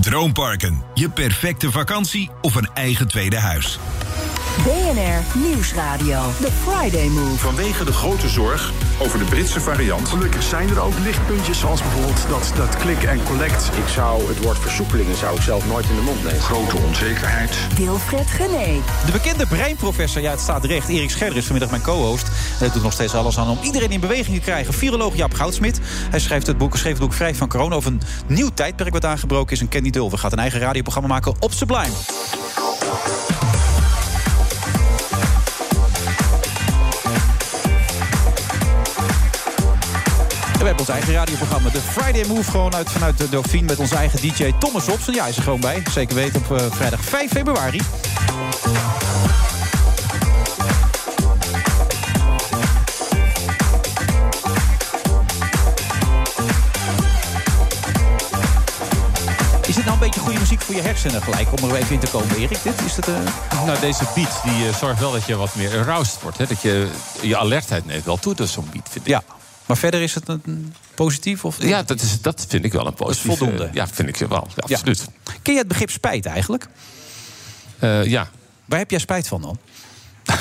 Droomparken, je perfecte vakantie of een eigen tweede huis. BNR Nieuwsradio. The Friday Move. Vanwege de grote zorg over de Britse variant. Gelukkig zijn er ook lichtpuntjes zoals bijvoorbeeld dat, dat click en collect. Ik zou het woord versoepelingen zou ik zelf nooit in de mond nemen. Grote onzekerheid. Wilfred Gené. De bekende breinprofessor, ja het staat recht, Erik Scherder is vanmiddag mijn co-host. Hij doet nog steeds alles aan om iedereen in beweging te krijgen. Viroloog Jaap Goudsmit. Hij schrijft het boek, schreef het boek Vrij van Corona over een nieuw tijdperk wat aangebroken is. En Kenny Dulver gaat een eigen radioprogramma maken op Sublime. We hebben ons eigen radioprogramma, de Friday Move, gewoon uit, vanuit de Dauphine met onze eigen DJ Thomas Hobson. Ja, hij is er gewoon bij. Zeker weten op eh, vrijdag 5 februari. Is dit nou een beetje goede muziek voor je hersenen gelijk, om er even in te komen, Erik? Dit, is het, eh, Nou, deze beat die eh, zorgt wel dat je wat meer aroused wordt. Hè? Dat je je alertheid neemt wel toe, dus zo'n beat, vind ik. Ja, maar verder is het een positief? Of Ja, dat, is, dat vind ik wel een positief. voldoende. eh, Ja, vind ik wel. Ja, Ja. absoluut. Ken je het begrip spijt eigenlijk? Eh, ja. Waar heb jij spijt van dan?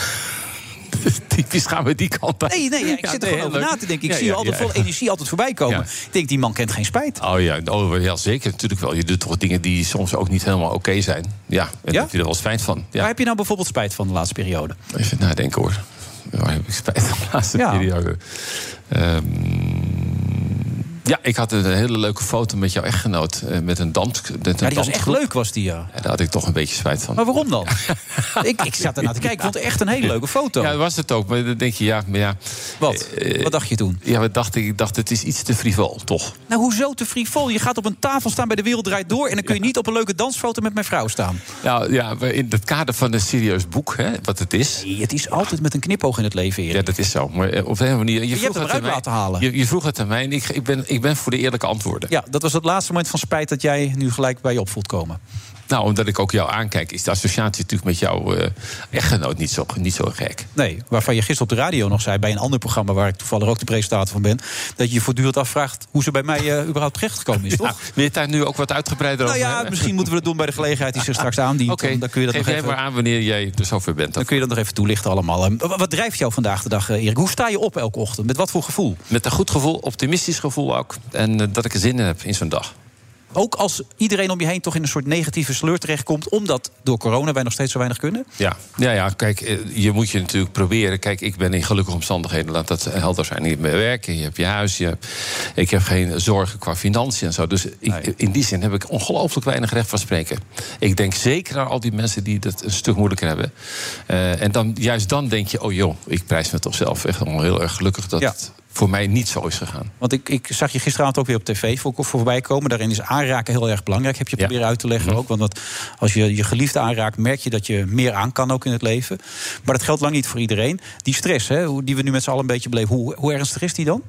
Typisch gaan we die kant uit. Nee, nee, ja, ik Ja, zit er nee, gewoon over na te denken. Ik zie altijd vol energie altijd voorbij komen. Ik denk, die man kent geen spijt. Oh ja, oh, ja, zeker. Natuurlijk wel. Je doet toch dingen die soms ook niet helemaal oké zijn. Ja, daar heb je er wel spijt van. Ja. Waar heb je nou bijvoorbeeld spijt van de laatste periode? Even nadenken hoor. Waar heb ik spijt van de laatste Ja. periode? Ehm, ja, ik had een hele leuke foto met jouw echtgenoot. eh, met een dans. Met een Ja, die was echt leuk, was die, ja. Ja, daar had ik toch een beetje spijt van. Maar waarom dan? ik, ik zat ernaar te kijken. Ik vond het echt een hele leuke foto. Ja, was het ook. Maar dan denk je, ja, maar ja. Wat? eh, Wat dacht je toen? Ja, wat dacht ik? Ik dacht, het is iets te frivol, toch? Nou, hoezo te frivol? Je gaat op een tafel staan bij De Wereld Draait Door... en dan kun je niet op een leuke dansfoto met mijn vrouw staan. Nou ja, in het kader van een serieus boek, hè, wat het is. Nee, het is altijd met een knipoog in het leven, Erik. Ja, dat is zo. Maar eh, op een manier. Je, hebt vroeg hem het eruit laten halen. Je, je vroeg het aan mij en ik, ik, ben, ik ben voor de eerlijke antwoorden. Ja, dat was het laatste moment van spijt dat jij nu gelijk bij je op voelt komen. Nou, omdat ik ook jou aankijk, is de associatie natuurlijk met jouw eh, echtgenoot niet zo, niet zo gek. Nee, waarvan je gisteren op de radio nog zei... bij een ander programma waar ik toevallig ook de presentator van ben... dat je je voortdurend afvraagt hoe ze bij mij eh, überhaupt terechtgekomen is, Ja, toch? wil je daar nu ook wat uitgebreider Nou over ja, hebben? misschien moeten we dat doen bij de gelegenheid die zich straks aandient. Oké, Dan, dan kun je dat geef nog jij even, maar aan wanneer jij er zover bent. dan kun je dat nog even toelichten allemaal. En Wat, drijft jou vandaag de dag, eh, Erik? Hoe sta je op elke ochtend? Met wat voor gevoel? Met een goed gevoel, optimistisch gevoel ook. En eh, dat ik er zin in heb in zo'n dag. Ook als iedereen om je heen toch in een soort negatieve sleur terechtkomt... omdat door corona wij nog steeds zo weinig kunnen? Ja, ja, ja kijk, eh, je moet je natuurlijk proberen. Kijk, ik ben in gelukkige omstandigheden, laat dat helder zijn. Je hebt meer werken, je hebt je huis, je hebt, ik heb geen zorgen qua financiën en zo. Dus ik, in die zin heb ik ongelooflijk weinig recht van spreken. Ik denk zeker aan al die mensen die het een stuk moeilijker hebben. Eh, en dan, juist dan denk je, oh joh, ik prijs me toch zelf echt wel heel erg gelukkig dat Ja. het voor mij niet zo is gegaan. Want ik, ik zag je gisteravond ook weer op tv voor, voorbij komen. Daarin is aanraken heel erg belangrijk, heb je Ja. proberen uit te leggen Mhm. ook. Want dat, als je je geliefde aanraakt, merk je dat je meer aan kan ook in het leven. Maar dat geldt lang niet voor iedereen. Die stress, hè, die we nu met z'n allen een beetje beleven, hoe, hoe ernstig is die dan?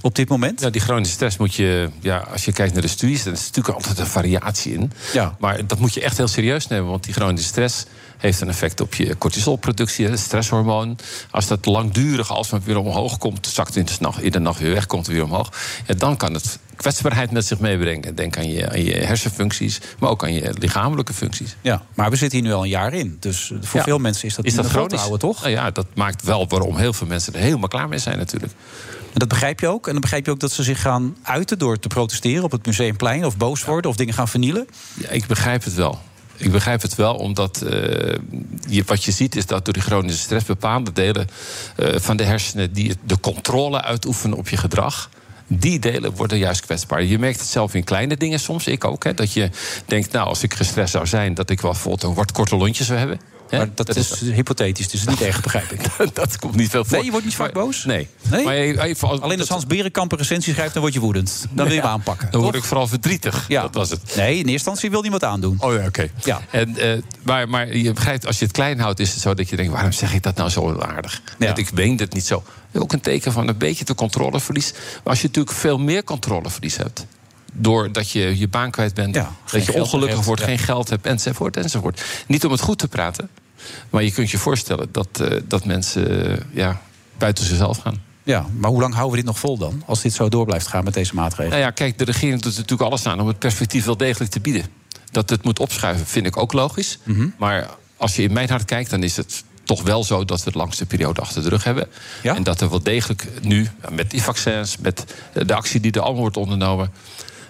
Op dit moment? Ja, die chronische stress moet je, ja, als je kijkt naar de studies, dan is natuurlijk altijd een variatie in. Ja. Maar dat moet je echt heel serieus nemen, want die chronische stress heeft een effect op je cortisolproductie, het stresshormoon. Als dat langdurig, als het weer omhoog komt, zakt in de nacht, in de nacht weer weg, komt het weer omhoog. Ja, dan kan het kwetsbaarheid met zich meebrengen. Denk aan je, aan je hersenfuncties, maar ook aan je lichamelijke functies. Ja, maar we zitten hier nu al een jaar in. Dus voor Ja. veel mensen is dat, Is dat te houden, toch? Nou ja, dat maakt wel waarom heel veel mensen er helemaal klaar mee zijn natuurlijk. En dat begrijp je ook. En dan begrijp je ook dat ze zich gaan uiten door te protesteren op het museumplein... of boos worden of dingen gaan vernielen. Ja, ik begrijp het wel. Ik begrijp het wel, omdat eh, wat je ziet is dat door die chronische stress bepaalde delen eh, van de hersenen die de controle uitoefenen op je gedrag. Die delen worden juist kwetsbaar. Je merkt het zelf in kleine dingen soms, ik ook. Hè, dat je denkt, nou, als ik gestrest zou zijn, dat ik wel bijvoorbeeld een wat korte lontje zou hebben. Maar dat, is, hypothetisch, dus niet echt, begrijp ik. dat komt niet veel voor. Nee, je wordt niet vaak boos? Nee. Nee? Maar even, als- Alleen als Hans Berenkamp een recensie schrijft, dan word je woedend. Dan wil je hem aanpakken. Dan word ik vooral verdrietig. Ja. Dat was het. Nee, in eerste instantie wil niemand aandoen. Oh ja, oké. Ja. En, eh, maar, maar je begrijpt, als je het klein houdt, is het zo dat je denkt: waarom zeg ik dat nou zo onaardig? Ja. Dat ik weet het niet zo. Ook een teken van een beetje te controleverlies. Maar als je natuurlijk veel meer controleverlies hebt. Doordat je je baan kwijt bent, Ja, dat je ongelukkig wordt, ja. geen geld hebt, enzovoort, enzovoort. Niet om het goed te praten, maar je kunt je voorstellen dat, eh, dat mensen eh, ja, buiten zichzelf gaan. Ja, maar hoe lang houden we dit nog vol dan? Als dit zo door blijft gaan met deze maatregelen? Nou ja, kijk, de regering doet er natuurlijk alles aan om het perspectief wel degelijk te bieden. Dat het moet opschuiven, vind ik ook logisch. Mhm. Maar als je in mijn hart kijkt, dan is het toch wel zo dat we de langste periode achter de rug hebben. Ja? En dat er wel degelijk nu, met die vaccins, met de actie die er allemaal wordt ondernomen.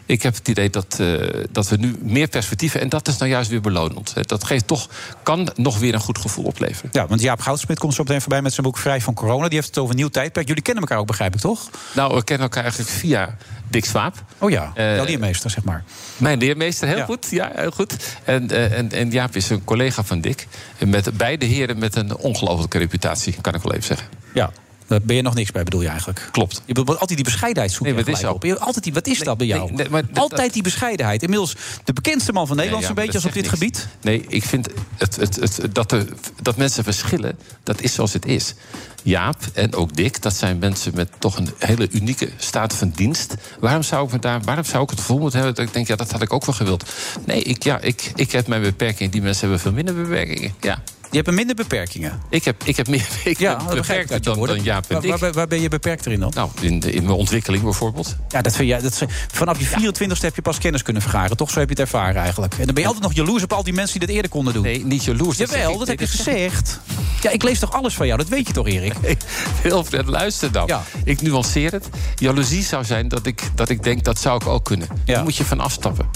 Ik heb het idee dat, eh, dat we nu meer perspectieven. En dat is nou juist weer belonend. Dat geeft toch, kan nog weer een goed gevoel opleveren. Ja, want Jaap Goudsmit komt zo meteen voorbij met zijn boek Vrij van Corona. Die heeft het over een nieuw tijdperk. Jullie kennen elkaar ook, begrijp ik, toch? Nou, we kennen elkaar eigenlijk via Dick Swaap. Oh ja, Eh, jouw leermeester, zeg maar. Mijn leermeester, heel Ja. goed. Ja, heel goed. En, eh, en, en Jaap is een collega van Dick. En met beide heren met een ongelofelijke reputatie, kan ik wel even zeggen. Ja. Daar ben je nog niks bij, bedoel je eigenlijk? Klopt. Je bedoelt altijd die bescheidenheid zoeken. Nee, wat is op. Altijd die, wat is dat bij jou? nee, maar altijd die bescheidenheid. Inmiddels de bekendste man van Nederland, zo'n ja, beetje, als op dit gebied. Nee, ik vind het, het, het, dat, dat mensen verschillen, dat is zoals het is. Jaap en ook Dick, dat zijn mensen met toch een hele unieke staat van dienst. Waarom zou ik, me daar, waarom zou ik het gevoel moeten hebben dat ik denk, ja, dat had ik ook wel gewild? Nee, ik, ja, ik, ik heb mijn beperkingen. Die mensen hebben veel minder beperkingen. Ja. Je hebt minder beperkingen. Ik heb, ik heb meer ik Ja, ben dat begrijp ik beperkter uit je dan, dan Jaap en Waar, waar, waar ben je beperkter in dan? Nou, in, de, in mijn ontwikkeling bijvoorbeeld. Ja, dat vind jij, dat, vanaf je 24ste heb je pas kennis kunnen vergaren. Toch zo heb je het ervaren eigenlijk. En dan ben je altijd nog jaloers op al die mensen die dat eerder konden doen. Nee, niet jaloers. dat Jawel, ik- dat nee, heb je gezegd. Ja, ik lees toch alles van jou? Dat weet je toch, Erik? Hey, Wilfred, luister dan. Ja. Ik nuanceer het. Jaloezie zou zijn dat ik, dat ik denk, dat zou ik ook kunnen. Ja. Daar moet je van afstappen.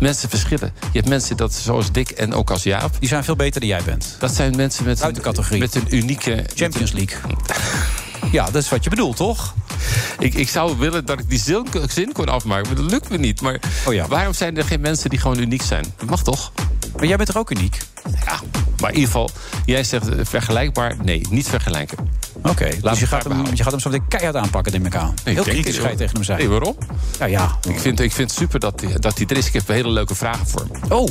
Mensen verschillen. Je hebt mensen dat, zoals Dick en ook als Jaap... Die zijn veel beter dan jij bent. dat zijn mensen met, categorie. met een unieke... Champions League. Ja, dat is wat je bedoelt, toch? Ik, ik zou willen dat ik die zin, zin kon afmaken, maar dat lukt me niet. Maar Oh ja. waarom zijn er geen mensen die gewoon uniek zijn? Dat mag toch? Maar jij bent toch ook uniek? Ja, maar in ieder geval, jij zegt eh, vergelijkbaar. Nee, niet vergelijken. Oké, dus we je gaat, hem, je gaat hem zo meteen keihard aanpakken, neem ik aan. Nee, Heel kritisch ga je tegen hem zijn. Nee, waarom? Ja, ja. Ik vind, ik vind het super dat hij dat die er is. Ik heb hele leuke vragen voor hem. Oh,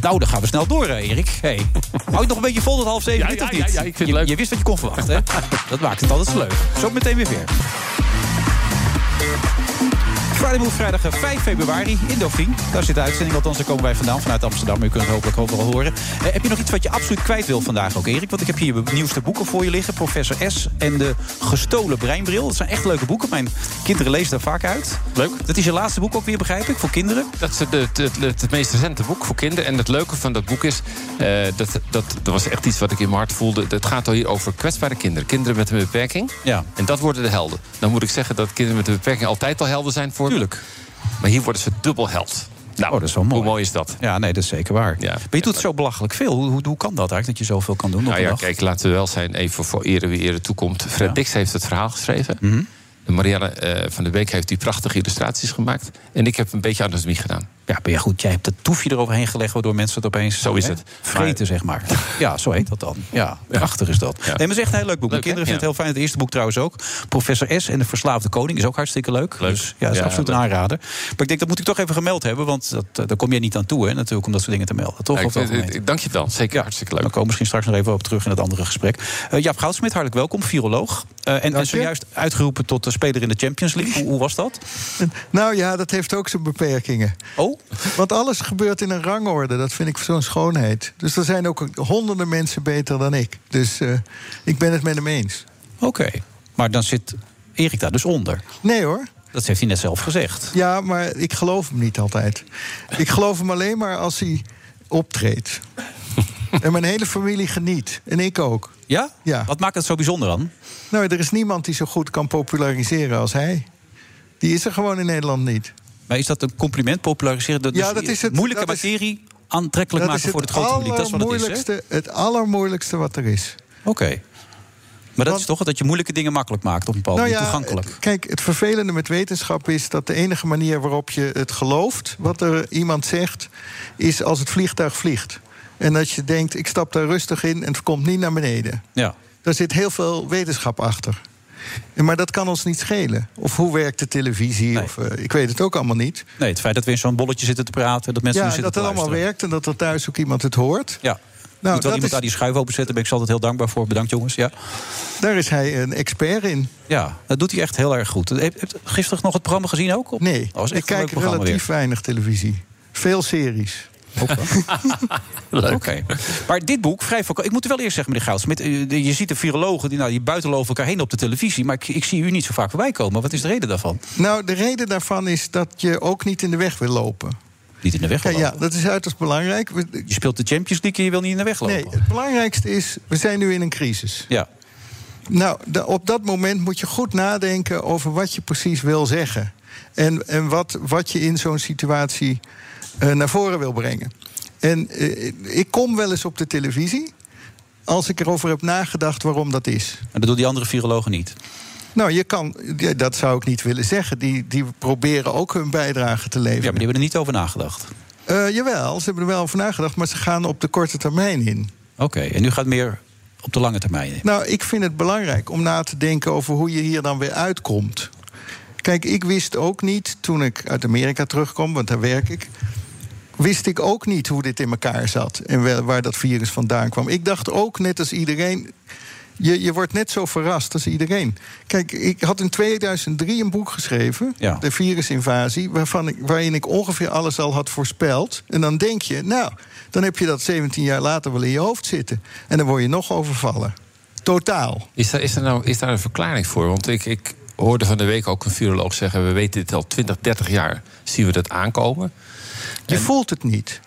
nou, dan gaan we snel door, hè, Erik. Hey. Hou je nog een beetje vol tot half zeven, Ja, dit of niet? ja, ik vind het je, leuk. je wist wat je kon verwachten, hè? Dat maakt het altijd zo leuk. Zo meteen weer verder. Friday Move vrijdag eh, 5 februari in Dauphine. Daar zit de uitzending, althans daar komen wij vandaan, vanuit Amsterdam. U kunt het hopelijk overal horen. Eh, heb je nog iets wat je absoluut kwijt wil vandaag ook, Erik? Want ik heb hier je nieuwste boeken voor je liggen. Professor S en de gestolen breinbril. Dat zijn echt leuke boeken. Mijn kinderen lezen daar vaak uit. Leuk. Dat is je laatste boek ook weer, begrijp ik, voor kinderen? Dat is het, het, het, het meest recente boek voor kinderen. En het leuke van dat boek is... eh, dat, dat, dat was echt iets wat ik in mijn hart voelde. Het gaat al hier over kwetsbare kinderen. Kinderen met een beperking. Ja. En dat worden de helden. Dan moet ik zeggen dat kinderen met een beperking... altijd al helden zijn voor me. Tuurlijk. Maar hier worden ze dubbel held. Nou, Oh, dat is wel mooi. Hoe mooi is dat? Ja, nee, dat is zeker waar. Ja. Maar je doet zo belachelijk veel. Hoe, hoe, hoe kan dat eigenlijk, dat je zoveel kan doen Nou ja, dag? kijk, laten we wel zijn, even voor ere wie ere toekomt. Fred Ja. Dix heeft het verhaal geschreven. En Marianne eh, van der Beek heeft die prachtige illustraties gemaakt. En ik heb een beetje anatomie gedaan. Ja, maar ja, goed, jij hebt het toefje eroverheen gelegd... waardoor mensen het opeens... Zo is het. Vreten, zeg maar. Ja, zo heet dat dan. Ja, prachtig is dat. Ja. Nee, maar het is echt een heel leuk boek. Mijn kinderen vinden het heel fijn. Het eerste boek trouwens ook. Professor S en de Verslaafde Koning is ook hartstikke leuk. Leuk. Dus ja, dat is Ja, absoluut een aanrader. Maar ik denk, dat moet ik toch even gemeld hebben... want dat, eh, daar kom jij niet aan toe, hè, natuurlijk, om dat soort dingen te melden. Toch? Algemeen. ik- dank je wel. Zeker hartstikke leuk. Dan komen we misschien straks nog even op terug in het andere gesprek. Eh Jaap Goudsmit, hartelijk welkom, viroloog. Eh, en, en zojuist uitgeroepen tot de speler in de Champions League. Hoe, hoe was dat? Nou ja, dat heeft ook zijn beperkingen. Oh, Want alles gebeurt in een rangorde. Dat vind ik zo'n schoonheid. Dus er zijn ook honderden mensen beter dan ik. Dus eh, ik ben het met hem eens. oké. Maar dan zit Erik daar dus onder. Nee hoor. Dat heeft hij net zelf gezegd. Ja, maar ik geloof hem niet altijd. Ik geloof hem alleen maar als hij optreedt. En mijn hele familie geniet. En ik ook. Ja? Ja. Wat maakt het zo bijzonder dan? Nou, er is niemand die zo goed kan populariseren als hij. Die is er gewoon in Nederland niet. Maar is dat een compliment, populariseren? Dat Ja, dus dat is het- Moeilijke dat is- materie aantrekkelijk maken voor het grote publiek. Dat is wat het is, hè? het allermoeilijkste wat er is. Oké. Maar dat Want- is toch dat je moeilijke dingen makkelijk maakt op een bepaald Nou ja, toegankelijk. kijk, het vervelende met wetenschap is dat de enige manier waarop je het gelooft, wat er iemand zegt, is als het vliegtuig vliegt. En dat je denkt, ik stap daar rustig in en het komt niet naar beneden. Ja. Daar zit heel veel wetenschap achter. Maar dat kan ons niet schelen. Of hoe werkt de televisie? Of, eh, ik weet het ook allemaal niet. Nee, het feit dat we in zo'n bolletje zitten te praten... dat mensen ja, zitten dat het allemaal werkt en dat er thuis ook iemand het hoort. Ja. Nou, Moet wel dat iemand is- daar die schuif openzetten, daar ben ik altijd heel dankbaar voor. Bedankt jongens. Ja, Daar is hij een expert in. ja dat doet hij echt heel erg goed. Heb je gisteren nog het programma gezien ook? Op? Nee, ik kijk relatief weinig televisie. Veel series. Oké. Maar dit boek, vrij voorko- Ik moet wel eerst zeggen, meneer Goudsmit... eh, de- je ziet de virologen die, nou, die buiten over elkaar heen op de televisie... maar ik, ik zie u niet zo vaak voorbij komen. Wat is de reden daarvan? Nou, de reden daarvan is dat je ook niet in de weg wil lopen. Niet in de weg lopen? ja dat is uiterst belangrijk. We- Je speelt de Champions League en je wil niet in de weg lopen. Nee, het belangrijkste is, we zijn nu in een crisis. Ja. Nou, op dat moment moet je goed nadenken over wat je precies wil zeggen. En, en wat, wat je in zo'n situatie eh, naar voren wil brengen. En eh, ik kom wel eens op de televisie als ik erover heb nagedacht waarom dat is. En dat doen die andere virologen niet. Nou, je kan, dat zou ik niet willen zeggen. Die, die proberen ook hun bijdrage te leveren. Ja, maar die hebben er niet over nagedacht. Eh, jawel, ze hebben er wel over nagedacht, maar ze gaan op de korte termijn in. Oké, en nu gaat meer op de lange termijn in. Nou, ik vind het belangrijk om na te denken over hoe je hier dan weer uitkomt. Kijk, ik wist ook niet toen ik uit Amerika terugkwam, want daar werk ik. Wist ik ook niet hoe dit in elkaar zat en waar dat virus vandaan kwam. Ik dacht ook, net als iedereen. Je, je wordt net zo verrast als iedereen. Kijk, ik had in 2003 een boek geschreven, Ja. De virusinvasie, waarvan ik, waarin ik ongeveer alles al had voorspeld. En dan denk je, nou, dan heb je dat 17 jaar later wel in je hoofd zitten. En dan word je nog overvallen. Totaal. Is daar, is, daar nou, is daar een verklaring voor? Want ik, ik hoorde van de week ook een viroloog zeggen... we weten dit al 20, 30 jaar, zien we dat aankomen. Je voelt het niet.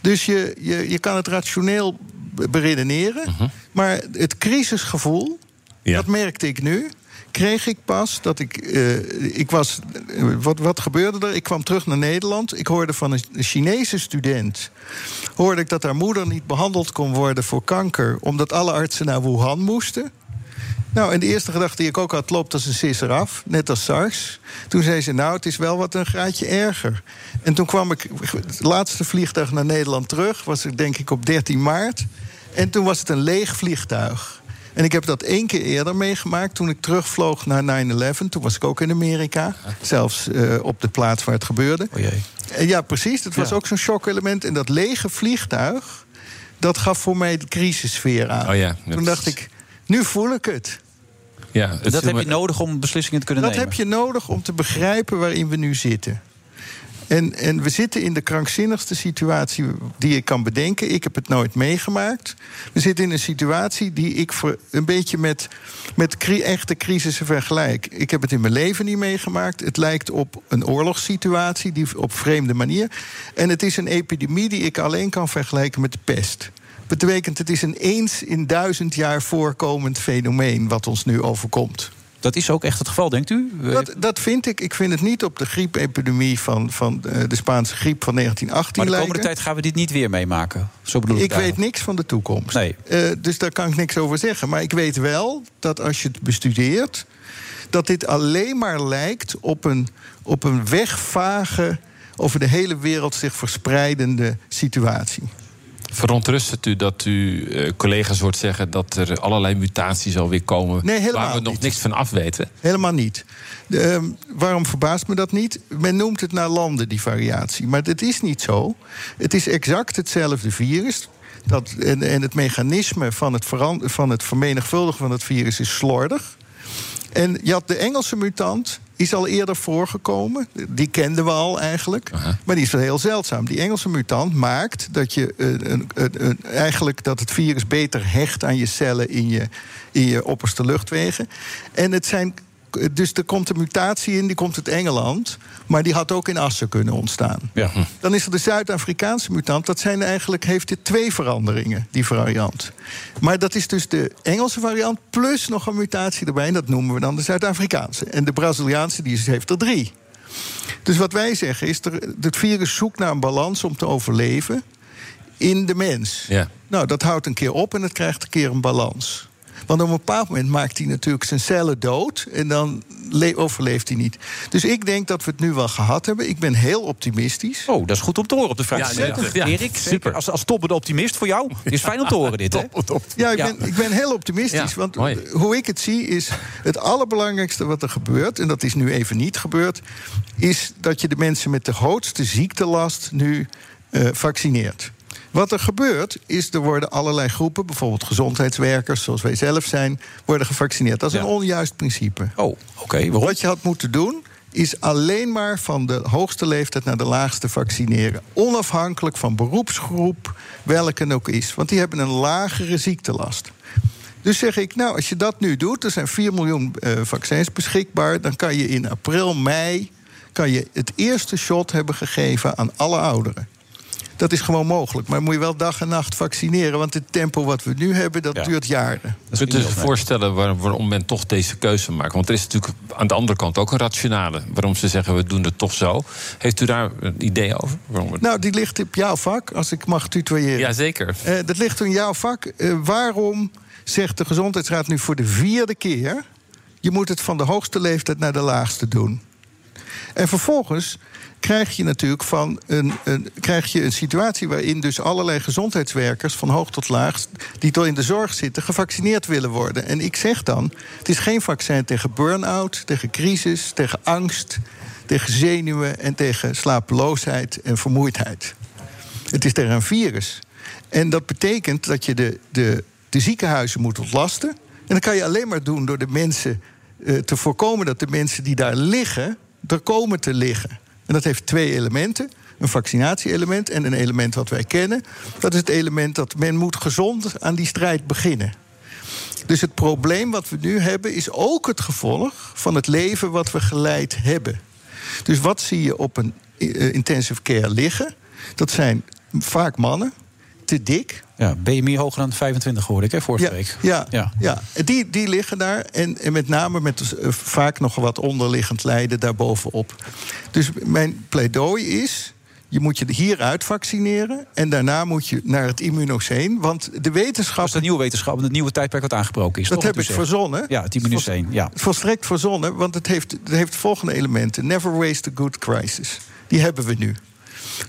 Dus je, je, je kan het rationeel be- beredeneren. Maar het crisisgevoel, Ja. dat merkte ik nu. Kreeg ik pas dat ik. eh, ik was. eh, wat, wat gebeurde er? Ik kwam terug naar Nederland. Ik hoorde van een Chinese student. Hoorde ik dat haar moeder niet behandeld kon worden voor kanker. omdat alle artsen naar Wuhan moesten. Nou, en de eerste gedachte die ik ook had, loopt als een sisser af, net als SARS. Toen zei ze, nou, het is wel wat een graadje erger. En toen kwam ik, het laatste vliegtuig naar Nederland terug... was ik denk ik op 13 maart. En toen was het een leeg vliegtuig. En ik heb dat één keer eerder meegemaakt toen ik terugvloog naar 9-11. Toen was ik ook in Amerika, zelfs eh, op de plaats waar het gebeurde. O jee. En ja, precies, dat was Ja. ook zo'n shockelement. En dat lege vliegtuig, dat gaf voor mij de crisissfeer aan. Oh ja, Toen dacht ik, nu voel ik het. Ja, het Dat heb je nodig om beslissingen te kunnen Dat nemen. heb je nodig om te begrijpen waarin we nu zitten. En, en we zitten in de krankzinnigste situatie die ik kan bedenken. Ik heb het nooit meegemaakt. We zitten in een situatie die ik voor een beetje met, met cri- echte crisissen vergelijk. Ik heb het in mijn leven niet meegemaakt. Het lijkt op een oorlogssituatie die op vreemde manier. En het is een epidemie die ik alleen kan vergelijken met de pest. Betekent, het is een eens in duizend jaar voorkomend fenomeen wat ons nu overkomt. Dat is ook echt het geval, denkt u? Dat, dat vind ik. Ik vind het niet op de griepepidemie van, van eh, de Spaanse griep van 1918 maar de lijken. komende tijd gaan we dit niet weer meemaken. Zo bedoel ik, Ik weet niks van de toekomst. Nee. Eh, dus daar kan ik niks over zeggen. Maar ik weet wel dat als je het bestudeert... dat dit alleen maar lijkt op een, op een wegvage... over de hele wereld zich verspreidende situatie. Verontrust het u dat u eh, collega's hoort zeggen dat er allerlei mutaties alweer komen Nee, helemaal waar we nog niet. niks van af weten? Helemaal niet. Ehm, waarom verbaast me dat niet? Men noemt het naar landen, die variatie. Maar het is niet zo. Het is exact hetzelfde virus. Dat, en, en het mechanisme van het, van het vermenigvuldigen van het virus is slordig. En je had de Engelse mutant, is al eerder voorgekomen. Die kenden we al eigenlijk. Maar die is wel heel zeldzaam. Die Engelse mutant maakt dat je eh, een, een, een- eigenlijk dat het virus beter hecht aan je cellen in je, in je opperste luchtwegen. En het zijn. Dus er komt een mutatie in, die komt uit Engeland. Maar die had ook in Assen kunnen ontstaan. Ja. Dan is er de Zuid-Afrikaanse mutant. Dat zijn eigenlijk, heeft dit twee veranderingen, die variant. Maar dat is dus de Engelse variant plus nog een mutatie erbij. En dat noemen we dan de Zuid-Afrikaanse. En de Braziliaanse die heeft er drie. Dus wat wij zeggen is, er, het virus zoekt naar een balans om te overleven in de mens. Ja. Nou, dat houdt een keer op en het krijgt een keer een balans. Want op een bepaald moment maakt hij natuurlijk zijn cellen dood. En dan le- overleeft hij niet. Dus ik denk dat we het nu wel gehad hebben. Ik ben heel optimistisch. Oh, dat is goed om te horen op de Vrijdag. Ja, nee, ja, Erik, super. Als, als toppende optimist voor jou. Is fijn om te horen dit, hè? Ja, ik, Ja. Ben, ik ben heel optimistisch. Ja, want mooi. hoe ik het zie is... het allerbelangrijkste wat er gebeurt... en dat is nu even niet gebeurd... is dat je de mensen met de grootste ziektelast nu eh, vaccineert. Wat er gebeurt, is er worden allerlei groepen... bijvoorbeeld gezondheidswerkers, zoals wij zelf zijn... worden gevaccineerd. Dat is Ja. een onjuist principe. Oh, oké. Wat je had moeten doen, is alleen maar van de hoogste leeftijd naar de laagste vaccineren. Onafhankelijk van beroepsgroep, welke ook is. Want die hebben een lagere ziektelast. Dus zeg ik, nou, als je dat nu doet, er zijn 4 miljoen eh, vaccins beschikbaar, dan kan je in april, mei kan je het eerste shot hebben gegeven aan alle ouderen. Dat is gewoon mogelijk. Maar moet je wel dag en nacht vaccineren. Want het tempo wat we nu hebben, dat Ja. duurt jaren. Dat Kunt u is zich voorstellen waarom, waarom men toch deze keuze maakt? Want er is natuurlijk aan de andere kant ook een rationale. Waarom ze zeggen, we doen het toch zo. Heeft u daar een idee over? Waarom we... Nou, die ligt op jouw vak, als ik mag tutoyeren. Jazeker. Eh, dat ligt in jouw vak. Eh, waarom zegt de Gezondheidsraad nu voor de vierde keer... je moet het van de hoogste leeftijd naar de laagste doen? En vervolgens krijg je natuurlijk van een, een, krijg je een situatie... waarin dus allerlei gezondheidswerkers van hoog tot laag... die toch in de zorg zitten, gevaccineerd willen worden. En ik zeg dan, het is geen vaccin tegen burn-out, tegen crisis... tegen angst, tegen zenuwen en tegen slapeloosheid en vermoeidheid. Het is tegen een virus. En dat betekent dat je de, de, de ziekenhuizen moet ontlasten. En dat kan je alleen maar doen door de mensen eh, te voorkomen dat de mensen die daar liggen, er komen te liggen. En dat heeft twee elementen. Een vaccinatie-element en een element wat wij kennen. Dat is het element dat men moet gezond aan die strijd beginnen. Dus het probleem wat we nu hebben is ook het gevolg van het leven wat we geleid hebben. Dus wat zie je op een eh, intensive care liggen? Dat zijn vaak mannen, te dik. Ja, BMI hoger dan 25 hoorde ik, hè, vorige Ja, week. ja, Ja. ja. Die, die liggen daar. En, en met name met eh, vaak nog wat onderliggend lijden daarbovenop. Dus mijn pleidooi is. Je moet je hieruit vaccineren. En daarna moet je naar het immunoceen. Want de wetenschap. Dat is de nieuwe wetenschap, het nieuwe tijdperk wat aangebroken is. Dat toch, heb ik verzonnen. Ja, het immunoceen, ja. Volstrekt verzonnen, want het heeft, het heeft volgende elementen. Never waste a good crisis. Die hebben we nu.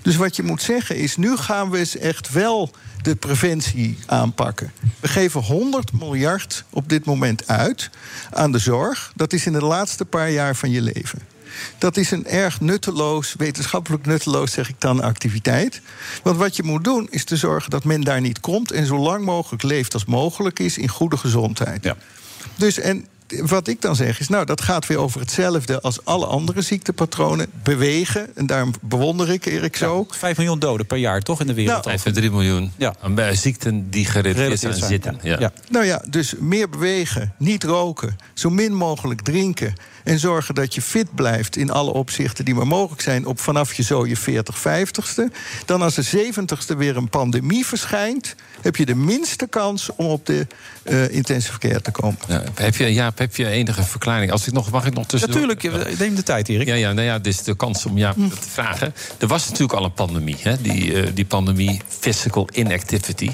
Dus wat je moet zeggen is, nu gaan we eens echt wel de preventie aanpakken. We geven 100 miljard op dit moment uit aan de zorg. Dat is in de laatste paar jaar van je leven. Dat is een erg nutteloos, wetenschappelijk nutteloos, zeg ik dan, activiteit. Want wat je moet doen, is te zorgen dat men daar niet komt... en zo lang mogelijk leeft als mogelijk is in goede gezondheid. Ja. Dus en wat ik dan zeg is, nou, dat gaat weer over hetzelfde als alle andere ziektepatronen. Bewegen, en daarom bewonder ik Erik zo. 5 miljoen doden per jaar, toch, in de wereld? Nou, al? 5 3 miljoen Ja. aan bij ziekten die gerelateerd zijn aan zitten. zijn, Ja. ja. Nou ja, dus meer bewegen, niet roken, zo min mogelijk drinken. En zorgen dat je fit blijft in alle opzichten die maar mogelijk zijn... op vanaf je zo je 40, 50ste. Dan als de 70ste weer een pandemie verschijnt... heb je de minste kans om op de eh, intensive care te komen. Ja, heb, je, Jaap, heb je enige verklaring? Als ik nog, mag ik nog tussen? Natuurlijk, neem de tijd, Erik. Ja, ja, nou ja, dit is de kans om Jaap te vragen. Er was natuurlijk al een pandemie, hè? Die, eh, die pandemie physical inactivity.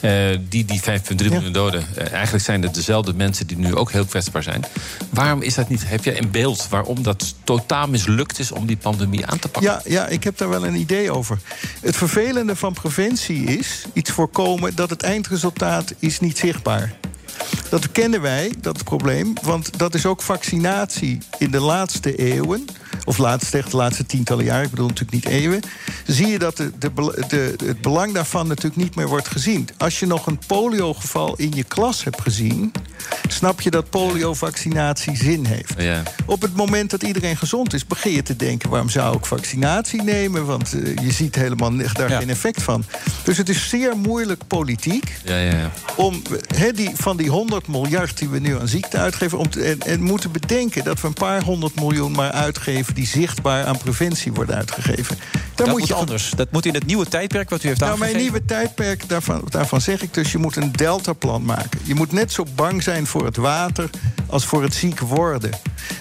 Eh, die die 5,3 miljoen doden. eh, eigenlijk zijn het dezelfde mensen die nu ook heel kwetsbaar zijn. Waarom is dat niet? Heb je een beeld waarom dat totaal mislukt is om die pandemie aan te pakken? Ja, ja, ik heb daar wel een idee over. Het vervelende van preventie is iets voorkomen dat het eindresultaat is niet zichtbaar. Dat kennen wij, dat probleem, want dat is ook vaccinatie in de laatste eeuwen. Of laatste, echt de laatste tientallen jaar, ik bedoel natuurlijk niet eeuwen. Zie je dat de, de, het belang daarvan natuurlijk niet meer wordt gezien. Als je nog een poliogeval in je klas hebt gezien, snap je dat poliovaccinatie zin heeft. Ja. Op het moment dat iedereen gezond is, begin je te denken: waarom zou ik vaccinatie nemen? Want eh, je ziet helemaal daar Ja. geen effect van. Dus het is zeer moeilijk politiek Ja, ja, ja. om he, die, van die 100 miljard die we nu aan ziekte uitgeven. Om te, en, en moeten bedenken dat we een paar honderd miljoen maar uitgeven. die zichtbaar aan preventie worden uitgegeven. Daar dat moet moet je anders. Dat moet in het nieuwe tijdperk wat u heeft nou, aangegeven. mijn nieuwe tijdperk, daarvan, daarvan zeg ik dus... je moet een deltaplan maken. Je moet net zo bang zijn voor het water als voor het ziek worden.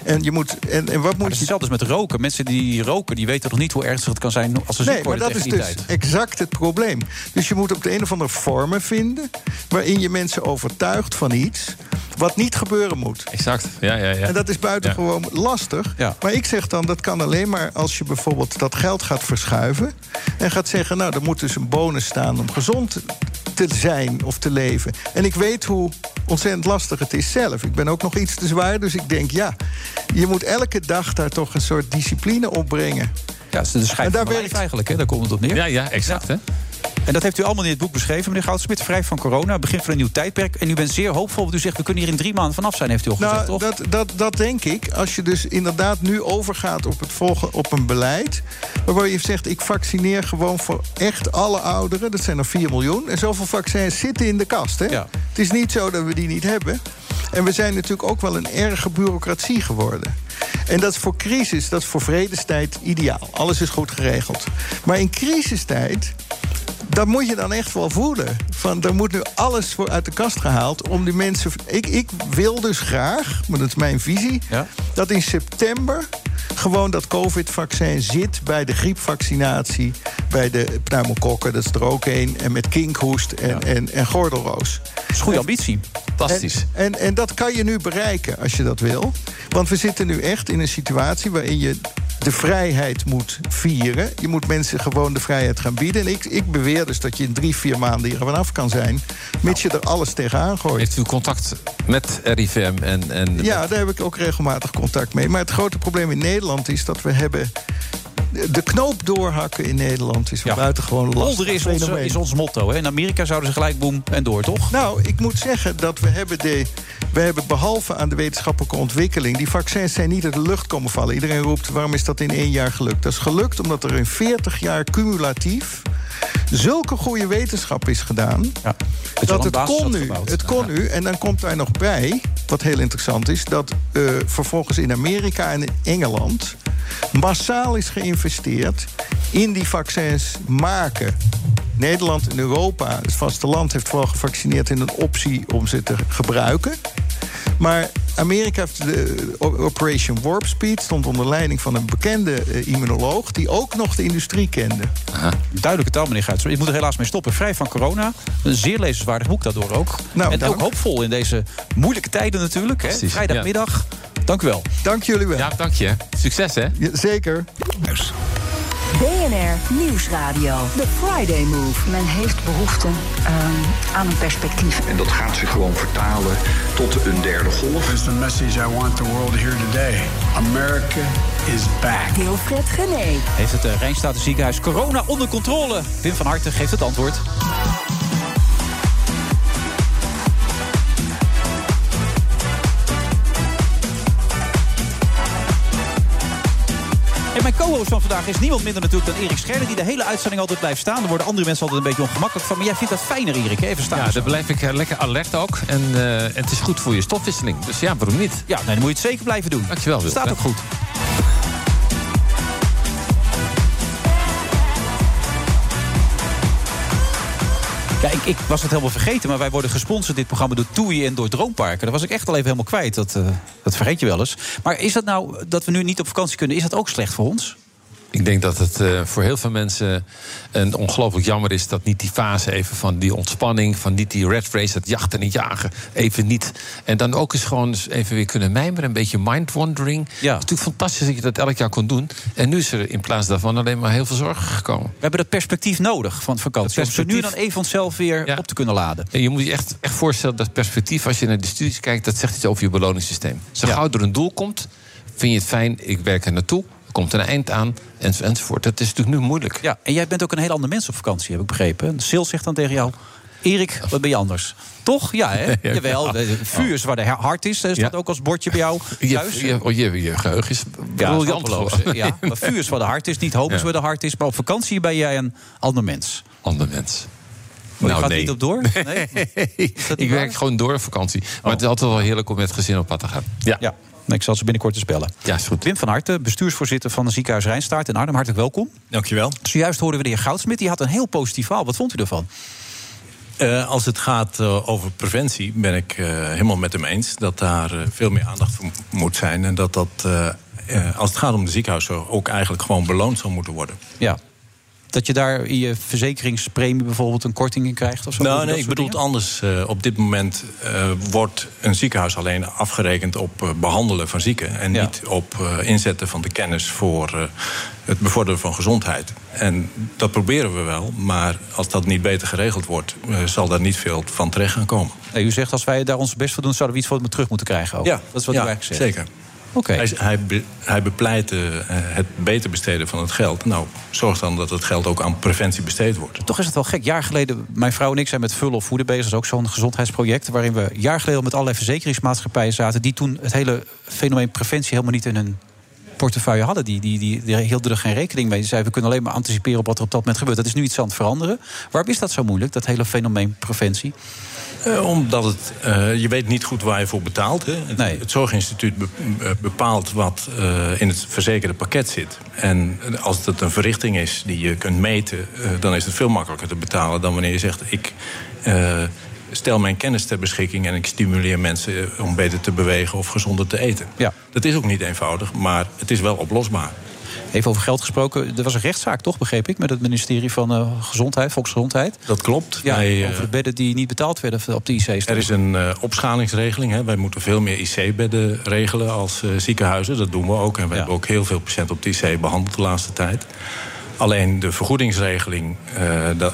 En, je moet, en, en wat Maar moet het is je hetzelfde als met roken. Mensen die roken, die weten nog niet hoe ernstig het kan zijn als ze ziek Nee, maar worden dat is dus tijd. exact het probleem. Dus je moet op de een of andere vormen vinden... waarin je mensen overtuigt van iets wat niet gebeuren moet. Exact, ja, ja, ja. En dat is buitengewoon lastig. Ja. Maar ik zeg dan, dat kan alleen maar als je bijvoorbeeld dat geld gaat verschuiven... en gaat zeggen, nou, er moet dus een bonus staan om gezond te zijn of te leven. En ik weet hoe ontzettend lastig het is zelf. Ik ben ook nog iets te zwaar, dus ik denk, ja... je moet elke dag daar toch een soort discipline op brengen. Ja, het is de En schijf daar van mijn werkt- eigenlijk, hè? daar komt het op neer. Ja, ja, exact, hè? En dat heeft u allemaal in het boek beschreven, meneer Goudsmit. Vrij van corona, begin van een nieuw tijdperk. En u bent zeer hoopvol, want u zegt... we kunnen hier in drie maanden vanaf zijn, heeft u al gezegd, Nou, toch? dat, dat, dat denk ik. Als je dus inderdaad nu overgaat op, het volgen, op een beleid... waarbij je zegt, ik vaccineer gewoon voor echt alle ouderen. Dat zijn er 4 miljoen. En zoveel vaccins zitten in de kast. Hè? Ja. Het is niet zo dat we die niet hebben. En we zijn natuurlijk ook wel een erge bureaucratie geworden. En dat is voor crisis, dat is voor vredestijd ideaal. Alles is goed geregeld. Maar in crisistijd dat moet je dan echt wel voelen. Van, er moet nu alles voor uit de kast gehaald om die mensen... Ik, ik wil dus graag, maar dat is mijn visie... Ja. dat in september gewoon dat covid-vaccin zit... bij de griepvaccinatie, bij de pneumokokken, dat is er ook één... en met kinkhoest en, en, en gordelroos. Dat is goede ambitie. Fantastisch. En, en, en dat kan je nu bereiken als je dat wil. Want we zitten nu echt in een situatie waarin je de vrijheid moet vieren. Je moet mensen gewoon de vrijheid gaan bieden. En ik, ik beweer dus dat je in drie, vier maanden hier vanaf kan zijn... mits je er alles tegenaan gooit. Heeft u contact met RIVM en... en Ja, daar heb ik ook regelmatig contact mee. Maar het grote probleem in Nederland is dat we hebben... De knoop doorhakken in Nederland is Ja. buitengewoon lastig is ons, fenomeen. is ons motto. Hè? In Amerika zouden ze gelijk boem en door, toch? Nou, ik moet zeggen dat we hebben, de, we hebben behalve aan de wetenschappelijke ontwikkeling... die vaccins zijn niet uit de lucht komen vallen. Iedereen roept, waarom is dat in één jaar gelukt? Dat is gelukt omdat er in 40 jaar cumulatief... zulke goede wetenschap is gedaan... Ja. dat het kon nu. Het kon nu. En dan komt daar nog bij, wat heel interessant is... dat eh, vervolgens in Amerika en in Engeland... massaal is geïnvesteerd in die vaccins maken. Nederland en Europa, het vasteland... heeft vooral gevaccineerd in een optie om ze te gebruiken. Maar Amerika heeft de Operation Warp Speed... stond onder leiding van een bekende eh, immunoloog... die ook nog de industrie kende. Duidelijke taal, meneer Guits. Ik moet er helaas mee stoppen. Vrij van corona. Een zeer lezenswaardig boek daardoor ook. Nou, en dank. ook hoopvol in deze moeilijke tijden natuurlijk. Hè? Vrijdagmiddag. Dank u wel. Dank jullie wel. Ja, dank je. Succes, hè? Ja, zeker. BNR Nieuwsradio. The Friday Move. Men heeft behoefte ehm, aan een perspectief. En dat gaat zich gewoon vertalen tot een derde golf. Is the message I want the world to hear today. America is back. Wilfred Genee. Heeft het uh, Rijnstaten ziekenhuis corona onder controle? Wim van Harten geeft het antwoord. En mijn co-host van vandaag is niemand minder natuurlijk dan Erik Scherder... die de hele uitzending altijd blijft staan. Er worden andere mensen altijd een beetje ongemakkelijk van. Maar jij vindt dat fijner, Erik. Even staan. Ja, dan blijf ik eh, lekker alert ook. En, eh, het is goed voor je stofwisseling. Dus ja, waarom niet? Ja, nee, dan moet je het zeker blijven doen. Dankjewel, Wil. Staat ook goed. Ja, ik, ik was het helemaal vergeten, maar wij worden gesponsord dit programma door TUI en door Droomparken. Dat was ik echt al even helemaal kwijt. Dat, eh, dat vergeet je wel eens. Maar is dat nou dat we nu niet op vakantie kunnen? Is dat ook slecht voor ons? Ik denk dat het eh, voor heel veel mensen een ongelooflijk jammer is dat niet die fase even van die ontspanning, van niet die red race, dat jachten en jagen, even niet. En dan ook eens gewoon eens even weer kunnen mijmeren, een beetje mind wandering. Ja. Het is natuurlijk fantastisch dat je dat elk jaar kon doen. En nu is er in plaats daarvan alleen maar heel veel zorgen gekomen. We hebben dat perspectief nodig van vakantie. Om zo nu dan even onszelf weer Ja. op te kunnen laden. En je moet je echt, echt voorstellen dat perspectief, als je naar de studies kijkt, dat zegt iets over je beloningssysteem. Zo Ja. gauw er een doel komt, vind je het fijn, ik werk er naartoe. Komt een eind aan, enz- enzovoort. Dat is natuurlijk nu moeilijk. Ja, en jij bent ook een heel ander mens op vakantie, heb ik begrepen. Sil zegt dan tegen jou... Erik, wat ben je anders? Toch? Ja, hè? Ja. Jawel, vuur is waar de hart is. Er staat Ja. ook als bordje bij jou Je, thuis. je, oh, je, je geheugen is Ja, briljant hè? ja, maar vuur is waar de hart is, niet hoop is Ja. waar de hart is. Maar op vakantie ben jij een ander mens. Ander mens. Maar je gaat niet op door? Nee? ik werk gewoon door op vakantie. Maar het is altijd wel heerlijk om met gezin op pad te gaan. Ja, Ja, nou, ik zal ze binnenkort eens bellen. ja is goed. Wim van Harten, bestuursvoorzitter van het ziekenhuis Rijnstaart in Arnhem. Hartelijk welkom. Dankjewel. Zojuist hoorden we de heer Goudsmit. Die had een heel positief verhaal. Wat vond u ervan? Uh, als het gaat uh, over preventie, ben ik uh, helemaal met hem eens dat daar veel meer aandacht voor moet zijn. En dat dat, als het gaat om de ziekenhuizen, ook eigenlijk gewoon beloond zou moeten worden. Ja, dat je daar in je verzekeringspremie bijvoorbeeld een korting in krijgt? Of zo, nou, nee, ik bedoel het anders. Uh, op dit moment uh, wordt een ziekenhuis alleen afgerekend op uh, behandelen van zieken. En ja. niet op inzetten van de kennis voor het bevorderen van gezondheid. En dat proberen we wel, maar als dat niet beter geregeld wordt, zal daar niet veel van terecht gaan komen. Nee, u zegt als wij daar ons best voor doen, zouden we iets voor terug moeten krijgen. Ook. Ja, dat is wat ja, u eigenlijk zegt. Zeker. Hij, hij, be, hij bepleitte het beter besteden van het geld. Nou, zorg dan dat het geld ook aan preventie besteed wordt. Toch is het wel gek. Jaar geleden, mijn vrouw en ik zijn met Vullen of Voeden bezig. Dat is ook zo'n gezondheidsproject. Waarin we jaar geleden met allerlei verzekeringsmaatschappijen zaten. die toen het hele fenomeen preventie helemaal niet in hun portefeuille hadden. Die, die, die, die hielden er geen rekening mee. Ze zeiden, we kunnen alleen maar anticiperen op wat er op dat moment gebeurt. Dat is nu iets aan het veranderen. Waarom is dat zo moeilijk, dat hele fenomeen preventie? Uh, omdat het, uh, je weet niet goed waar je voor betaalt. Hè. Het, nee. het Zorginstituut be, bepaalt wat uh, in het verzekerde pakket zit. En als het een verrichting is die je kunt meten... dan is het veel makkelijker te betalen dan wanneer je zegt... ik stel mijn kennis ter beschikking en ik stimuleer mensen om beter te bewegen of gezonder te eten. Ja. Dat is ook niet eenvoudig, maar het is wel oplosbaar. Even over geld gesproken. Er was een rechtszaak, toch, begreep ik, met het ministerie van uh, Gezondheid, Volksgezondheid. Dat klopt. Ja, over de bedden die niet betaald werden op de IC's. Er is een uh, opschalingsregeling. Hè. Wij moeten veel meer IC-bedden regelen als uh, ziekenhuizen. Dat doen we ook. En we ja. hebben ook heel veel patiënten op de IC behandeld de laatste tijd. Alleen de vergoedingsregeling dat,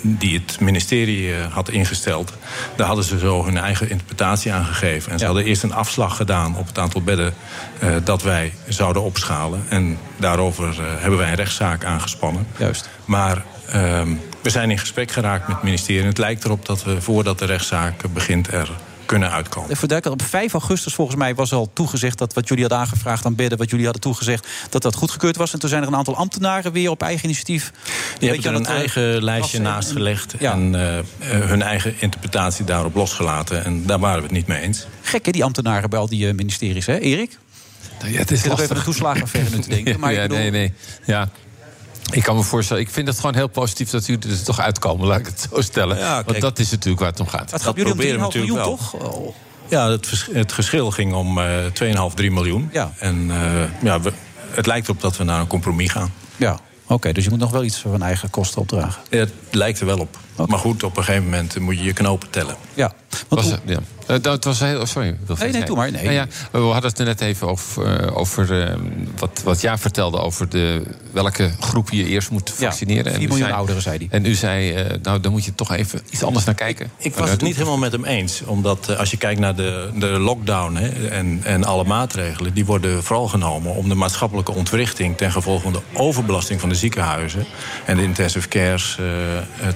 die het ministerie had ingesteld... daar hadden ze zo hun eigen interpretatie aan gegeven. En ze ja. hadden eerst een afslag gedaan op het aantal bedden... Uh, dat wij zouden opschalen. En daarover uh, hebben wij een rechtszaak aangespannen. Juist. Maar uh, we zijn in gesprek geraakt met het ministerie. En het lijkt erop dat we voordat de rechtszaak begint... er kunnen uitkomen. Op 5 augustus volgens mij was al toegezegd dat wat jullie hadden aangevraagd aan bedden, wat jullie hadden toegezegd, dat dat goedgekeurd was. En toen zijn er een aantal ambtenaren weer op eigen initiatief. Die hebben er een eigen lijstje naast gelegd ja. en uh, hun eigen interpretatie daarop losgelaten. En daar waren we het niet mee eens. Gek hè, die ambtenaren bij al die uh, ministeries, hè, Erik? Ja, het is ik even de toeslagenaffaire nu te denken. Maar ja, bedoel... nee, nee. Ja. Ik kan me voorstellen, ik vind het gewoon heel positief dat jullie er toch uitkomen, laat ik het zo stellen. Ja, kijk, Want dat is natuurlijk waar het om gaat. Het gaat jullie om 3,5 miljoen, wel. toch? Oh. Ja, het, vers het, geschil ging om uh, 2,5, 3 miljoen. Ja. En uh, ja, we, het lijkt erop dat we naar een compromis gaan. Ja, oké. Okay, dus je moet nog wel iets van eigen kosten opdragen. Het lijkt er wel op. Okay. Maar goed, op een gegeven moment moet je je knopen tellen. Ja. Was, hoe... ja. Uh, dat was heel. Oh, sorry. Nee, nee, doe maar. Nee. Nou ja, we hadden het er net even over, uh, over uh, wat, wat Jaap vertelde over de, welke groep je eerst moet vaccineren. Ja, 4 miljoen zei, ouderen, zei hij. En u zei, nou, dan moet je toch even iets anders naar kijken. Ik, ik was het niet helemaal met hem eens. Omdat als je kijkt naar de, de lockdown hè, en, en alle maatregelen, die worden vooral genomen om de maatschappelijke ontwrichting ten gevolge van de overbelasting van de ziekenhuizen en de intensive cares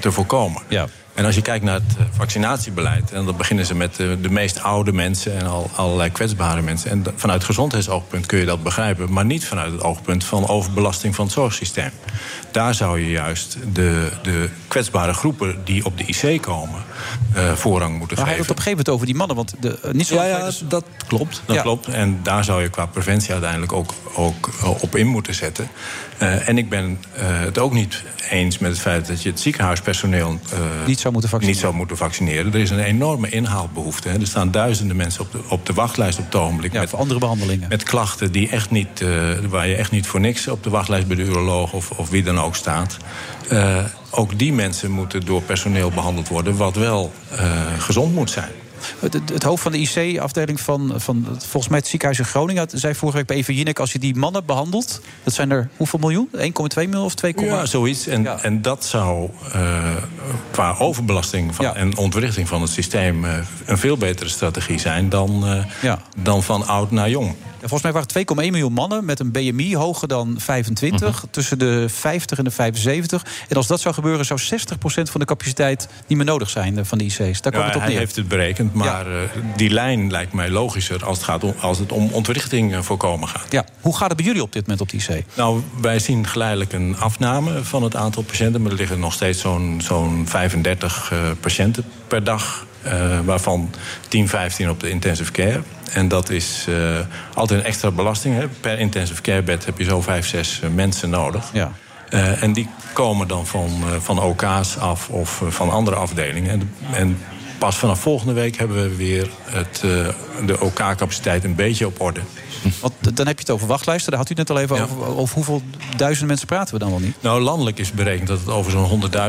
te voorkomen. Ja. En als je kijkt naar het vaccinatiebeleid, en dan beginnen ze met de, de meest oude mensen en al, allerlei kwetsbare mensen. En vanuit gezondheidsoogpunt kun je dat begrijpen, maar niet vanuit het oogpunt van overbelasting van het zorgsysteem. Daar zou je juist de, de kwetsbare groepen die op de IC komen, uh, voorrang moeten maar geven. Hij had het op een gegeven moment over die mannen, want de, uh, niet zo. Ja, ja dat klopt. Dat ja. klopt. En daar zou je qua preventie uiteindelijk ook, ook op in moeten zetten. Uh, en ik ben uh, het ook niet eens met het feit dat je het ziekenhuispersoneel uh, niet, zou moeten niet zou moeten vaccineren. Er is een enorme inhaalbehoefte. Hè. Er staan duizenden mensen op de, op de wachtlijst op het ogenblik. Ja, met, voor andere behandelingen. Met klachten die echt niet, waar je echt niet voor niks op de wachtlijst bij de uroloog of, of wie dan ook staat. ook die mensen moeten door personeel behandeld worden, wat wel gezond moet zijn. Het, het, hoofd van de IC-afdeling van, van volgens mij het ziekenhuis in Groningen zei vorige week bij Eva Jinek: als je die mannen behandelt, dat zijn er hoeveel miljoen? 1,2 miljoen of 2, ja, zoiets. En, ja. en dat zou uh, qua overbelasting van, ja. en ontwrichting van het systeem uh, een veel betere strategie zijn dan, uh, ja. dan van oud naar jong. Volgens mij waren het 2,1 miljoen mannen met een BMI hoger dan 25, uh -huh. tussen de 50 en de 75. En als dat zou gebeuren, zou 60% van de capaciteit niet meer nodig zijn van de IC's. Daar komt ja, het op hij neer. heeft het berekend, maar ja. uh, die lijn lijkt mij logischer als het, gaat om, als het om ontwrichting uh, voorkomen gaat. Ja. Hoe gaat het bij jullie op dit moment op de IC? Nou, wij zien geleidelijk een afname van het aantal patiënten, maar er liggen nog steeds zo'n zo'n 35 uh, patiënten per dag. Uh, waarvan 10, 15 op de intensive care. En dat is uh, altijd een extra belasting. Hè. Per intensive care bed heb je zo 5, 6 mensen nodig. Ja. Eh, en die komen dan van, eh, van OK's af of eh, van andere afdelingen. En, en pas vanaf volgende week hebben we weer het, eh, de OK-capaciteit een beetje op orde. Want dan heb je het over wachtlijsten. Daar had u net al even over. Over hoeveel duizenden mensen praten we dan wel niet? Nou, landelijk is berekend dat het over zo'n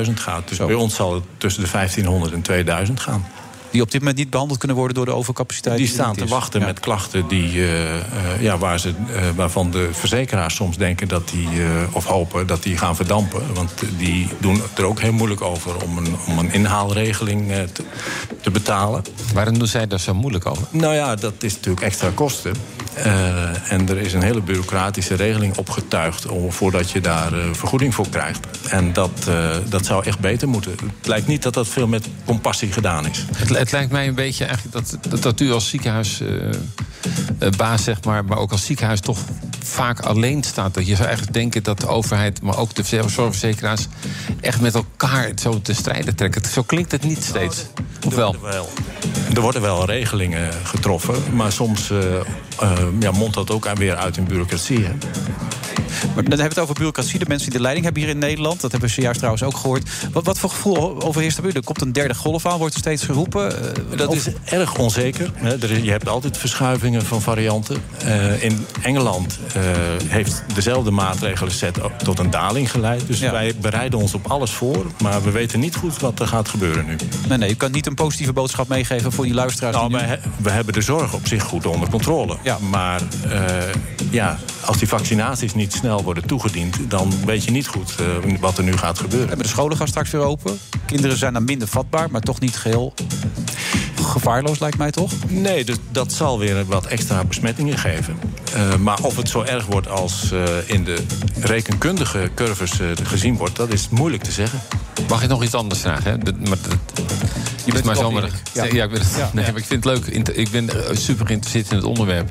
100.000 gaat. Dus bij ons zal het tussen de 1500 en 2000 gaan. Die op dit moment niet behandeld kunnen worden door de overcapaciteit? Die staan te wachten Ja. met klachten die, eh, eh, ja, waar ze, eh, waarvan de verzekeraars soms denken dat die, eh, of hopen dat die gaan verdampen. Want die doen er ook heel moeilijk over om een, om een inhaalregeling eh, te, te betalen. Waarom doen zij daar zo moeilijk over? Nou ja, dat is natuurlijk extra kosten. Eh, en er is een hele bureaucratische regeling opgetuigd om, voordat je daar eh, vergoeding voor krijgt. En dat, eh, dat zou echt beter moeten. Het lijkt niet dat dat veel met compassie gedaan is. Het, het lijkt mij een beetje eigenlijk dat, dat, dat u als ziekenhuisbaas, zeg maar, maar ook als ziekenhuis toch vaak alleen staat. Dat je zou eigenlijk denken dat de overheid, maar ook de zorgverzekeraars, echt met elkaar zo te strijden trekken. Zo klinkt het niet steeds. Of Er wel? worden wel, er worden wel regelingen getroffen, maar soms eh, eh, ja, mondt dat ook weer uit in bureaucratie. Hè? Maar dan hebben we het over bureaucratie. De mensen die de leiding hebben hier in Nederland. Dat hebben we zojuist trouwens ook gehoord. Wat, wat voor gevoel overheerst er? Er komt een derde golf aan, wordt er steeds geroepen. Eh, Dat of- is erg onzeker. Er Je hebt altijd verschuivingen van varianten. Eh, in Engeland eh, heeft dezelfde maatregelenset ook tot een daling geleid. Dus wij bereiden ons op alles voor. Maar we weten niet goed wat er gaat gebeuren nu. Nee, nee, u kan niet een positieve boodschap meegeven voor die luisteraars. Nou, die nu- we hebben de zorg op zich goed onder controle. Maar eh, ja, als die vaccinaties niet snel worden toegediend... dan weet je niet goed eh, wat er nu gaat gebeuren. De scholen gaan straks weer open. Kinderen zijn dan minder vatbaar, maar toch niet geheel gevaarloos, lijkt mij toch? Nee, dus dat zal weer wat extra besmettingen geven. Eh, maar of het zo erg wordt als eh, in de rekenkundige curves eh, gezien wordt... dat is moeilijk te zeggen. Mag ik nog iets anders vragen? Hè? Maar Je bent maar zomaar. eerlijk. Ja. Ja. ik ben het, Ja. nee, maar ik vind het leuk. Ik ben eh, super geïnteresseerd in het onderwerp.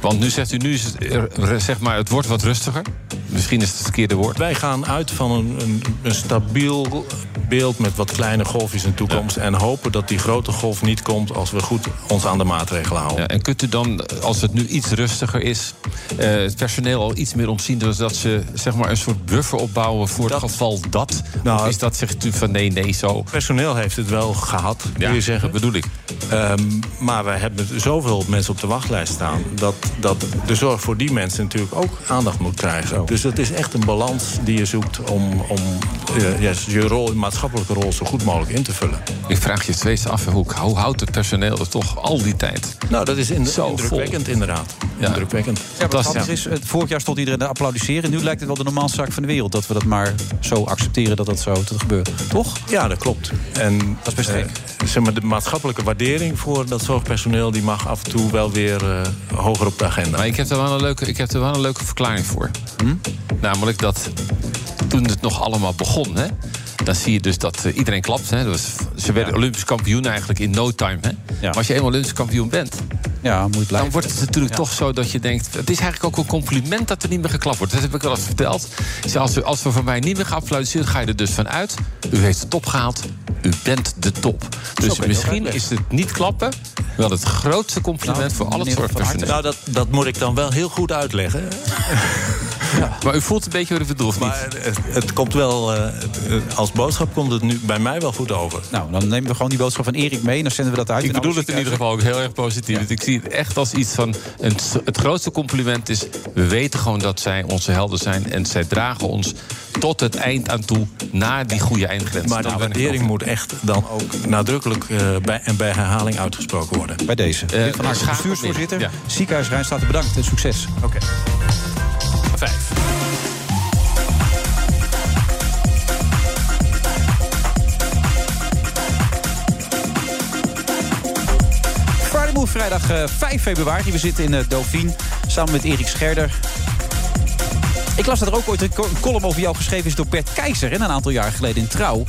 Want nu zegt u, nu is het, zeg maar, het wordt wat rustiger. Misschien is het het verkeerde woord. Wij gaan uit van een, een, een stabiel beeld met wat kleine golfjes in de toekomst... en hopen dat die grote golf niet komt als we goed ons aan de maatregelen houden. Ja, en kunt u dan, als het nu iets rustiger is, eh, het personeel al iets meer omzien, dus dat ze zeg maar, een soort buffer opbouwen voor het geval dat? Nou, of is dat zegt u van nee, nee, zo? Personeel heeft het wel gehad, kun Ja, je zeggen. dat bedoel ik. Ehm, maar we hebben zoveel mensen op de wachtlijst staan... Dat, dat de zorg voor die mensen natuurlijk ook aandacht moet krijgen. Dus het is echt een balans die je zoekt om, om eh, ja, je rol, je maatschappelijke rol zo goed mogelijk in te vullen. Ik vraag je steeds af, hoe, hoe houdt het personeel er toch al die tijd? Nou, dat is in, Zo indrukwekkend inderdaad. Ja. Indrukwekkend. Ja, wat grappig is, eh, vorig jaar stond iedereen te applaudisseren. Nu lijkt het wel de normaalste zaak van de wereld. Dat we dat maar zo accepteren dat dat zo te gebeurt. Toch? Ja, dat klopt. En, dat is best eh, gek. Zeg maar, de maatschappelijke waardering voor dat zorgpersoneel... die mag af en toe wel weer eh, hoger op de agenda. Maar ik heb er wel een leuke, ik heb er wel een leuke verklaring voor. Hm? Namelijk dat toen het nog allemaal begon, hè, dan zie je dus dat eh, iedereen klapt. Hè. Ze werden Olympisch kampioen eigenlijk in no time. Hè. Maar als je eenmaal Olympisch kampioen bent, ja, moet dan wordt het natuurlijk toch zo dat je denkt... het is eigenlijk ook een compliment dat er niet meer geklapt wordt. Dat heb ik wel eens verteld. Als, we, als we van mij niet meer geapplaudiseerd, ga je er dus van uit. U heeft de top gehaald. U bent de top. Dus misschien is het niet klappen wel het grootste compliment voor al het zorgpersoneel. Nou, dat, dat moet ik dan wel heel goed uitleggen. Maar u voelt een beetje wat ik bedoel, maar niet? Het, komt wel, eh, als boodschap komt het nu bij mij wel goed over. Nou, dan nemen we gewoon die boodschap van Erik mee en dan zenden we dat uit. Ik bedoel het in ieder geval ook heel erg positief. Ik zie het echt als iets van, het, het grootste compliment is... we weten gewoon dat zij onze helden zijn en zij dragen ons tot het eind aan toe naar die goede eindgrens. Maar de waardering moet echt dan ook nadrukkelijk eh, bij, en bij herhaling uitgesproken worden. Bij deze. Uh, van bestuursvoorzitter. Ja. Ziekenhuis Rijnstaten bedankt en succes. Oké. 5. vrijdag eh, 5 februari. We zitten in eh, Dauphine samen met Erik Scherder. Ik las dat er ook ooit een column over jou geschreven is door Bert Keizer... Een aantal jaar geleden in Trouw.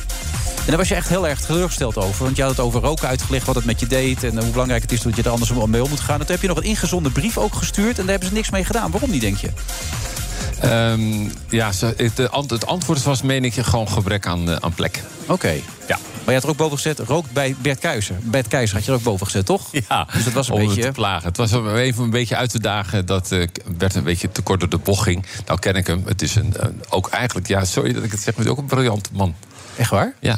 En daar was je echt heel erg teleurgesteld over. Want je had het over roken uitgelegd, wat het met je deed... en eh, hoe belangrijk het is dat je er anders mee om moet gaan. En toen heb je nog een ingezonde brief ook gestuurd... en daar hebben ze niks mee gedaan. Waarom niet, denk je? Ehm, ja, ze- het, antwoord was, meen ik, gewoon gebrek aan, eh, aan plek. Oké. Ja. Maar je had er ook boven gezet, rookt bij Bert Keizer. Bert Keizer had je er ook boven gezet, toch? Ja, Dus dat was een om beetje... te plagen. Het was om even een beetje uit te dagen dat eh, Bert een beetje te kort door de bocht ging. Nou ken ik hem. Het is een, een- ook eigenlijk, ja, sorry dat ik het zeg, maar het is ook een briljante man. Echt waar? Ja.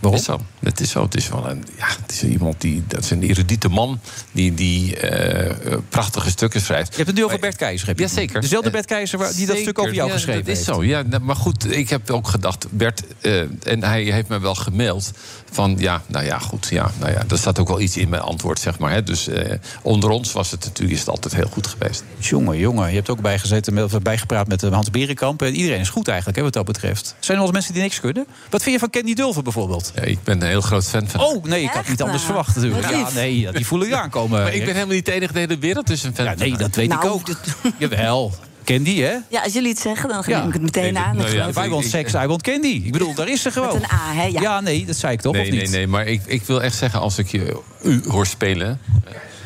Waarom? Is zo. Het is zo. Het is wel een, ja, het is iemand die, dat is een erudite man die, die eh, eh, prachtige stukken schrijft. Je hebt het nu over Bert Keizer, heb je? Jazeker. Dezelfde Bert Keizer waar- die dat stuk over jou ja, geschreven dat is heeft. zo. Ja, nou, maar goed, ik heb ook gedacht, Bert, eh, en hij heeft me wel gemaild van ja, nou ja, goed, ja, nou ja, er staat ook wel iets in mijn antwoord, zeg maar. Hè. Dus eh, onder ons was het natuurlijk is het altijd heel goed geweest. Jongen, jongen, je hebt ook bijgezeten, of bijgepraat met eh, Hans Berenkamp. En iedereen is goed eigenlijk, hè, wat dat betreft. Zijn er wel eens mensen die niks kunnen? Wat vind je van Candy Dulver bijvoorbeeld? Ja, ik ben een heel groot fan van. Oh, nee, ik had niet anders verwacht natuurlijk. Ja, nee, ja, die voelen je aankomen. Maar ik ben helemaal niet de enige de hele wereld dus een fan Ja, nee, dat weet ik Nou, ook. Jawel. Candy, hè? Ja, als jullie het zeggen, dan neem ik het meteen Nee, aan. nou ja, geloof I ik. want sex, I want Candy. Ik bedoel, daar is ze gewoon. Met een A, hè? Ja. Ja, nee, dat zei ik toch, nee, of niet? nee, nee, maar ik, ik wil echt zeggen, als ik je u hoor spelen.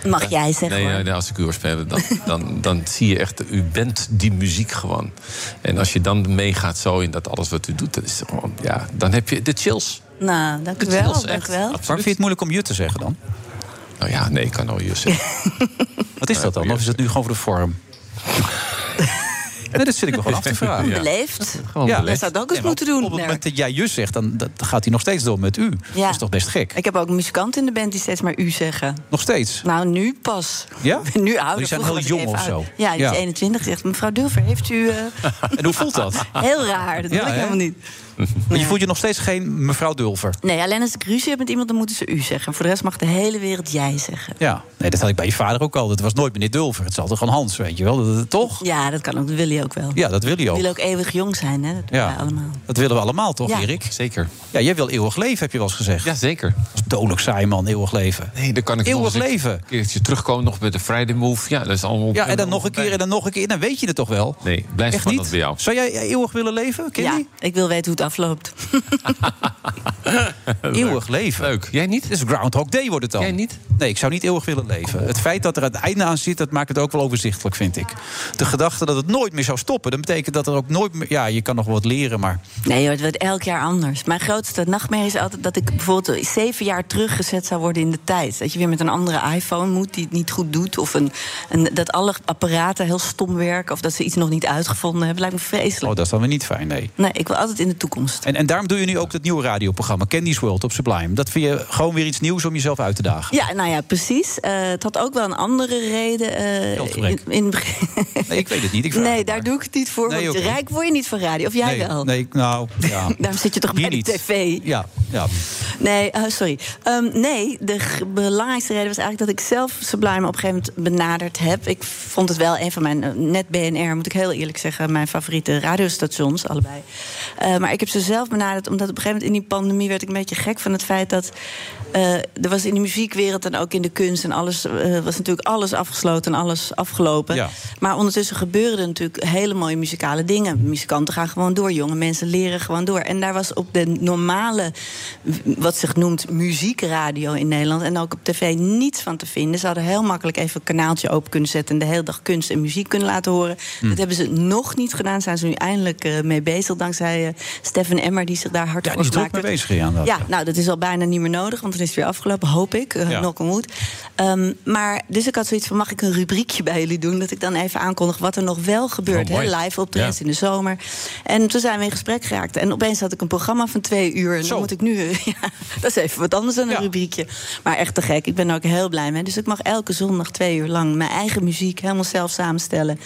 Mag jij zeggen, Nee, hoor. nee, als ik u hoor spelen, dan, dan, dan zie je echt, u bent die muziek gewoon. En als je dan meegaat zo in dat alles wat u doet, dan is het gewoon, ja, dan heb je de chills. Nou, dank u wel. echt. Dank u wel. Waarom vind je het moeilijk om je te zeggen dan? Nou ja, nee, ik kan al je zeggen. Wat is dat dan? Of is het nu gewoon voor de vorm? Nee, dat zit ik me gewoon af te vragen. Ja. Beleefd. Gewoon Ja, beleefd. dat zou ook eens moeten doen. Op het moment dat jij jus zegt, dan dat gaat hij nog steeds door met u. Ja. Dat is toch best gek? Ik heb ook muzikanten in de band die steeds maar u zeggen. Nog steeds? Nou, nu pas. Ja? Ik ben nu ouder. Die zijn heel jong of zo? Ja, die Ja. is 21. Zegt mevrouw Dulver, heeft u... eh, En hoe voelt dat? heel raar, dat Ja, wil ik helemaal niet. Maar je voelt je nog steeds geen mevrouw Dulver. Nee, alleen als ik ruzie heb met iemand, dan moeten ze u zeggen. Voor de rest mag de hele wereld jij zeggen. Ja, nee, dat had ik bij je vader ook al. Het was nooit meneer Dulver. Het is altijd gewoon Hans, weet je wel. Dat- dat- toch? Ja, dat kan ook. Dat wil je ook wel. Ja, dat wil We ook. willen ook eeuwig jong zijn, hè? Dat willen Ja. allemaal. Dat willen we allemaal, toch, Ja. Erik? Zeker. Ja, jij wil eeuwig leven, heb je wel eens gezegd. Ja, zeker. Dat is dodelijk saai, man, eeuwig leven. Nee, dan kan ik Eeuwig nog eens een leven. keertje terugkomen nog met de Friday Move. Ja, dat is allemaal... Ja, en dan nog een keer en dan nog een keer. Dan weet je het toch wel? Nee, blijf Echt niet? bij jou. Zou jij eeuwig willen leven, Kenny? Ja, ik wil weten hoe het afloopt. Eeuwig leven. Leuk. Jij niet? Het is Groundhog Day wordt het dan. Jij niet? Nee, ik zou niet eeuwig willen leven. Het feit dat er het einde aan zit, dat maakt het ook wel overzichtelijk, vind ik. De gedachte dat het nooit meer zou stoppen, dat betekent dat er ook nooit meer... Ja, je kan nog wat leren, maar... Nee het wordt elk jaar anders. Mijn grootste nachtmerrie is altijd dat ik bijvoorbeeld zeven jaar teruggezet zou worden in de tijd. Dat je weer met een andere iPhone moet die het niet goed doet. Of een, een, dat alle apparaten heel stom werken. Of dat ze iets nog niet uitgevonden hebben. Lijkt me vreselijk. Oh, dat is dan weer niet fijn, nee. Nee, ik wil altijd in de toekomst. En, en daarom doe je nu ook dat nieuwe radioprogramma, Candy's World op Sublime. Dat vind je gewoon weer iets nieuws om jezelf uit te dagen. Ja, nou ja, precies. Eh, het had ook wel een andere reden. Geldgebrek. in, in het Nee, ik weet het niet. Ik nee, het daar maar. doe ik het niet voor. Nee, want rijk word je niet van radio. Of jij nee, wel? Nee, nou, ja. Daarom zit je toch Hier bij de tv? Ja, ja. Nee, eh, sorry. Ehm, nee, de belangrijkste reden was eigenlijk dat ik zelf Sublime op een gegeven moment benaderd heb. Ik vond het wel een van mijn, net BNR, moet ik heel eerlijk zeggen, mijn favoriete radiostations, allebei. Maar ik heb ze zelf benaderd omdat op een gegeven moment in die pandemie werd ik een beetje gek van het feit dat. Eh, er was in de muziekwereld en ook in de kunst en alles eh, was natuurlijk alles afgesloten en alles afgelopen. Ja. Maar ondertussen gebeuren er natuurlijk hele mooie muzikale dingen. Muzikanten gaan gewoon door, jonge mensen leren gewoon door. En daar was op de normale, wat zich noemt muziekradio in Nederland... en ook op tv niets van te vinden. Ze hadden heel makkelijk even een kanaaltje open kunnen zetten... en de hele dag kunst en muziek kunnen laten horen. Dat hebben ze nog niet gedaan, zijn ze nu eindelijk eh, mee bezig... dankzij Stefan Emmer, die zich daar hard Ja, voor die is gemaakt mee bezig, ja. Ja, nou, dat is al bijna niet meer nodig, want is het weer afgelopen, hoop ik. Uh, Ja. Ehm, maar dus ik had zoiets van: mag ik een rubriekje bij jullie doen? Dat ik dan even aankondig wat er nog wel gebeurt. Oh, hè, live optredens Ja. in de zomer. En toen zijn we in gesprek geraakt. En opeens had ik een programma van twee uur. En Zo. dan moet ik nu. ja, dat is even wat anders dan een Ja. rubriekje. Maar echt te gek. Ik ben er ook heel blij mee. Dus ik mag elke zondag twee uur lang mijn eigen muziek helemaal zelf samenstellen.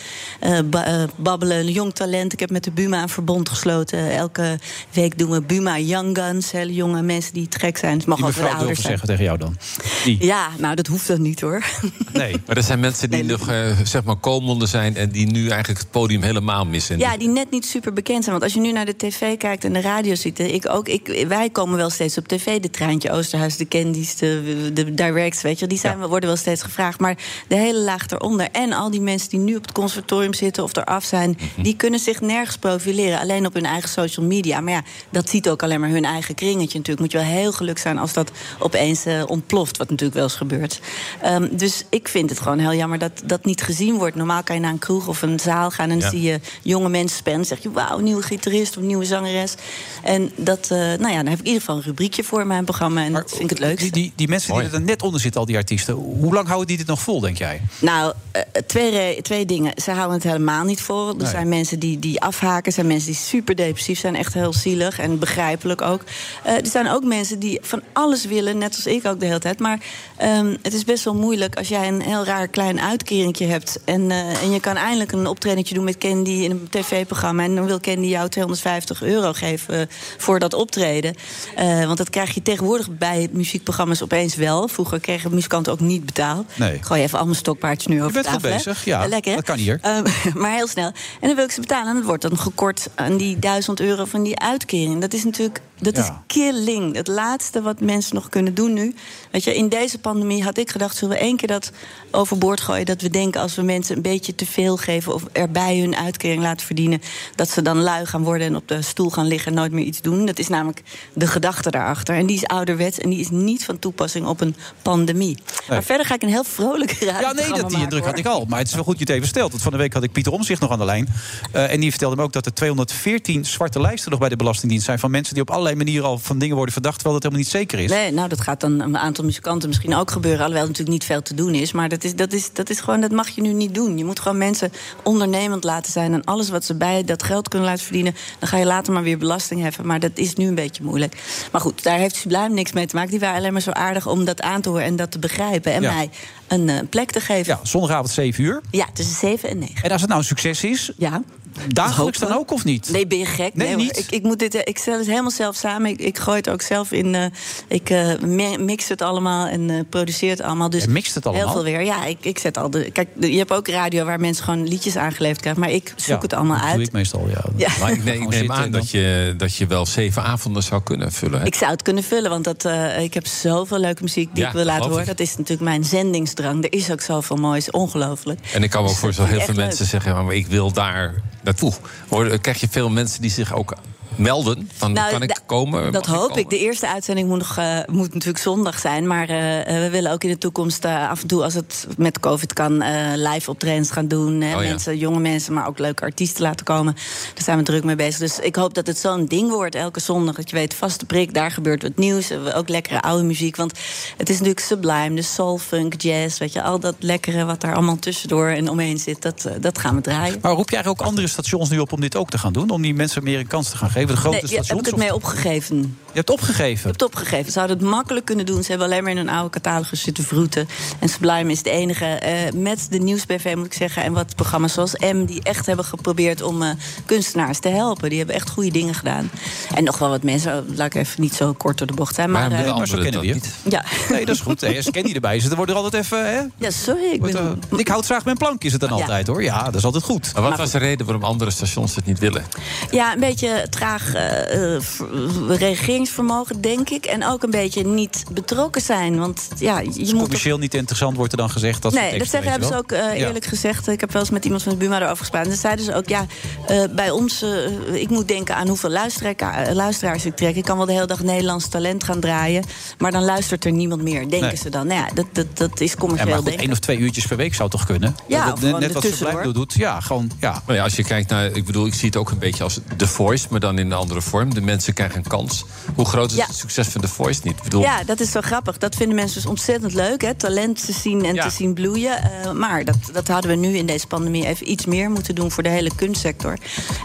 Ba- eh, babbelen, een jong talent. Ik heb met de Buma een verbond gesloten. Elke week doen we Buma Young Guns. Hele jonge mensen die te gek zijn. Het mag ook ouder durven zijn. zeggen tegen jou dan. Die. Ja, nou, dat hoeft dan niet hoor. Nee. Maar er zijn mensen die Nee, nog eh, zeg maar koolmonden zijn... en die nu eigenlijk het podium helemaal missen. Ja, die net niet super bekend zijn. Want als je nu naar de tv kijkt en de radio ziet... eh, Ik ook, ik, wij komen wel steeds op tv. De Treintje Oosterhuis, de Candies, de, de Directs, weet je. Die zijn, Ja. worden wel steeds gevraagd. Maar de hele laag eronder en al die mensen die nu op het conservatorium zitten... of eraf zijn, Mhm. die kunnen zich nergens profileren. Alleen op hun eigen social media. Maar ja, dat ziet ook alleen maar hun eigen kringetje natuurlijk. Moet je wel heel geluk zijn als dat opeens eh, ontploft. Wat natuurlijk wel eens gebeurt. Ehm, dus ik vind het gewoon heel jammer dat dat niet gezien wordt. Normaal kan je naar een kroeg of een zaal gaan... en Ja. zie je jonge mensen spelen. Dan zeg je, wauw, nieuwe gitarist of nieuwe zangeres. En dat, eh, nou ja, dan heb ik in ieder geval een rubriekje voor in mijn programma. En dat vind ik het leukste. Die, die, die mensen die er net onder zitten, al die artiesten... hoe lang houden die dit nog vol, denk jij? Nou, eh, twee, twee dingen. Ze houden het helemaal niet vol. Er Nee. zijn mensen die, die afhaken. Er zijn mensen die super depressief zijn. Echt heel zielig en begrijpelijk ook. Eh, er zijn ook mensen die van alles willen. Net als ik ook de hele tijd. Maar ehm, het is best wel moeilijk als jij een heel raar klein uitkeringetje hebt. En, eh, en je kan eindelijk een optredentje doen met Candy in een tv-programma. En dan wil Candy jou 250 euro geven voor dat optreden. Eh, want dat krijg je tegenwoordig bij muziekprogramma's opeens wel. Vroeger kregen muzikanten ook niet betaald. Nee. Ik gooi even al mijn stokpaardjes nu over bent goed tafel, hè? bezig, ja. Lekker, hè? Dat kan hier. Ehm, maar heel snel. En dan wil ik ze betalen. En dat wordt dan gekort aan die 1000 euro van die uitkering. Dat is natuurlijk dat is killing. Het laatste wat mensen nog kunnen doen nu. Weet je, in deze pandemie had ik gedacht... zullen we één keer dat overboord gooien... dat we denken als we mensen een beetje te veel geven... of erbij hun uitkering laten verdienen... dat ze dan lui gaan worden en op de stoel gaan liggen... en nooit meer iets doen. Dat is namelijk de gedachte daarachter. En die is ouderwets en die is niet van toepassing op een pandemie. Maar verder ga ik een heel vrolijk Ja, nee, dat, die indruk had ik al. Maar het is wel goed je het even stelt. Want van de week had ik Pieter Omzicht nog aan de lijn. Eh, en die vertelde me ook dat er 214 zwarte lijsten nog bij de Belastingdienst zijn... van mensen die op allerlei manieren al van dingen worden verdacht... terwijl dat helemaal niet zeker is. Nee, nou, dat gaat dan een aantal muzikanten misschien ook gebeuren. Alhoewel er natuurlijk niet veel te doen is. Maar dat is, dat, is, dat is gewoon, dat mag je nu niet doen. Je moet gewoon mensen ondernemend laten zijn. En alles wat ze bij dat geld kunnen laten verdienen. dan ga je later maar weer belasting heffen. Maar dat is nu een beetje moeilijk. Maar goed, daar heeft Sublime niks mee te maken. Die waren alleen maar zo aardig om dat aan te horen en dat te begrijpen. En Ja. mij een eh, plek te geven. Ja, zondagavond 7 uur. Ja, tussen 7 en 9. En als het nou een succes is, Ja. Dagelijks dan ook of niet? Nee, ben je gek? Nee, niet? Ik, ik, moet dit, eh, ik stel het helemaal zelf samen. Ik, ik gooi het ook zelf in. eh, ik eh, mi- mix het allemaal en eh, produceer het allemaal. Dus Je mixt het allemaal? Heel veel weer. Ja, ik, ik zet al de. Kijk, je hebt ook radio waar mensen gewoon liedjes aangeleverd krijgen. Maar ik zoek Ja, het allemaal dat uit. doe ik meestal, ja. Ja. Maar ik, neem- ik aan dat je, dat je wel zeven avonden zou kunnen vullen. Hè? Ik zou het kunnen vullen, want dat, eh, ik heb zoveel leuke muziek die Ja, ik wil dat laten horen. ik. Dat is natuurlijk mijn zendingsdrang. Er is ook zoveel moois, ongelooflijk. En ik kan me ook Dus voorstellen, heel het veel mensen zeggen... "Ja, maar ik wil daar naartoe. Hoor, krijg je veel mensen die zich ook melden? Van, Nou, kan ik komen? Dat hoop komen? ik. De eerste uitzending moet, nog, eh, moet natuurlijk zondag zijn. Maar eh, eh, we willen ook in de toekomst af en toe, als het met COVID kan, eh, live optredens gaan doen. Oh ja. mensen, jonge mensen, maar ook leuke artiesten laten komen. Daar zijn we druk mee bezig. Dus ik hoop dat het zo'n ding wordt elke zondag. Dat je weet, vaste prik, daar gebeurt wat nieuws. Ook lekkere oude muziek. Want het is natuurlijk sublime. Dus soul, funk, jazz. Weet je, al dat lekkere wat daar allemaal tussendoor en omheen zit. Dat, dat gaan we draaien. Maar roep jij eigenlijk ook andere stations nu op om dit ook te gaan doen? Om die mensen meer een kans te gaan geven? De grote Nee, ja, stations? heb ik het mee opgegeven. Je hebt opgegeven? Ik heb het opgegeven. Ze hadden het makkelijk kunnen doen. Ze hebben alleen maar in een oude catalogus zitten vroeten. En Sublime is de enige eh, met de nieuwsbv, moet ik zeggen... en wat programma's zoals M, die echt hebben geprobeerd... om eh, kunstenaars te helpen. Die hebben echt goede dingen gedaan. En nog wel wat mensen, laat ik even niet zo kort door de bocht zijn. Maar, maar zo anderen kennen we je. niet? ja. Nee, dat is goed. Nee, als Kenny erbij zit, dan wordt er altijd even... Hè? ja, sorry. Ik Wordt, ben, ik houd graag mijn plank, is het dan Ja. altijd hoor. Ja, dat is altijd goed. Maar wat Maar was de reden waarom andere stations het niet willen? Ja, een beetje traag eh, eh, v- regeringsvermogen, denk ik. En ook een beetje niet betrokken zijn. Want ja, je moet toch- Commercieel niet interessant wordt er dan gezegd. Dat nee, dat zeggen, hebben ze ook eh, Ja. eerlijk gezegd. Ik heb wel eens met iemand van de Buma erover gesproken. En ze zeiden ze ook, ja, eh, bij ons... eh, ik moet denken aan hoeveel luisteraar, eh, luisteraars ik trek. Ik kan wel de hele dag Nederlands talent gaan draaien... maar dan luistert er niemand meer, denken Nee. ze dan. Nou ja, dat, dat, dat is Ja, commercieel maar goed, één of twee uurtjes per week zou toch kunnen? Ja, Dat- of net, net wat ertussendoor. Sublime doet. Ja, gewoon, ja. Maar ja, als je kijkt naar, ik bedoel, ik zie het ook een beetje als The Voice, maar dan in een andere vorm. De mensen krijgen een kans. Hoe groot is Ja. het succes van The Voice niet? Bedoel, Ja, dat is zo grappig. Dat vinden mensen dus ontzettend leuk. Hè? Talent te zien en Ja. te zien bloeien. Eh, maar dat, dat hadden we nu in deze pandemie even iets meer moeten doen voor de hele kunstsector.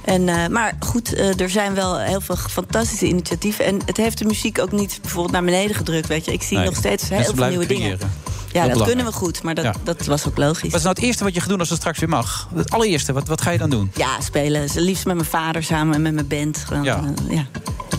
En, eh, maar goed, eh, er zijn wel heel veel fantastische initiatieven. En het heeft de muziek ook niet bijvoorbeeld naar beneden gedrukt. Weet je. Ik zie Nee. nog steeds heel veel nieuwe dingen. Ja, dat kunnen we goed, maar dat, Ja. dat was ook logisch. Wat is nou het eerste wat je gaat doen als het straks weer mag? Het allereerste, wat, wat ga je dan doen? Ja, spelen. Liefst met mijn vader samen en met mijn band. Gewoon, Ja. ja.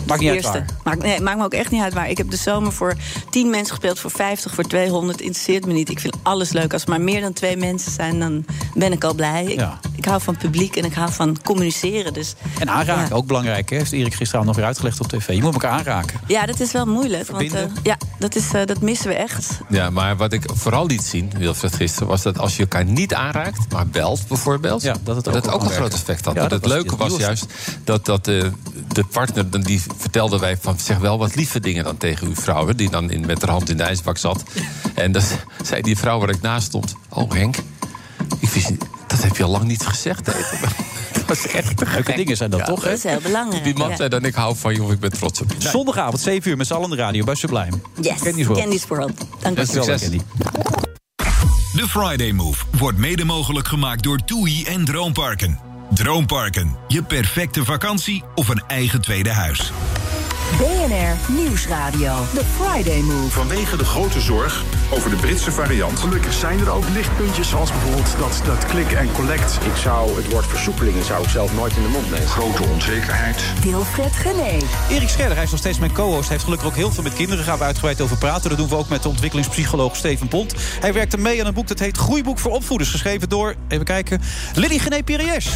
Maakt niet uit waar. Maakt, nee, maakt me ook echt niet uit waar. Ik heb de zomer voor 10 mensen gespeeld, voor 50, voor 200. Interesseert me niet. Ik vind alles leuk. Als er maar meer dan twee mensen zijn, dan ben ik al blij. Ik, Ja. Ik hou van publiek en ik hou van communiceren. Dus En aanraken, Ja. ook belangrijk. Hè? Heeft Erik gisteravond nog weer uitgelegd op tv. Je moet elkaar aanraken. ja, dat is wel moeilijk. Want, eh, ja, dat, is, eh, dat missen we echt. Ja, maar wat ik vooral liet zien, Wilfred gisteren, was dat als je elkaar niet aanraakt, maar belt bijvoorbeeld, Ja, dat het ook dat een groot effect had. Ja, dat het was leuke was nieuws. juist dat, dat eh, de partner, dan die vertelde wij van zeg wel wat lieve dingen dan tegen uw vrouw, hè, die dan in, met haar hand in de ijsbak zat. En dan zei die vrouw waar ik naast stond, oh Henk, ik wist niet, dat heb je al lang niet gezegd. Dat is echt te Leuke dingen zijn dat Ja, toch, hè? Dat is heel belangrijk. Die man ja. zei dan, ik hou van je of ik ben trots op je. Zondagavond, 7 uur, met z'n allen de radio bij Sublime. Yes, Candy's World. Candy's World. Dank u. Succes. Candy. De Friday Move wordt mede mogelijk gemaakt door TUI en Droomparken. Droomparken, je perfecte vakantie of een eigen tweede huis. BNR Nieuwsradio. The Friday Move. Vanwege de grote zorg over de Britse variant. Gelukkig zijn er ook lichtpuntjes, zoals bijvoorbeeld dat, dat click en collect. Ik zou het woord versoepelingen zou ik zelf nooit in de mond nemen. Grote onzekerheid. Wilfred Gené. Erik Scherder, hij is nog steeds mijn co-host. Hij heeft gelukkig ook heel veel met kinderen. Daar gaan we uitgebreid over praten. Dat doen we ook met de ontwikkelingspsycholoog Steven Pont. Hij werkte mee aan een boek dat heet Groeiboek voor opvoeders. Geschreven door, even kijken, Lily Gené Pires.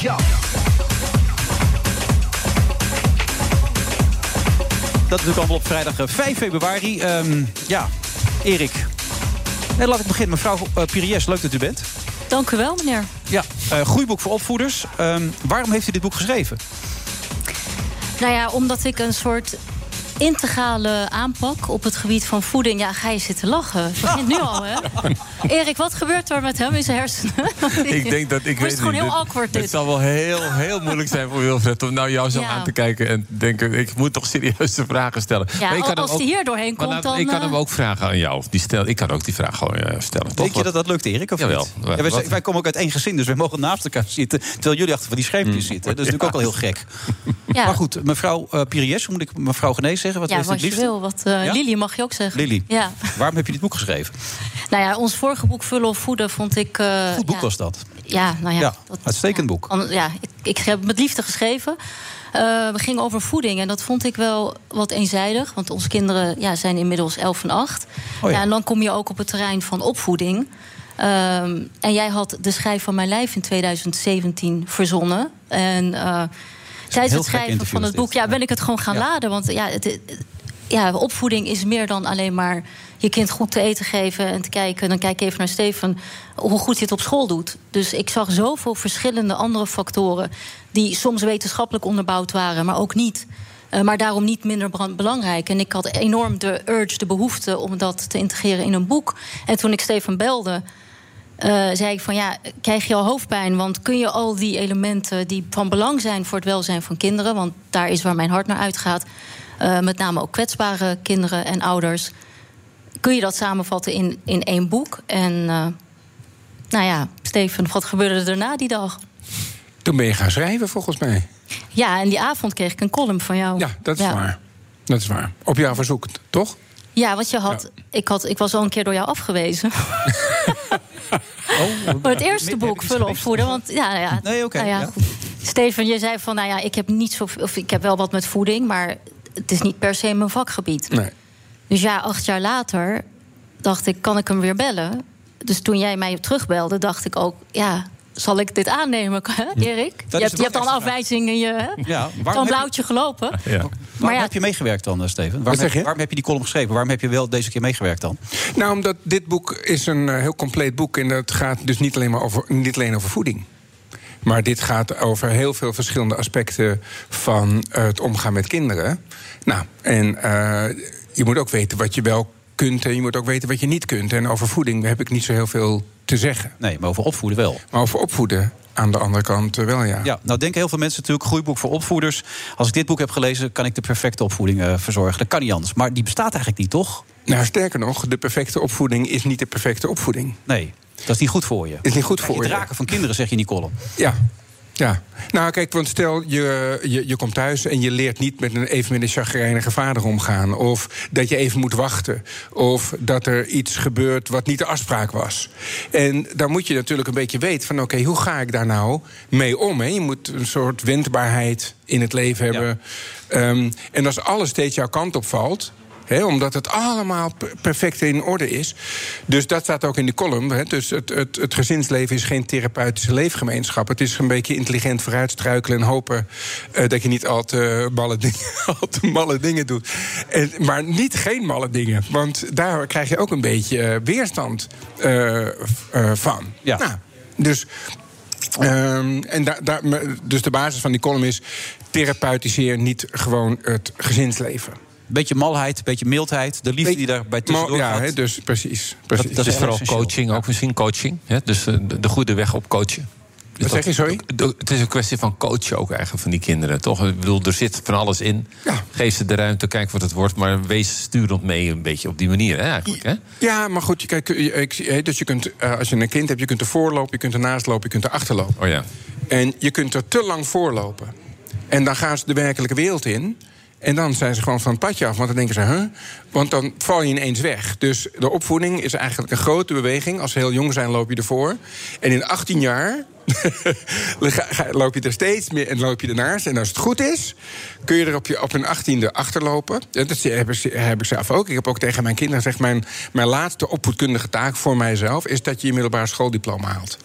Ja. Dat natuurlijk allemaal op vrijdag eh, 5 februari. Ehm, ja, Erik. Laat ik beginnen. Mevrouw uh, Pires, leuk dat u bent. Dank u wel, meneer. Ja, eh, groeiboek voor opvoeders. Ehm, waarom heeft u dit boek geschreven? Nou ja, omdat ik een soort integrale aanpak op het gebied van voeding. Ja, ga je zitten lachen. Het begint nu al, hè? Erik, wat gebeurt er met hem in zijn hersenen? Ik denk dat ik Het weet is gewoon niet, heel awkward, dit. Het zal wel heel, heel moeilijk zijn voor Wilfred om nou jou zo Ja. aan te kijken en denken: ik moet toch serieuze vragen stellen. Ja, Maar ik kan als hem hij hier doorheen komt, dan... ik kan eh, hem ook vragen aan jou. Die stel, ik kan ook die vraag gewoon eh, stellen. Toch? Denk je dat dat lukt, Erik? Of Jawel. niet? Ja, wij, wij komen ook uit één gezin, dus wij mogen naast elkaar zitten. Terwijl jullie achter van die schermpjes zitten. Dat is natuurlijk ook al heel gek. Ja. Maar goed, mevrouw uh, hoe moet ik mevrouw Genees zeggen? Wat ja, is het wat je wil. Wat, Ja? Lily mag je ook zeggen. Lily, Ja. waarom heb je dit boek geschreven? Nou ja, ons vorige boek Vullen of Voeden vond ik... eh, Goed boek ja, was dat. Ja, nou ja. Ja, dat- uitstekend boek. Ja, ik, ik heb het met liefde geschreven. Eh, we gingen over voeding en dat vond ik wel wat eenzijdig. Want onze kinderen ja, zijn inmiddels 11 en 8. Oh ja. ja. en dan kom je ook op het terrein van opvoeding. Ehm, en jij had de schrijf van mijn lijf in 2017 verzonnen. En tijdens het schrijven van het boek ja, ben ik het gewoon gaan Ja. laden. Want ja, het, ja, opvoeding is meer dan alleen maar je kind goed te eten geven en te kijken. Dan kijk ik even naar Steven hoe goed hij het op school doet. Dus ik zag zoveel verschillende andere factoren die soms wetenschappelijk onderbouwd waren, maar ook niet. Eh, maar daarom niet minder belangrijk. En ik had enorm de urge, de behoefte om dat te integreren in een boek. En toen ik Steven belde, eh, zei ik van ja, krijg je al hoofdpijn? Want kun je al die elementen die van belang zijn voor het welzijn van kinderen, want daar is waar mijn hart naar uitgaat, eh, met name ook kwetsbare kinderen en ouders, kun je dat samenvatten in, in één boek? En eh, nou ja, Steven, wat gebeurde er daarna die dag? Toen ben je gaan schrijven, volgens mij. Ja, en die avond kreeg ik een column van jou. Ja, dat is waar. Dat is waar. Op jouw verzoek, toch? Ja, want je had, Ik, had, ik was al een keer door jou afgewezen. maar het eerste boek, Vullen of Voeden. Want ja, ja, Nee, oké, nou ja, ja. goed. Steven, je zei van, nou ja, ik heb niet zo, of ik heb wel wat met voeding, maar het is niet per se mijn vakgebied. Nee. Dus ja, acht jaar later dacht ik, kan ik hem weer bellen? Dus toen jij mij terugbelde, dacht ik ook, ja, zal ik dit aannemen, hè, Erik? Dat Je hebt, je hebt al een belangrijkste afwijzing in je, hè? Ja, waarom Zo'n heb je- blauwtje gelopen. Waarom Maar ja, heb je meegewerkt dan, eh, Steven? Waarom heb, je? waarom heb je die column geschreven? Waarom heb je wel deze keer meegewerkt dan? Nou, omdat dit boek is een eh, heel compleet boek. En dat gaat dus niet alleen, maar over, niet alleen over voeding. Maar dit gaat over heel veel verschillende aspecten van eh, het omgaan met kinderen. Nou, en eh, je moet ook weten wat je wel kunt en je moet ook weten wat je niet kunt. En over voeding heb ik niet zo heel veel te zeggen. Nee, maar over opvoeden wel. Maar over opvoeden aan de andere kant eh, wel, ja. Ja, nou denken heel veel mensen natuurlijk, groeiboek voor opvoeders. Als ik dit boek heb gelezen, kan ik de perfecte opvoeding eh, verzorgen. Dat kan niet anders. Maar die bestaat eigenlijk niet, toch? Nou, sterker nog, de perfecte opvoeding is niet de perfecte opvoeding. Nee, dat is niet goed voor je. Is niet goed voor je je. draken van kinderen, zeg je in die column. Ja. Ja, nou kijk, want stel je, je, je komt thuis en je leert niet met een, even met een chagrijnige vader omgaan. Of dat je even moet wachten. Of dat er iets gebeurt wat niet de afspraak was. En dan moet je natuurlijk een beetje weten van oké, hoe ga ik daar nou mee om? Hè? Je moet een soort wendbaarheid in het leven hebben. Ehm, en als alles steeds jouw kant op valt. Omdat het allemaal per- perfect in orde is. Dus dat staat ook in de column. Dus het, het, het gezinsleven is geen therapeutische leefgemeenschap. Het is een beetje intelligent vooruitstruikelen en hopen eh, dat je niet al te, malle dingen, al te malle dingen doet. En, maar niet geen malle dingen. Want daar krijg je ook een beetje eh, weerstand eh, van. Ja. Nou, dus. ehm, en daar dus de basis van die column is: therapeutiseer niet gewoon het gezinsleven. Beetje malheid, een beetje mildheid. De liefde die daarbij tussendoor ja, gaat. dus precies. Dat, precies. dat is vooral essentieel. coaching, ook misschien coaching. Hè? Dus eh, de, de goede weg op coachen. Dus Wat zeg je, sorry? Het is een kwestie van coachen ook eigenlijk van die kinderen, toch? Ik bedoel, er zit van alles in. Geef ze de ruimte, kijk wat het wordt. Maar wees sturend mee een beetje op die manier, hè, eigenlijk. Hè? Ja, maar goed, je- kijk, je- ik, hè, dus je kunt, eh, als je een kind hebt, je kunt er voorlopen, je kunt ernaast lopen, je kunt er achterlopen. Oh ja. En je kunt er te lang voorlopen. En dan gaan ze de werkelijke wereld in. En dan zijn ze gewoon van het padje af. Want dan denken ze, huh? Want dan val je ineens weg. Dus de opvoeding is eigenlijk een grote beweging. Als ze heel jong zijn, loop je ervoor. En in 18 jaar loop je er steeds meer en loop je ernaast. En als het goed is, kun je er op, je, op een achttiende achterlopen. Dat heb ik, zelf ook. Ik heb ook tegen mijn kinderen gezegd... Mijn, mijn laatste opvoedkundige taak voor mijzelf... is dat je je middelbare schooldiploma haalt.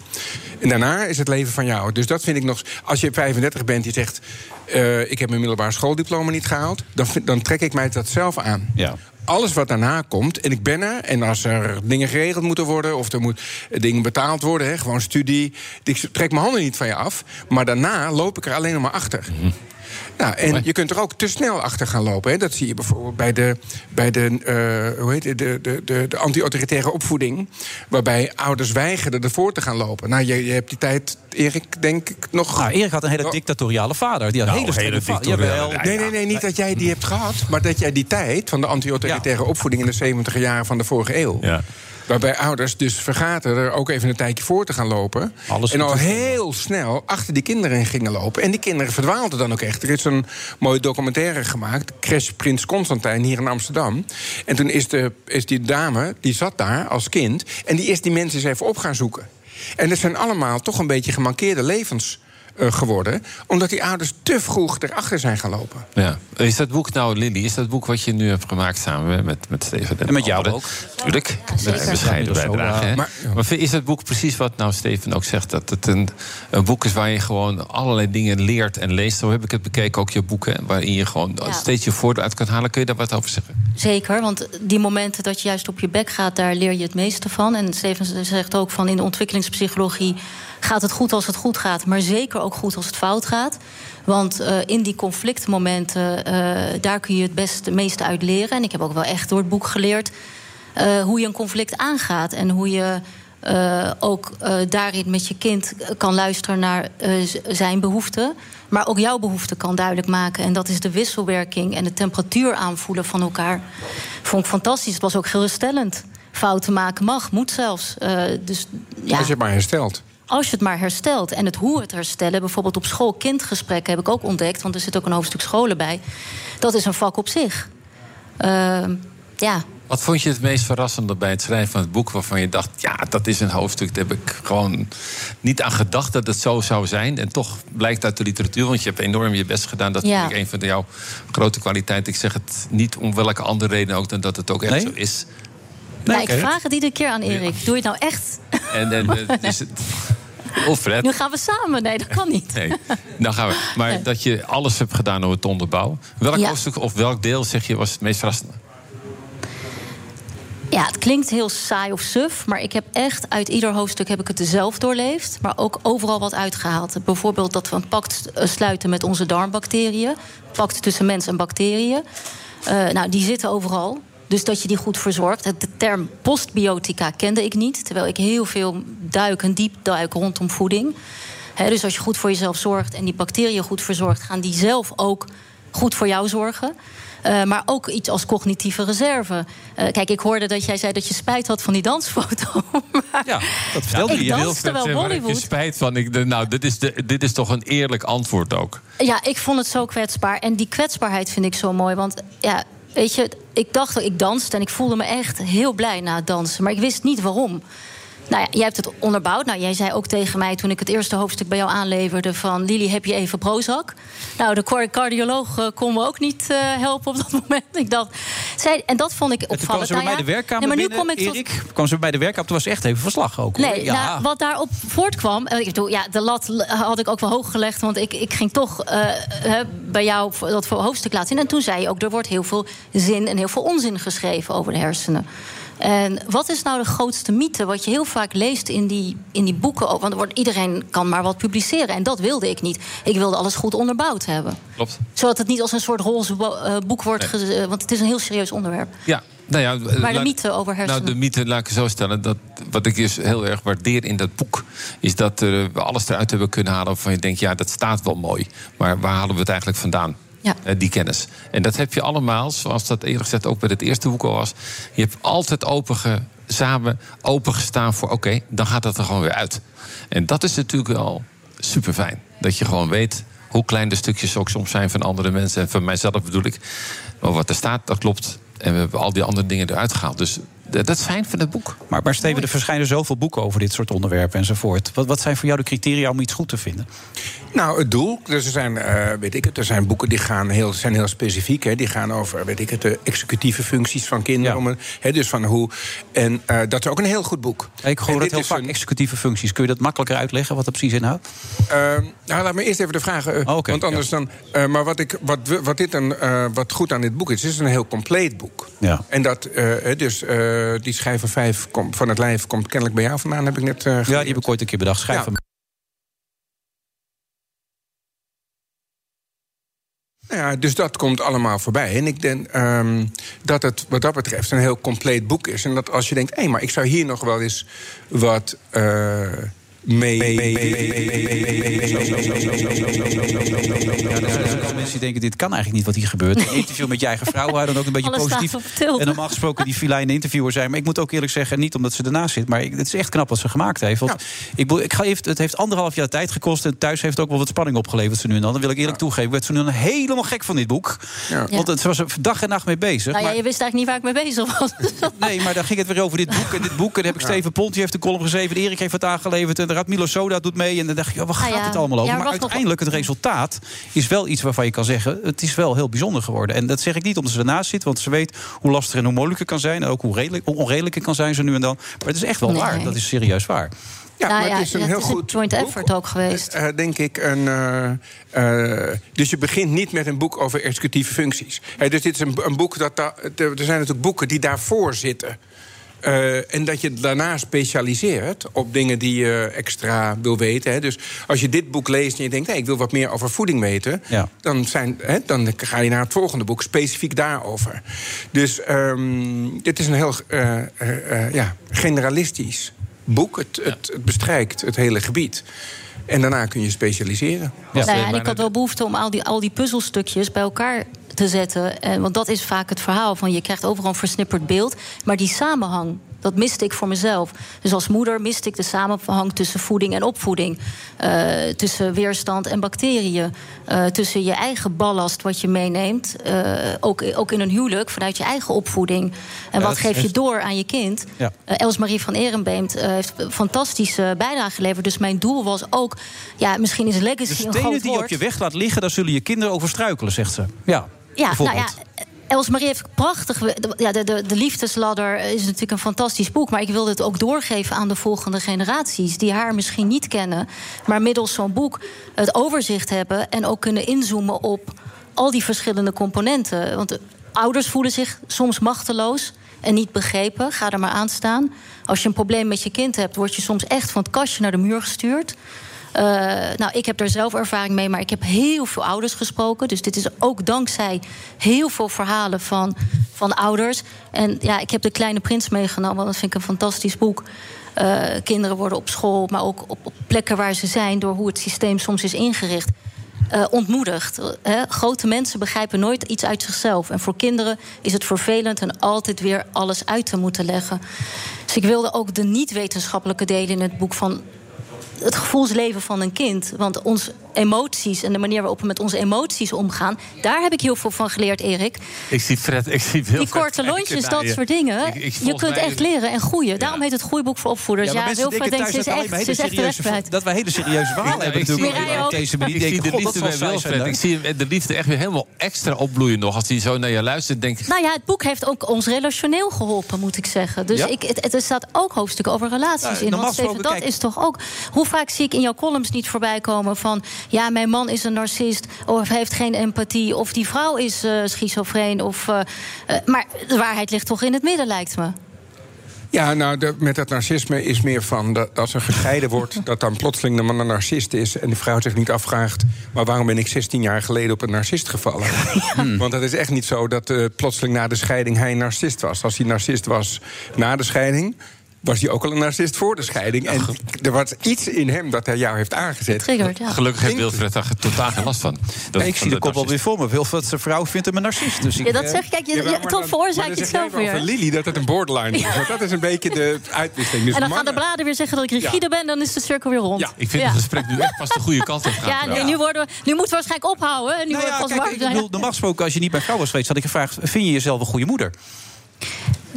En daarna is het leven van jou. Dus dat vind ik nog... Als je 35 bent, je zegt... eh, ik heb mijn middelbare schooldiploma niet gehaald... dan, dan trek ik mij dat zelf aan. Ja. Alles wat daarna komt, en ik ben er... en als er dingen geregeld moeten worden... of er moet eh, dingen betaald worden, hè, gewoon studie... ik trek mijn handen niet van je af... maar daarna loop ik er alleen nog maar achter. Nou, en je kunt er ook te snel achter gaan lopen. Hè. Dat zie je bijvoorbeeld bij de, bij de, eh, hoe heet het, de, de, de, de anti-autoritaire opvoeding. Waarbij ouders weigerden ervoor te gaan lopen. Nou, je, je hebt die tijd, Erik, denk ik nog. Nou, Erik had een Oh. hele dictatoriale vader. Die had Nou, hele strenge vader. Nee, nee, nee, niet dat jij die hebt gehad, maar dat jij die tijd van de anti-autoritaire opvoeding in de 70 jaren van de vorige eeuw. Ja. Waarbij ouders dus vergaten er ook even een tijdje voor te gaan lopen. Alles en al heel snel achter die kinderen in gingen lopen. En die kinderen verdwaalden dan ook echt. Er is een mooie documentaire gemaakt. Crash Prins Constantijn hier in Amsterdam. En toen is, de, is die dame, die zat daar als kind. En die is die mensen eens even op gaan zoeken. En dat zijn allemaal toch een beetje gemankeerde levens geworden. Omdat die ouders te vroeg erachter zijn gaan lopen. Ja. Is dat boek nou, Lily, is dat boek wat je nu hebt gemaakt samen met, met Steven? En met jou ook. Tuurlijk, een bescheiden Ja, bijdrage. maar- Maar, is het boek precies wat nou Steven ook zegt? Dat het een, een boek is waar je gewoon allerlei dingen leert en leest. Zo heb ik het bekeken, ook je boeken. Waarin je gewoon Ja. steeds je voordeel uit kunt halen. Kun je daar wat over zeggen? Zeker, want die momenten dat je juist op je bek gaat, daar leer je het meeste van. En Steven zegt ook van in de ontwikkelingspsychologie gaat het goed als het goed gaat, maar zeker ook goed als het fout gaat. Want eh, in die conflictmomenten, eh, daar kun je het best het meeste uit leren. En ik heb ook wel echt door het boek geleerd eh, hoe je een conflict aangaat en hoe je ook daarin met je kind kan luisteren naar zijn behoeften. Maar ook jouw behoeften kan duidelijk maken. En dat is de wisselwerking en de temperatuur aanvoelen van elkaar. Vond ik fantastisch. Het was ook geruststellend. Fouten maken mag, moet zelfs. Dus ja, Als je het maar herstelt. Als je het maar herstelt. En het hoe het herstellen, bijvoorbeeld op school kindgesprekken heb ik ook ontdekt, want er zit ook een hoofdstuk scholen bij. Dat is een vak op zich. Ehm, ja, Wat vond je het meest verrassende bij het schrijven van het boek... waarvan je dacht, ja, dat is een hoofdstuk... daar heb ik gewoon niet aan gedacht dat het zo zou zijn. En toch blijkt uit de literatuur, want je hebt enorm je best gedaan... dat Ja. vind ik een van jouw grote kwaliteiten. Ik zeg het niet om welke andere reden ook... dan dat het ook echt Nee? zo is. Nou, ik vraag het iedere keer aan Erik. Doe je het nou echt? En, en eh, is het... Of Fred. Nu gaan we samen. Nee, dat kan niet. Nee, dan gaan we. Maar dat je alles hebt gedaan om het te onderbouwen. Welk Ja. hoofdstuk of welk deel, zeg je, was het meest verrassende? Ja, het klinkt heel saai of suf, maar ik heb echt uit ieder hoofdstuk heb ik het zelf doorleefd, maar ook overal wat uitgehaald. Bijvoorbeeld dat we een pact eh, sluiten met onze darmbacteriën, pact tussen mens en bacteriën. Eh, nou, die zitten overal. Dus dat je die goed verzorgt. De term postbiotica kende ik niet, terwijl ik heel veel duik en diep duik rondom voeding. Dus als je goed voor jezelf zorgt en die bacteriën goed verzorgt, gaan die zelf ook goed voor jou zorgen. Eh, maar ook iets als cognitieve reserve. Eh, kijk, ik hoorde dat jij zei dat je spijt had van die dansfoto. Ja, dat vertelde Ik je. wel heb je Bollywood. spijt van. Ik, nou, dit is, de, dit is toch een eerlijk antwoord ook. Ja, ik vond het zo kwetsbaar. En die kwetsbaarheid vind ik zo mooi. Want ja, weet je, ik dacht dat ik danste en ik voelde me echt heel blij na het dansen. Maar ik wist niet waarom. Nou ja, jij hebt het onderbouwd. Nou, jij zei ook tegen mij toen ik het eerste hoofdstuk bij jou aanleverde... van Lili, heb je even Prozac? Nou, de car- cardioloog eh, kon me ook niet eh, helpen op dat moment. Ik dacht, en dat vond ik En toen kwam opvallend. ze bij Nou de werkkamer nee, maar nu binnen, kom ik tot, Erik. kwam ze bij de werkkamer, toen was echt even verslag ook. hoor. Nee, ja. nou, wat daarop voortkwam. eh, Ik bedoel, ja, de lat had ik ook wel hoog gelegd. Want ik, ik ging toch eh, bij jou dat voor hoofdstuk laten zien. En toen zei je ook: er wordt heel veel zin en heel veel onzin geschreven over de hersenen. En wat is nou de grootste mythe? Wat je heel vaak leest in die, in die boeken. ook, Want er wordt, iedereen kan maar wat publiceren. En dat wilde ik niet. Ik wilde alles goed onderbouwd hebben. Klopt. Zodat het niet als een soort roze eh, boek wordt. ge- eh, want het is een heel serieus onderwerp. Ja, nou ja, Maar de mythe over hersenen. Nou, de mythe laat ik zo stellen. Dat, wat ik dus heel erg waardeer in dat boek... is dat eh, we alles eruit hebben kunnen halen... waarvan je denkt, ja, dat staat wel mooi. Maar waar halen we het eigenlijk vandaan? Ja. Eh, die kennis. En dat heb je allemaal, zoals dat eerlijk gezegd ook bij het eerste boek al was. Je hebt altijd open samen opengestaan voor... oké, dan gaat dat er gewoon weer uit. En dat is natuurlijk wel super fijn. Dat je gewoon weet hoe klein de stukjes ook soms zijn van andere mensen. En van mijzelf bedoel ik. Maar wat er staat, dat klopt. En we hebben al die andere dingen eruit gehaald. Dus dat is fijn van het boek. Maar, maar Steven, er verschijnen zoveel boeken over dit soort onderwerpen enzovoort. Wat, wat zijn voor jou de criteria om iets goed te vinden? Nou, het doel. Dus er zijn, eh, weet ik het, er zijn boeken die gaan heel, zijn heel specifiek. Hè, die gaan over, weet ik het, de executieve functies van kinderen. Om een- hè, dus van hoe. En eh, dat is ook een heel goed boek. Ik hoor dit heel vaak, executieve functies. Kun je dat makkelijker uitleggen, wat dat precies inhoudt? Eh, nou, laat me eerst even de vragen. eh, Oh, want anders dan. eh, maar wat, ik, wat, wat, dit een, eh, wat goed aan dit boek is, het is een heel compleet boek. Ja. En dat, eh, dus eh, die schijf van vijf komt, van het lijf komt kennelijk bij jou vandaan, heb ik net. eh, Ja, die heb ik ooit een keer bedacht. Ja. Nou ja, dus dat komt allemaal voorbij. En ik denk ehm, dat het wat dat betreft een heel compleet boek is. En dat als je denkt, hé, maar ik zou hier nog wel eens wat eh, mee. Ja, er zijn ook mensen die denken, dit kan eigenlijk niet wat hier gebeurt. Een interview met je eigen vrouw, hou dan ook een beetje Alles positief. En normaal gesproken die filijne interviewer zijn. Maar ik moet ook eerlijk zeggen, niet omdat ze ernaast zit... maar het is echt knap wat ze gemaakt heeft. Want ik, bedoel, ik ga even, het heeft anderhalf jaar tijd gekost... en thuis heeft het ook wel wat spanning opgeleverd ze nu en dan. Dat wil ik eerlijk toegeven. Ik werd ze nu dan helemaal gek van dit boek. Want het, ze was er dag en nacht mee bezig. Nou ja, maar- je wist eigenlijk niet waar ik mee bezig was. Nee, maar dan ging het weer over dit boek en dit boek. En dan heb ik Steven Pont, die heeft een column geschreven. en Erik heeft wat aangeleverd. En de Milo Soda doet mee. En dan dacht ik, ja, waar Ah, gaat ja. het allemaal over? Ja, er maar uiteindelijk, het resultaat is wel iets waarvan je kan zeggen... het is wel heel bijzonder geworden. En dat zeg ik niet omdat ze ernaast zit. Want ze weet hoe lastig en hoe moeilijk het kan zijn. En ook hoe, redelijk, hoe onredelijk het kan zijn zo nu en dan. Maar het is echt wel Nee. waar. Dat is serieus waar. Ja, Nou maar ja, het is een heel is een goed joint boek. effort ook geweest. Denk ik een. eh, eh, dus je begint niet met een boek over executieve functies. Dus dit is een, een boek dat. da- er zijn natuurlijk boeken die daarvoor zitten. Eh, en dat je daarna specialiseert op dingen die je extra wil weten. Hè. Dus als je dit boek leest en je denkt, hey, ik wil wat meer over voeding weten, Ja. dan, zijn, hè, dan ga je naar het volgende boek specifiek daarover. Dus ehm, dit is een heel eh, eh, eh, ja, generalistisch boek. Het, het, het bestrijkt het hele gebied. En daarna kun je specialiseren. Nou ja, en ik had wel behoefte om al die, al die puzzelstukjes bij elkaar te zetten. En, want dat is vaak het verhaal. Van je krijgt overal een versnipperd beeld. Maar die samenhang, dat miste ik voor mezelf. Dus als moeder miste ik de samenhang tussen voeding en opvoeding. Eh, tussen weerstand en bacteriën. Eh, tussen je eigen ballast wat je meeneemt. eh, ook, ook in een huwelijk, vanuit je eigen opvoeding. En Ja, wat geef je door aan je kind? Ja. Eh, Els-Marie van Ehrenbeemt eh, heeft een fantastische bijdrage geleverd. Dus mijn doel was ook... Ja, misschien is legacy De een stenen groot die je op woord. je weg laat liggen... daar zullen je kinderen over struikelen, zegt ze. Ja, Ja, nou ja, Els-Marie heeft prachtig... de- Ja, de, de, de Liefdesladder is natuurlijk een fantastisch boek... maar ik wilde het ook doorgeven aan de volgende generaties... die haar misschien niet kennen, maar middels zo'n boek... het overzicht hebben en ook kunnen inzoomen op al die verschillende componenten. Want de ouders voelen zich soms machteloos en niet begrepen. Ga er maar aan staan. Als je een probleem met je kind hebt... word je soms echt van het kastje naar de muur gestuurd... Eh, nou, ik heb daar zelf ervaring mee, maar ik heb heel veel ouders gesproken. Dus dit is ook dankzij heel veel verhalen van, van ouders. En ja, ik heb De Kleine Prins meegenomen, want dat vind ik een fantastisch boek. Eh, kinderen worden op school, maar ook op, plekken waar ze zijn... door hoe het systeem soms is ingericht, eh, ontmoedigd. Hè? Grote mensen begrijpen nooit iets uit zichzelf. En voor kinderen is het vervelend en altijd weer alles uit te moeten leggen. Dus ik wilde ook de niet-wetenschappelijke delen in het boek van het gevoelsleven van een kind. Want onze emoties en de manier waarop we met onze emoties omgaan... daar heb ik heel veel van geleerd, Erik. Ik zie Fred, ik zie veel Die korte lontjes, dat soort dingen. Ik- ik- je kunt mij- echt leren en groeien. Daarom heet het groeiboek voor opvoeders. Ja, mensen Wilfred denken denkt, ze is dat, echt, ze is weg dat wij hele serieuze verhalen hebben natuurlijk. Mireille ook. op deze manier. Ik zie de liefde bij Wilfred. Ik zie de liefde echt weer helemaal extra opbloeien nog. Als hij zo naar je luistert. Nou ja, het boek heeft ook ons relationeel geholpen, moet ik zeggen. Dus ik, het, er staat ook hoofdstukken over relaties in. Want dat is toch ook... Hoe vaak zie ik in jouw columns niet voorbij komen van... ja, mijn man is een narcist, of heeft geen empathie... of die vrouw is eh schizofreen, of... eh, eh, maar de waarheid ligt toch in het midden, lijkt me. Ja, nou, de- met dat narcisme is meer van dat als er gescheiden wordt, dat dan plotseling de man een narcist is en de vrouw zich niet afvraagt, maar waarom ben ik 16 jaar geleden op een narcist gevallen? Want het is echt niet zo dat plotseling na de scheiding hij een narcist was. Als hij narcist was na de scheiding. Was hij ook al een narcist voor de scheiding? En er was iets in hem dat hij jou heeft aangezet. Gelukkig heeft Wilfred daar totaal geen last van. Dat- ik van zie de kop narcist. alweer voor me. Wilfred zijn vrouw vindt hem een narcist. Dus ik, Ja, dat eh, zeg ik. Kijk, je, toch het zelf weer. Lily dat het een borderline is. Want dat is een beetje de uitwisseling. Dus en dan gaan de bladen weer zeggen dat ik rigide ben, dan is de cirkel weer rond. Ja, ik vind het gesprek nu echt pas de goede kant op gaan. Ja, nee, nu, worden we, nu moeten we waarschijnlijk ophouden. Nu Nou ja, kijk, ik zijn. bedoel, normaal gesproken, als je niet mijn vrouw was geweest, had ik gevraagd: vind je jezelf een goede moeder?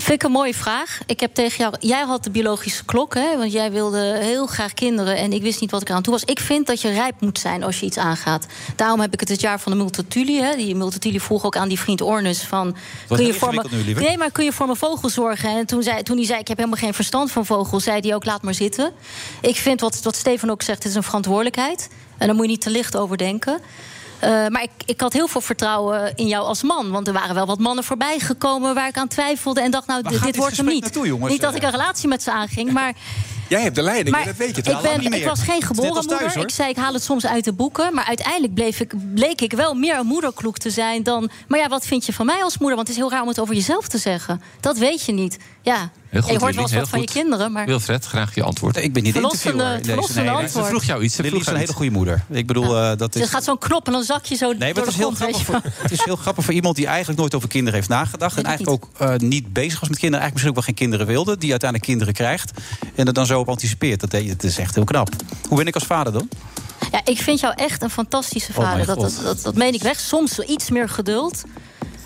Vind ik een mooie vraag. Ik heb tegen jou. Jij had de biologische klok, hè? Want jij wilde heel graag kinderen. En ik wist niet wat ik eraan toe was. Ik vind dat je rijp moet zijn als je iets aangaat. Daarom heb ik het het jaar van de Multatuli. Hè? Die Multatuli vroeg ook aan die vriend Ornus van. Wat kun je voor me, nu, nee, maar kun je voor mijn vogel zorgen? En toen, zei, toen hij zei: Ik heb helemaal geen verstand van vogels, zei hij ook: Laat maar zitten. Ik vind wat, wat Steven ook zegt: Het is een verantwoordelijkheid. En daar moet je niet te licht over denken. Eh, maar ik, ik had heel veel vertrouwen in jou als man. Want er waren wel wat mannen voorbij gekomen waar ik aan twijfelde. En dacht, nou, dit, wordt hem niet. naartoe, jongens? Niet dat ik een relatie met ze aanging, maar... Jij hebt de leiding, Maar dat weet je ik, toch? ben, ik was geen geboren thuis, moeder. Ik zei, ik haal het soms uit de boeken. Maar uiteindelijk bleef ik, bleek ik wel meer een moederkloek te zijn dan... Maar ja, wat vind je van mij als moeder? Want het is heel raar om het over jezelf te zeggen. Dat weet je niet. Ja, Heel goed, je hoort wel eens heel wat van je kinderen, maar... Wilfred, graag je antwoord. Ik ben niet de Verlossende- interviewer in deze. verlossende nee, antwoord. Ze vroeg jou iets. Ze vroeg is een hele goede moeder. Ik bedoel, eh, dat Er is... gaat zo'n knop en dan zak je zo Nee, maar door het is, de heel grappig voor, het is heel grappig voor iemand die eigenlijk nooit over kinderen heeft nagedacht. En eigenlijk ook eh, niet bezig was met kinderen. Eigenlijk misschien ook wel geen kinderen wilde. Die uiteindelijk kinderen krijgt. En er dan zo op anticipeert. Dat, dat is echt heel knap. Hoe ben ik als vader dan? Ja, ik vind jou echt een fantastische Oh vader. dat, dat, dat, dat meen ik weg. Soms iets meer geduld.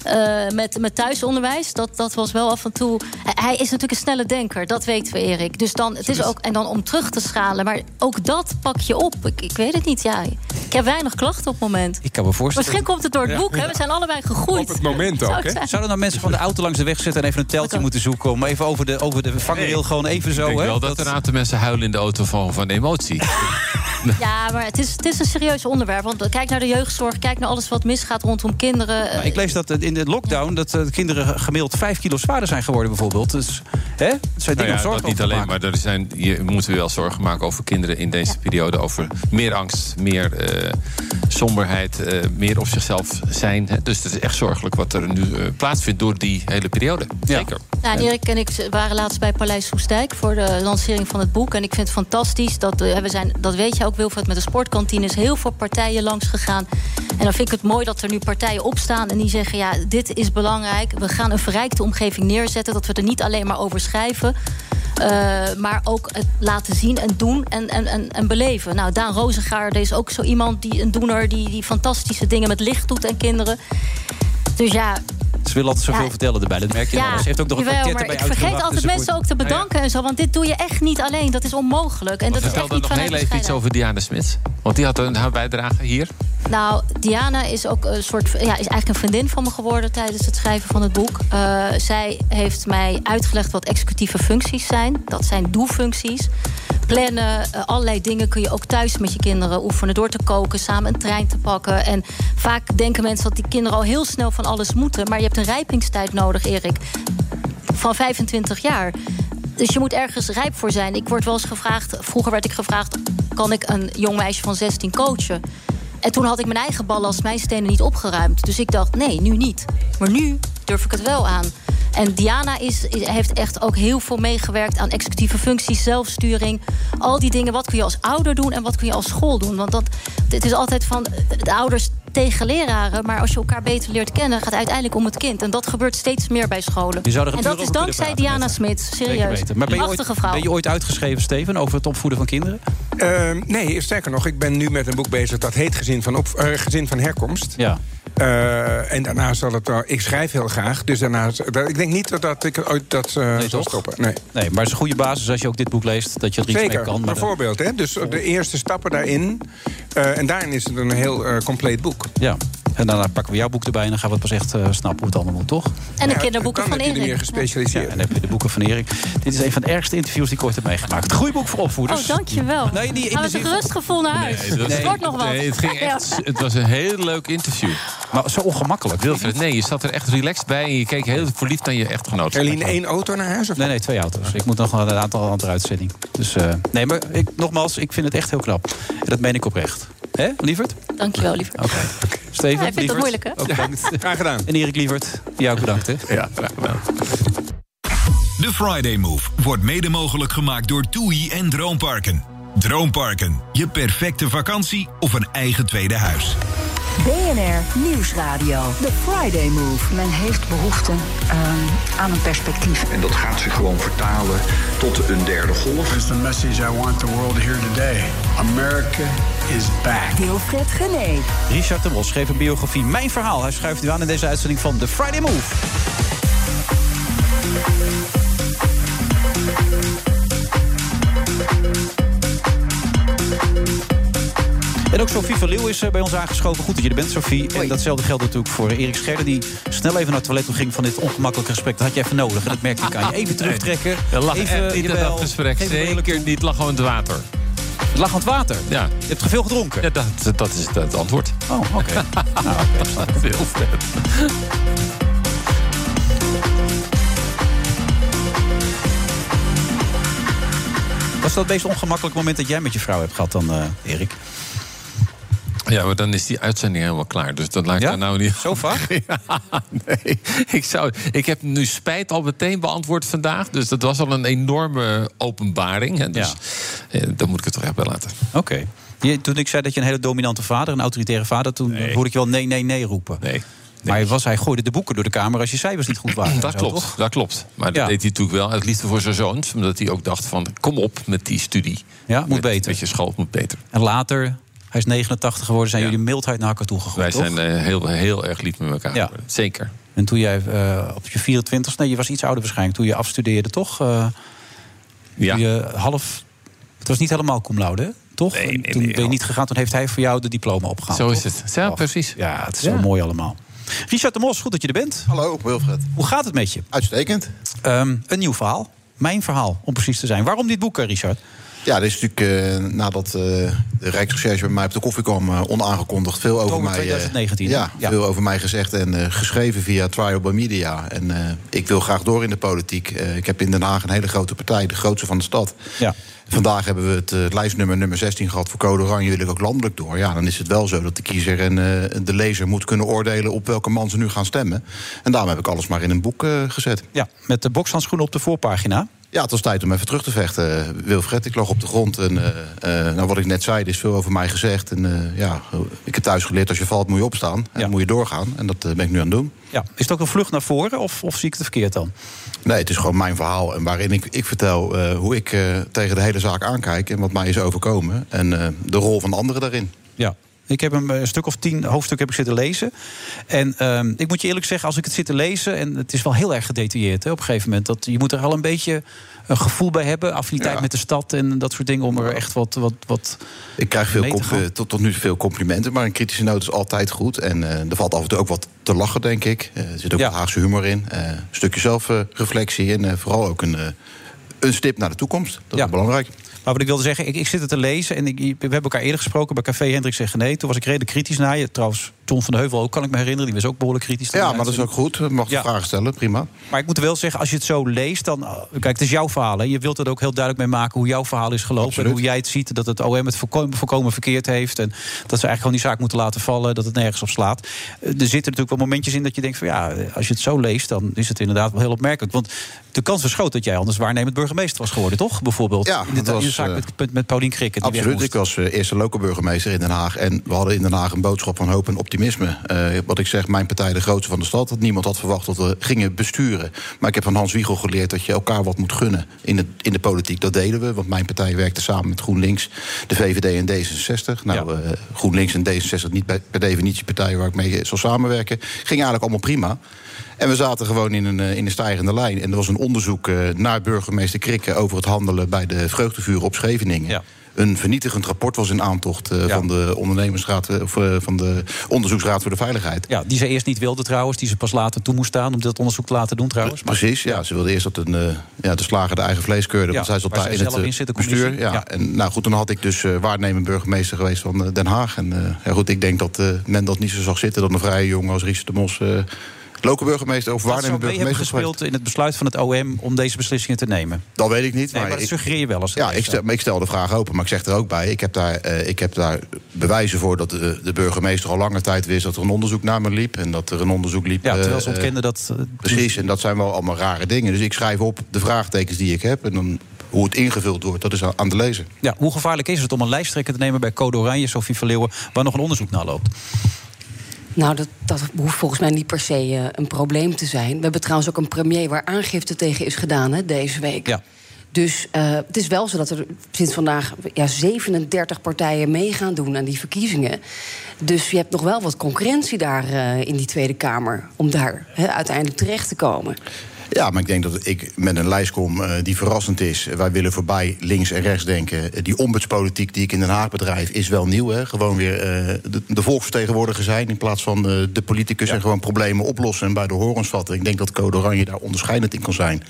Eh, met, met thuisonderwijs, dat, dat was wel af en toe. Hij is natuurlijk een snelle denker, dat weten we, Erik. Dus dan, het is ook, en dan om terug te schalen, maar ook dat pak je op. Ik, ik weet het niet, ja. Ik heb weinig klachten op het moment. Ik kan me voorstellen. Misschien komt het door het Ja. boek, hè? We zijn allebei gegroeid. Op het moment ook, hè? Zouden nou mensen van de auto langs de weg zitten en even een teltje moeten zoeken om even over de, over de vangrail gewoon even Ik zo. denk hè? wel dat een aantal mensen huilen in de auto van, van emotie. Ja, maar het is, het is een serieus onderwerp. Want kijk naar de jeugdzorg, kijk naar alles wat misgaat rondom kinderen. Nou, ik lees dat in de lockdown dat de kinderen gemiddeld 5 kilo zwaarder zijn geworden, bijvoorbeeld. Dus hè? Zijn Nou dingen ja, om zorgen dat niet alleen, maken. maar er zijn, je moeten wel zorgen maken over kinderen in deze periode. Over meer angst, meer eh, somberheid, eh, meer op zichzelf zijn. Hè. Dus het is echt zorgelijk wat er nu plaatsvindt door die hele periode. Zeker. Nou, Erik en ik waren laatst bij Paleis Soestdijk voor de lancering van het boek. En ik vind het fantastisch dat eh, we zijn, dat weet je ook, Wilfred, met de sportkantines heel veel partijen langs gegaan. En dan vind ik het mooi dat er nu partijen opstaan en die zeggen: ja, dit is belangrijk. We gaan een verrijkte omgeving neerzetten. Dat we er niet alleen maar over schrijven. eh, maar ook het laten zien en doen en, en, en, en beleven. Nou, Daan Rozengaarde is ook zo iemand die een doener die, die fantastische dingen met licht doet en kinderen. Dus ja, Ze willen altijd zoveel Ja. vertellen erbij. Dat merk je wel. Ze heeft ook nog een jawel, maar erbij ik vergeet altijd enzovoort. mensen ook te bedanken en zo. Want dit doe je echt niet alleen. Dat is onmogelijk. En dat is Vertel dan nog heel even iets over Diana Smits. Want die had een haar bijdrage hier. Nou, Diana is ook een soort, ja, is eigenlijk een vriendin van me geworden tijdens het schrijven van het boek. Eh, zij heeft mij uitgelegd wat executieve functies zijn. Dat zijn doelfuncties. Plannen, eh, allerlei dingen kun je ook thuis met je kinderen oefenen. Door te koken, samen een trein te pakken. En vaak denken mensen dat die kinderen al heel snel van alles moeten. Maar je hebt een rijpingstijd nodig, Erik. Van 25 jaar. Dus je moet ergens rijp voor zijn. Ik word wel eens gevraagd, vroeger werd ik gevraagd... kan ik een jong meisje van 16 coachen? En toen had ik mijn eigen ballast, mijn stenen niet opgeruimd. Dus ik dacht, nee, nu niet. Maar nu durf ik het wel aan. En Diana is, heeft echt ook heel veel meegewerkt aan executieve functies, zelfsturing. Al die dingen, wat kun je als ouder doen en wat kun je als school doen? Want dat, het is altijd van de ouders tegen leraren. Maar als je elkaar beter leert kennen, gaat het uiteindelijk om het kind. En dat gebeurt steeds meer bij scholen. Je zou er een en dat is dankzij Diana Smit. Serieus. Maar ben je, Prachtige ooit, vrouw. ben je ooit uitgeschreven, Steven, over het opvoeden van kinderen? Ehm, nee, sterker nog, ik ben nu met een boek bezig dat heet Gezin van, op, eh, gezin van Herkomst. Ja. Eh, en daarna zal het wel. Ik schrijf heel graag, dus daarna. Ik denk niet dat, dat ik ooit dat eh zal toch? stoppen. Nee. Nee, maar het is een goede basis als je ook dit boek leest, dat je er iets Zeker, mee kan. Maar bijvoorbeeld. Hè? Dus de eerste stappen daarin Eh, en daarin is het een heel compleet boek. Ja. En daarna pakken we jouw boek erbij en dan gaan we het pas echt eh, snappen hoe het allemaal moet, toch? En de kinderboeken dan van heb je er Erik. meer gespecialiseerd. Ja, en dan heb je de boeken van Erik. Dit is een van de ergste interviews die ik ooit heb meegemaakt. Goeie boek voor opvoeders. Oh, dankjewel. Nee, niet in de zin van- rustgevoel naar huis? Nee, het was- Het wordt nog wat. Nee, het, ging echt, het was een heel leuk interview. Maar zo ongemakkelijk. Wilfred, nee, je zat er echt relaxed bij... en je keek heel verliefd naar je echtgenoot. Eline, één auto naar huis? Of Nee, nee, twee auto's. Ik moet nog een aantal andere uitzending. Dus eh, nee, maar ik, nogmaals, ik vind het echt heel knap. En dat meen ik oprecht. Hè, lieverd? Dankjewel, lieverd. Oké. Steven, Ja, hij vindt het moeilijk, hè? Ook bedankt. Graag gedaan. En Erik Lievert, jou ook bedankt, hè? Ja, graag gedaan. De Friday Move wordt mede mogelijk gemaakt door TUI en Droomparken. Droomparken, je perfecte vakantie of een eigen tweede huis. BNR Nieuwsradio. The Friday Move. Men heeft behoefte ehm, aan een perspectief. En dat gaat zich gewoon vertalen tot een derde golf. Is the message I want the world to hear today. America is back. Wilfred Gené. Richard de Mos schreef een biografie Mijn Verhaal. Hij schuift u aan in deze uitzending van The Friday Move. En ook Sophie van Leeuw is eh, bij ons aangeschoven. Goed dat je er bent, Sophie. En datzelfde geldt natuurlijk voor Erik Scherder... die snel even naar het toilet toe ging van dit ongemakkelijke gesprek. Dat had je even nodig. En dat merkte ik aan je. Even terugtrekken. Er lag even, niet jawel, dat gesprek. Zeker niet, het lag gewoon het water. Het lag aan het water. Ja. Je hebt te veel gedronken. Ja, dat, dat is het, antwoord. Oh, oké. nou, oké, snap ik. Heel vet. Was dat het meest ongemakkelijke moment dat jij met je vrouw hebt gehad dan, eh, Erik? Ja, maar dan is die uitzending helemaal klaar. Dus dat laat ik daar nou niet... Zo vaak? Ja, nee. Ik, zou, ik heb nu spijt al meteen beantwoord vandaag. Dus dat was al een enorme openbaring. Hè. Dus eh, dan moet ik het toch echt bij laten. Oké. Je- Toen ik zei dat je een hele dominante vader, een autoritaire vader... toen hoorde ik je wel nee, nee, nee roepen. Nee. Maar was, hij gooide de boeken door de kamer als je cijfers niet goed waren. Dat Zo, klopt, toch? dat klopt. Maar dat Ja. deed hij natuurlijk wel uit liefde voor zijn zoons. Omdat hij ook dacht van, kom op met die studie. Ja, moet met, beter. Met je school, het moet beter. En later, hij is 89 geworden, zijn jullie mildheid naar elkaar toe gegooid, Wij toch? zijn eh, heel, heel erg lief met elkaar Ja. Zeker. En toen jij eh, op je 24 nee, je was iets ouder waarschijnlijk... toen je afstudeerde, toch? Eh, Ja. toen je half... Het was niet helemaal cum laude, hè? toch? Nee, nee, En toen nee, ben je niet gegaan, toen heeft hij voor jou de diploma opgehaald. Zo is toch? het. Ja, precies. Ja, het is Ja. zo mooi allemaal. Richard de Mos, goed dat je er bent. Hallo, Wilfred. Hoe gaat het met je? Uitstekend. Ehm, een nieuw verhaal. Mijn verhaal, om precies te zijn. Waarom dit boek, Richard? Ja, dit is natuurlijk eh, nadat eh, de Rijksrecherche bij mij op de koffie kwam eh, onaangekondigd veel over mij. eh, 2019, ja, ja. veel over mij gezegd en geschreven via Trial by Media. En ik wil graag door in de politiek. Ik heb in Den Haag een hele grote partij, de grootste van de stad. Ja. Vandaag hebben we het eh, lijstnummer nummer 16 gehad voor Code Oranje. Wil ik ook landelijk door. Ja, dan is het wel zo dat de kiezer en de lezer moet kunnen oordelen op welke man ze nu gaan stemmen. En daarom heb ik alles maar in een boek gezet. Ja, met de bokshandschoenen op de voorpagina. Ja, het was tijd om even terug te vechten. eh, Wilfred, ik lag op de grond. En eh, eh, nou, wat ik net zei, er is veel over mij gezegd. En ja, ik heb thuis geleerd, als je valt moet je opstaan. En moet je doorgaan. En dat ben ik nu aan het doen. Ja. Is het ook een vlucht naar voren of, of zie ik het verkeerd dan? Nee, het is gewoon mijn verhaal. En waarin ik, ik vertel hoe ik tegen de hele zaak aankijk. En wat mij is overkomen. En de rol van anderen daarin. Ja. Ik heb een, een stuk of tien hoofdstuk heb ik zitten lezen. En ehm, ik moet je eerlijk zeggen, als ik het zit te lezen... en het is wel heel erg gedetailleerd hè, op een gegeven moment... Dat, je moet er al een beetje een gevoel bij hebben. Affiniteit Ja. met de stad en dat soort dingen... om er echt wat, wat, wat Ik krijg veel te eh, tot, tot nu toe veel complimenten. Maar een kritische noot is altijd goed. En eh, er valt af en toe ook wat te lachen, denk ik. Eh, er zit ook wat Haagse humor in. Eh, een stukje zelfreflectie. en eh, vooral ook een, eh, een stip naar de toekomst. Dat is belangrijk. Maar wat ik wilde zeggen, ik, ik zit het te lezen en ik, we hebben elkaar eerder gesproken bij Café Hendricks en Nee. Toen was ik redelijk kritisch naar je. Trouwens, John van de Heuvel ook, kan ik me herinneren. Die was ook behoorlijk kritisch. Ja, maar dat is ook goed. Je mag Ja. vragen stellen, prima. Maar ik moet wel zeggen, als je het zo leest, dan. uh, Kijk, het is jouw verhaal. Hè. Je wilt er ook heel duidelijk mee maken hoe jouw verhaal is gelopen. Absoluut. En hoe jij het ziet. Dat het OM het volkomen verkeerd heeft. En dat ze eigenlijk gewoon die zaak moeten laten vallen. Dat het nergens op slaat. Eh, Er zitten natuurlijk wel momentjes in dat je denkt van ja, als je het zo leest, dan is het inderdaad wel heel opmerkelijk. Want de kans is groot dat jij anders waarnemend burgemeester was geworden, toch? Bijvoorbeeld. Ja, in de, was, in de zaak eh, met, Paulien Krikke. die weg Absoluut. Ik was eh, eerste lokale burgemeester in Den Haag. En we hadden in Den Haag een boodschap van hoop en optimisme. Eh, wat ik zeg, mijn partij de grootste van de stad. Dat niemand had verwacht dat we gingen besturen. Maar ik heb van Hans Wiegel geleerd dat je elkaar wat moet gunnen in, het, in de politiek. Dat deden we, want mijn partij werkte samen met GroenLinks, de VVD en D66. Nou, eh, GroenLinks en D66 niet per, per definitie partijen waar ik mee zal samenwerken. Ging eigenlijk allemaal prima. En we zaten gewoon in een, eh, in een stijgende lijn. En er was een onderzoek eh, naar burgemeester Krikke over het handelen bij de vreugdevuren op Scheveningen. Een vernietigend rapport was in aantocht eh, van de ondernemersraad eh, of eh, van de onderzoeksraad voor de veiligheid. Ja, die ze eerst niet wilde trouwens, die ze pas later toe moest staan om dat onderzoek te laten doen trouwens. Precies, ja. Ze wilde eerst dat een, ja, de slager de eigen vlees keurde. Want zij zat daar in het in bestuur. Ja. En nou goed, dan had ik dus waarnemend burgemeester geweest van Den Haag. En ja, goed, ik denk dat men dat niet zo zag zitten. Dat een vrije jongen als Richard de Mos lokale burgemeester of dat zou waarnemend mee hebben burgemeester gespeeld in het besluit van het OM om deze beslissingen te nemen. Dat weet ik niet. Nee, maar dat ik, suggereer je wel eens. ja, ik stel, maar ik stel de vraag open, maar ik zeg er ook bij... ik heb daar, eh, ik heb daar bewijzen voor dat de, de burgemeester al lange tijd wist... dat er een onderzoek naar me liep en dat er een onderzoek liep... Ja, terwijl ze eh, ontkenden dat... eh, Precies, en dat zijn wel allemaal rare dingen. Dus ik schrijf op de vraagtekens die ik heb... en dan hoe het ingevuld wordt, dat is aan- aan de lezer. Ja, hoe gevaarlijk is het om een lijsttrekker te nemen bij Code Oranje, Sofie Verleeuwen, waar nog een onderzoek naar loopt? Nou, dat, dat hoeft volgens mij niet per se eh, een probleem te zijn. We hebben trouwens ook een premier waar aangifte tegen is gedaan hè, deze week. Ja. Dus eh, het is wel zo dat er sinds vandaag ja, 37 partijen mee gaan doen aan die verkiezingen. Dus je hebt nog wel wat concurrentie daar eh, in die Tweede Kamer om daar uiteindelijk terecht te komen. Ja, maar ik denk dat ik met een lijst kom eh, die verrassend is. Wij willen voorbij links en rechts denken. Die ombudspolitiek die ik in Den Haag bedrijf is wel nieuw. Hè? Gewoon weer eh, de, de volksvertegenwoordiger zijn... in plaats van eh, de politicus en gewoon problemen oplossen... en bij de horens vatten. Ik denk dat Code Oranje daar onderscheidend in kan zijn.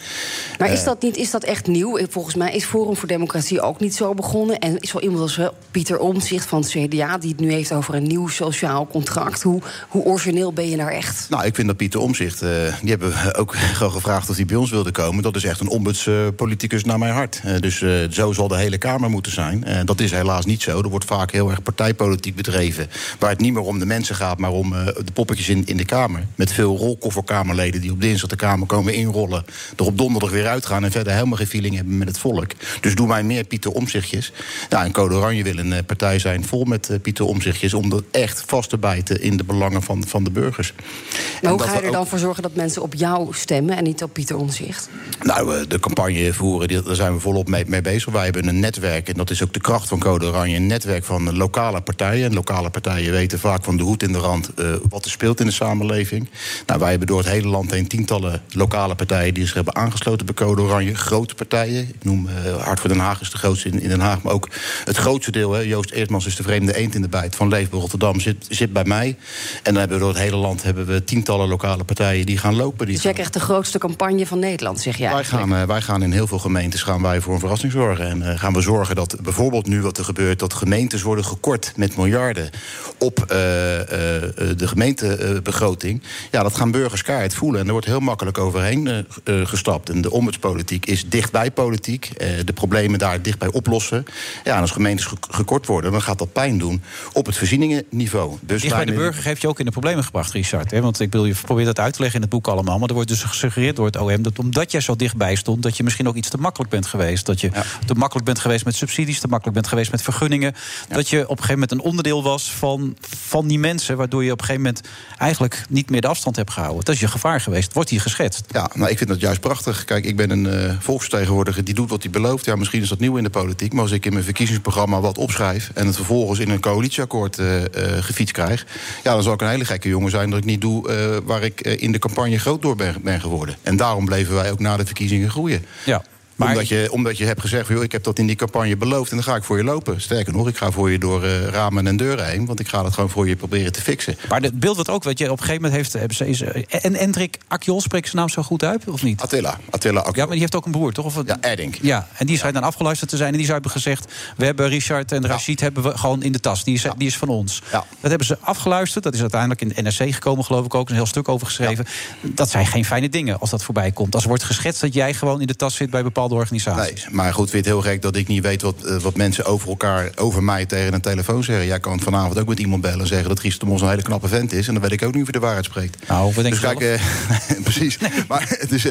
Maar is dat, niet, is dat echt nieuw? Volgens mij is Forum voor Democratie ook niet zo begonnen. En is wel iemand als Pieter Omtzigt van het CDA... die het nu heeft over een nieuw sociaal contract. Hoe, hoe origineel ben je daar echt? Nou, ik vind dat Pieter Omzicht, die hebben we ook gewoon gevraagd of hij bij ons wilde komen. Dat is echt een ombudspoliticus naar mijn hart. Eh, dus eh, zo zal de hele Kamer moeten zijn. Eh, dat is helaas niet zo. Er wordt vaak heel erg partijpolitiek bedreven. Waar het niet meer om de mensen gaat, maar om de poppetjes in, in de Kamer. Met veel rolkofferkamerleden die op dinsdag de Kamer komen inrollen. Er op donderdag weer uitgaan en verder helemaal geen feeling hebben met het volk. Dus doe mij meer Pieter Omzichtjes. Nou, en Code Oranje wil een partij zijn vol met Pieter Omzichtjes. Om er echt vast te bijten in de belangen van, van de burgers. Maar En hoe ga je er ook- dan voor zorgen dat mensen op jou stemmen... en niet op Pieter Omzicht? Nou, eh, de campagne voeren, daar zijn we volop mee, mee bezig. Wij hebben een netwerk, en dat is ook de kracht van Code Oranje... een netwerk van lokale partijen. En lokale partijen weten vaak van de hoed in de rand... eh, wat er speelt in de samenleving. Nou, wij hebben door het hele land heen tientallen lokale partijen... die zich hebben aangesloten bij Code Oranje. Grote partijen. Ik noem eh, Hart voor Den Haag is de grootste in, in Den Haag. Maar ook het grootste deel, hè, Joost Eertmans is de vreemde eend in de bijt... van Leefbaar Rotterdam, zit, zit bij mij. En dan hebben we door het hele land hebben we tientallen lokale partijen... die gaan lopen. Die Dus jij krijgt de grootste campagne van Nederland, zeg jij wij gaan, eh, wij gaan in heel veel gemeentes gaan wij voor een verrassing zorgen. En eh, gaan we zorgen dat bijvoorbeeld nu wat er gebeurt... dat gemeentes worden gekort met miljarden op eh, eh, eh, de gemeentebegroting. ja, dat gaan burgers keihard voelen. En er wordt heel makkelijk overheen gestapt. En de ombudspolitiek is dichtbij politiek. eh, de problemen daar dichtbij oplossen. Ja, en als gemeentes ge- gekort worden, dan gaat dat pijn doen op het voorzieningenniveau. Dus Dicht bij de burger heeft je ook in de problemen gebracht, Richard. Hè? Want ik wil je probeer dat uit te leggen in het boek allemaal. Maar er wordt dus gesuggereerd door het OM dat omdat jij zo dichtbij stond, dat je misschien ook iets te makkelijk bent geweest. Dat je te makkelijk bent geweest met subsidies, te makkelijk bent geweest met vergunningen. Dat je op een gegeven moment een onderdeel was van, van die mensen, waardoor je op een gegeven moment eigenlijk niet meer de afstand hebt gehouden. Dat is je gevaar geweest. Wordt hier geschetst? Ja, nou, ik vind dat juist prachtig. Kijk, ik ben een eh, volksvertegenwoordiger die doet wat hij belooft. Ja, misschien is dat nieuw in de politiek. Maar als ik in mijn verkiezingsprogramma wat opschrijf... en het vervolgens in een coalitieakkoord eh eh, gefietst krijg... ja, dan zal ik een hele gekke jongen zijn dat ik niet doe... waar ik in de campagne groot door ben, ben geworden. En daarom bleven wij ook na de verkiezingen groeien. Ja. Omdat, je, omdat je hebt gezegd, joh, ik heb dat in die campagne beloofd... en dan ga ik voor je lopen. Sterker nog, ik ga voor je door eh, ramen en deuren heen... want ik ga dat gewoon voor je proberen te fixen. Maar het beeld wat ook, weet je, op een gegeven moment heeft. hebben ze- Is, eh, en Endrik Akjol, spreekt zijn naam zo goed uit, of niet? Attila. Attila Ja, maar die heeft ook een broer, toch? Of, ja, Erdink. Ja, en die schijnt dan afgeluisterd te zijn. En die zou hebben gezegd: We hebben Richard en Rashid hebben we gewoon in de tas. Die is, die is van ons. Dat hebben ze afgeluisterd. Dat is uiteindelijk in de NRC gekomen, geloof ik ook. Een heel stuk over geschreven. Dat zijn geen fijne dingen als dat voorbij komt. Als er wordt geschetst dat jij gewoon in de tas zit bij bepaalde organisaties. Nee, maar goed, vind je het heel gek dat ik niet weet wat, eh, wat mensen over elkaar, over mij tegen een telefoon zeggen. Jij kan vanavond ook met iemand bellen en zeggen dat Ries de Mos een hele knappe vent is. En dan weet ik ook niet of hij de waarheid spreekt. Nou, we denken dus kijk, eh, precies. Maar het is.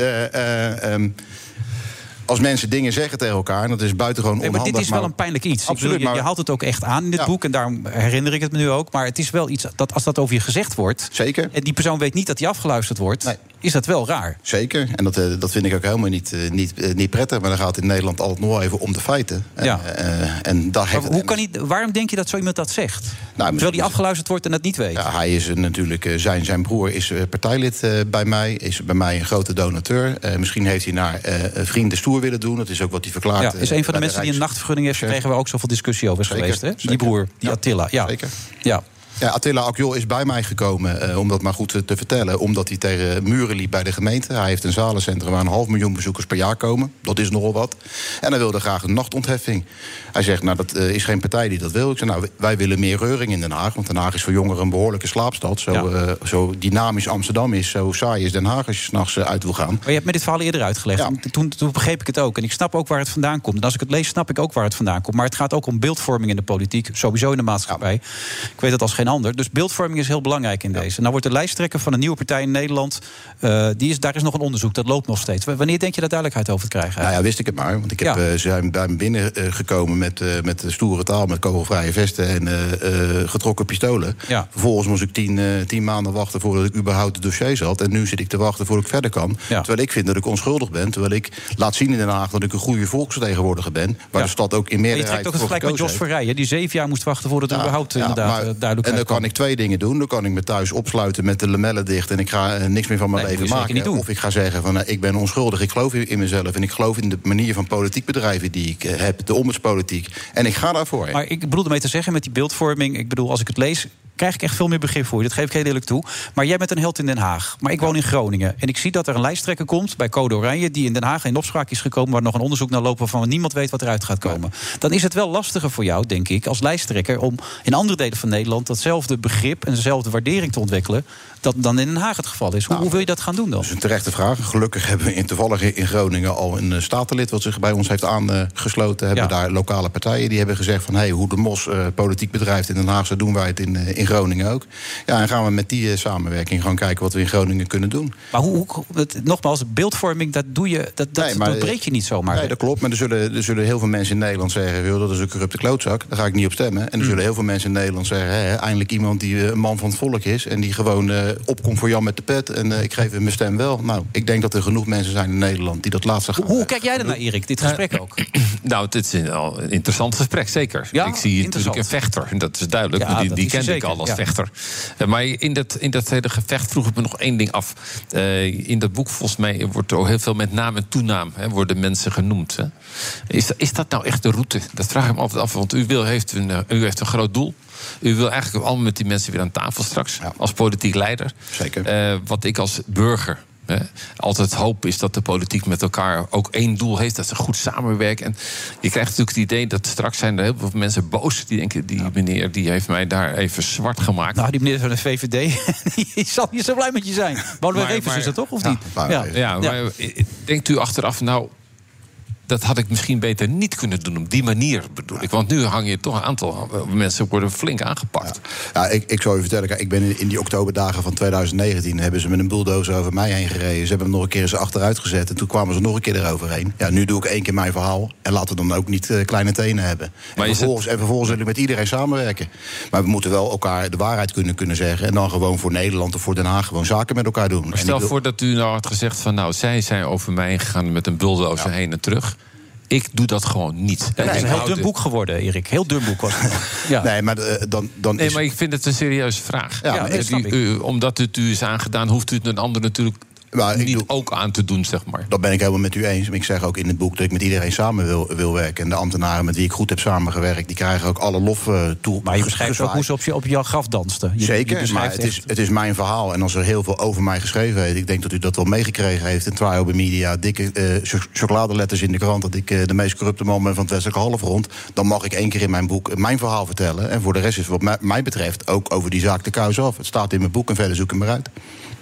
Als mensen dingen zeggen tegen elkaar, en dat is buitengewoon Nee, maar onhandig. dit is wel een pijnlijk iets. Absoluut, bedoel, je, maar- je haalt het ook echt aan in dit boek. En daarom herinner ik het me nu ook. Maar het is wel iets dat als dat over je gezegd wordt. Zeker. En die persoon weet niet dat hij afgeluisterd wordt. Is dat wel raar? Zeker, en dat, eh, dat vind ik ook helemaal niet, eh, niet, eh, niet prettig. Maar dan gaat het in Nederland altijd nog even om de feiten. En, Ja. eh, en daar heeft hoe kan hij, waarom denk je dat zo iemand dat zegt? Terwijl hij afgeluisterd wordt en het niet weet. Ja, hij is eh, natuurlijk, eh, zijn, zijn broer is eh, partijlid bij mij, is bij mij een grote donateur. Misschien heeft hij naar vrienden stoer willen doen. Dat is ook wat hij verklaart. Ja, is een van de mensen die een nachtvergunning heeft gekregen... waar ook zoveel discussie over is Zeker, geweest. Hè? Die broer, die Attila. Ja. Zeker. Ja. Ja, Attila Akjol is bij mij gekomen, eh, om dat maar goed te, te vertellen... omdat hij tegen muren liep bij de gemeente. Hij heeft een zalencentrum waar een half miljoen bezoekers per jaar komen. Dat is nogal wat. En hij wilde graag een nachtontheffing. Hij zegt, nou, dat eh, is geen partij die dat wil. Ik zeg, nou, wij willen meer reuring in Den Haag. Want Den Haag is voor jongeren een behoorlijke slaapstad. Zo, eh, zo dynamisch Amsterdam is, zo saai is Den Haag... als je s'nachts uit wil gaan. Maar je hebt me dit verhaal eerder uitgelegd. En Toen, toen begreep ik het ook. En ik snap ook waar het vandaan komt. En als ik het lees, snap ik ook waar het vandaan komt. Maar het gaat ook om beeldvorming in de politiek. Sowieso in de maatschappij. Ik weet het als geen ander. Dus beeldvorming is heel belangrijk in deze. Nou wordt de lijsttrekker van een nieuwe partij in Nederland... eh, die is, daar is nog een onderzoek, dat loopt nog steeds. Wanneer denk je daar duidelijkheid over te krijgen? Nou ja, wist ik het maar. Want ik heb, Ja. ze zijn bij me binnengekomen met, eh, met stoere taal... met kogelvrije vesten en getrokken pistolen. Ja. Vervolgens moest ik tien, tien maanden wachten voordat ik überhaupt het dossier zat. En nu zit ik te wachten voordat ik verder kan. Terwijl ik vind dat ik onschuldig ben. Terwijl ik laat zien in Den Haag dat ik een goede volksvertegenwoordiger ben. Waar de stad ook in Maar je meerderheid trekt ook het voor vergelijk met Jos. Verrijen... die zeven jaar moest wachten voordat er Ja, überhaupt inderdaad eh, En dan kan ik twee dingen doen. Dan kan ik me thuis opsluiten met de lamellen dicht... en ik ga eh, niks meer van mijn Nee, leven maken. Of ik ga zeggen van nou, ik ben onschuldig, ik geloof in in mezelf... en ik geloof in de manier van politiek bedrijven die ik eh, heb... de ombudspolitiek, en ik ga daarvoor. Maar ik bedoel ermee te zeggen met die beeldvorming... ik bedoel, als ik het lees, krijg ik echt veel meer begrip voor je. Dat geef ik heel eerlijk toe. Maar jij bent een held in Den Haag. Maar ik woon in Groningen. En ik zie dat er een lijsttrekker komt bij Code Oranje... die in Den Haag in opspraak is gekomen... waar nog een onderzoek naar loopt waarvan niemand weet wat eruit gaat komen. Dan is het wel lastiger voor jou, denk ik, als lijsttrekker... om in andere delen van Nederland datzelfde begrip... en dezelfde waardering te ontwikkelen... dat dan in Den Haag het geval is. Hoe, hoe wil je dat gaan doen dan? Dat is een terechte vraag. Gelukkig hebben we in, toevallig in Groningen al een eh, statenlid... wat zich bij ons heeft aangesloten. Hebben daar lokale partijen die hebben gezegd van... Hey, hoe de MOS eh, politiek bedrijft in Den Haag... zo doen wij het in, eh, in Groningen ook. Ja, en gaan we met die samenwerking gewoon kijken... wat we in Groningen kunnen doen. Maar hoe, hoe- het- nogmaals, beeldvorming, dat doe je, dat, dat, Nee, maar- dat breek je niet zomaar. Nee, dat klopt. Maar er zullen, er zullen heel veel mensen in Nederland zeggen... "Joh, dat is een corrupte klootzak, daar ga ik niet op stemmen. En er Mm. zullen heel veel mensen in Nederland zeggen... Hè, eindelijk iemand die een man van het volk is... en die gewoon opkomt voor Jan met de pet... en eh, ik geef hem mijn stem wel. Nou, ik denk dat er genoeg mensen zijn in Nederland... die dat laatste gaan. Hoe kijk jij ernaar, Erik, dit gesprek ook? Nou, het is een, al een interessant gesprek, zeker. Ja, ik zie natuurlijk een vechter, dat is duidelijk. Ja, die die kende ik al als ja. vechter. Eh, maar in dat, in dat hele gevecht vroeg ik me nog één ding af. Eh, in dat boek, volgens mij, wordt er ook heel veel met naam en toenaam... Hè, worden mensen genoemd. Hè. Is, is dat nou echt de route? Dat vraag ik me altijd af, want u, wil, heeft, een, eh, u heeft een groot doel... U wil eigenlijk allemaal met die mensen weer aan tafel straks. Als politiek leider. Zeker. Eh, wat ik als burger hè, altijd hoop is dat de politiek met elkaar ook één doel heeft. Dat ze goed samenwerken. En je krijgt natuurlijk het idee dat straks zijn er heel veel mensen boos. Die denken, die meneer die heeft mij daar even zwart gemaakt. Nou, die meneer van de VVD, die zal niet zo blij met je zijn. Maar- Revers maar- is dat toch, of Ja, niet? Ja, ja, maar denkt u achteraf, nou, dat had ik misschien beter niet kunnen doen op die manier, bedoel ik. Want nu hang je toch een aantal eh, mensen worden flink aangepakt. Ja, ik, ik zou u vertellen, ik ben in, die oktoberdagen van 2019... hebben ze met een bulldozer over mij heen gereden. Ze hebben hem nog een keer eens achteruit gezet... en toen kwamen ze nog een keer eroverheen. Ja, nu doe ik één keer mijn verhaal. En laten we dan ook niet eh, kleine tenen hebben. Maar en, vervolgens, en vervolgens wil ik met iedereen samenwerken. Maar we moeten wel elkaar de waarheid kunnen, kunnen zeggen... en dan gewoon voor Nederland of voor Den Haag gewoon zaken met elkaar doen. Maar stel wil- voor dat u nou had gezegd van... nou, zij zijn over mij gegaan met een bulldozer heen en terug. Ik doe dat gewoon niet. Het is Ik een heel hou dun boek geworden, Erik. Heel dun boek was het. Ja. Nee, maar eh, dan, dan Nee, is... maar ik vind het een serieuze vraag. Ja, Ja, u- u- omdat het u is aangedaan, hoeft u het een ander natuurlijk niet ook aan te doen, zeg maar. Dat ben ik helemaal met u eens. Maar ik zeg ook in het boek dat ik met iedereen samen wil, wil werken. En de ambtenaren met wie ik goed heb samengewerkt... die krijgen ook alle lof eh, toe. Maar je beschrijft ook hoe ze op, je, op jouw graf dansten. Je, je Zeker, maar het echt- is, het is mijn verhaal. En als er heel veel over mij geschreven heeft... ik denk dat u dat wel meegekregen heeft in Trial by Media... dikke eh, cho- chocoladeletters in de krant... dat ik eh, de meest corrupte man ben van het westelijke halfrond... dan mag ik één keer in mijn boek mijn verhaal vertellen. En voor de rest is wat mij, mij betreft ook over die zaak de kous af. Het staat in mijn boek en verder zoek ik hem maar uit.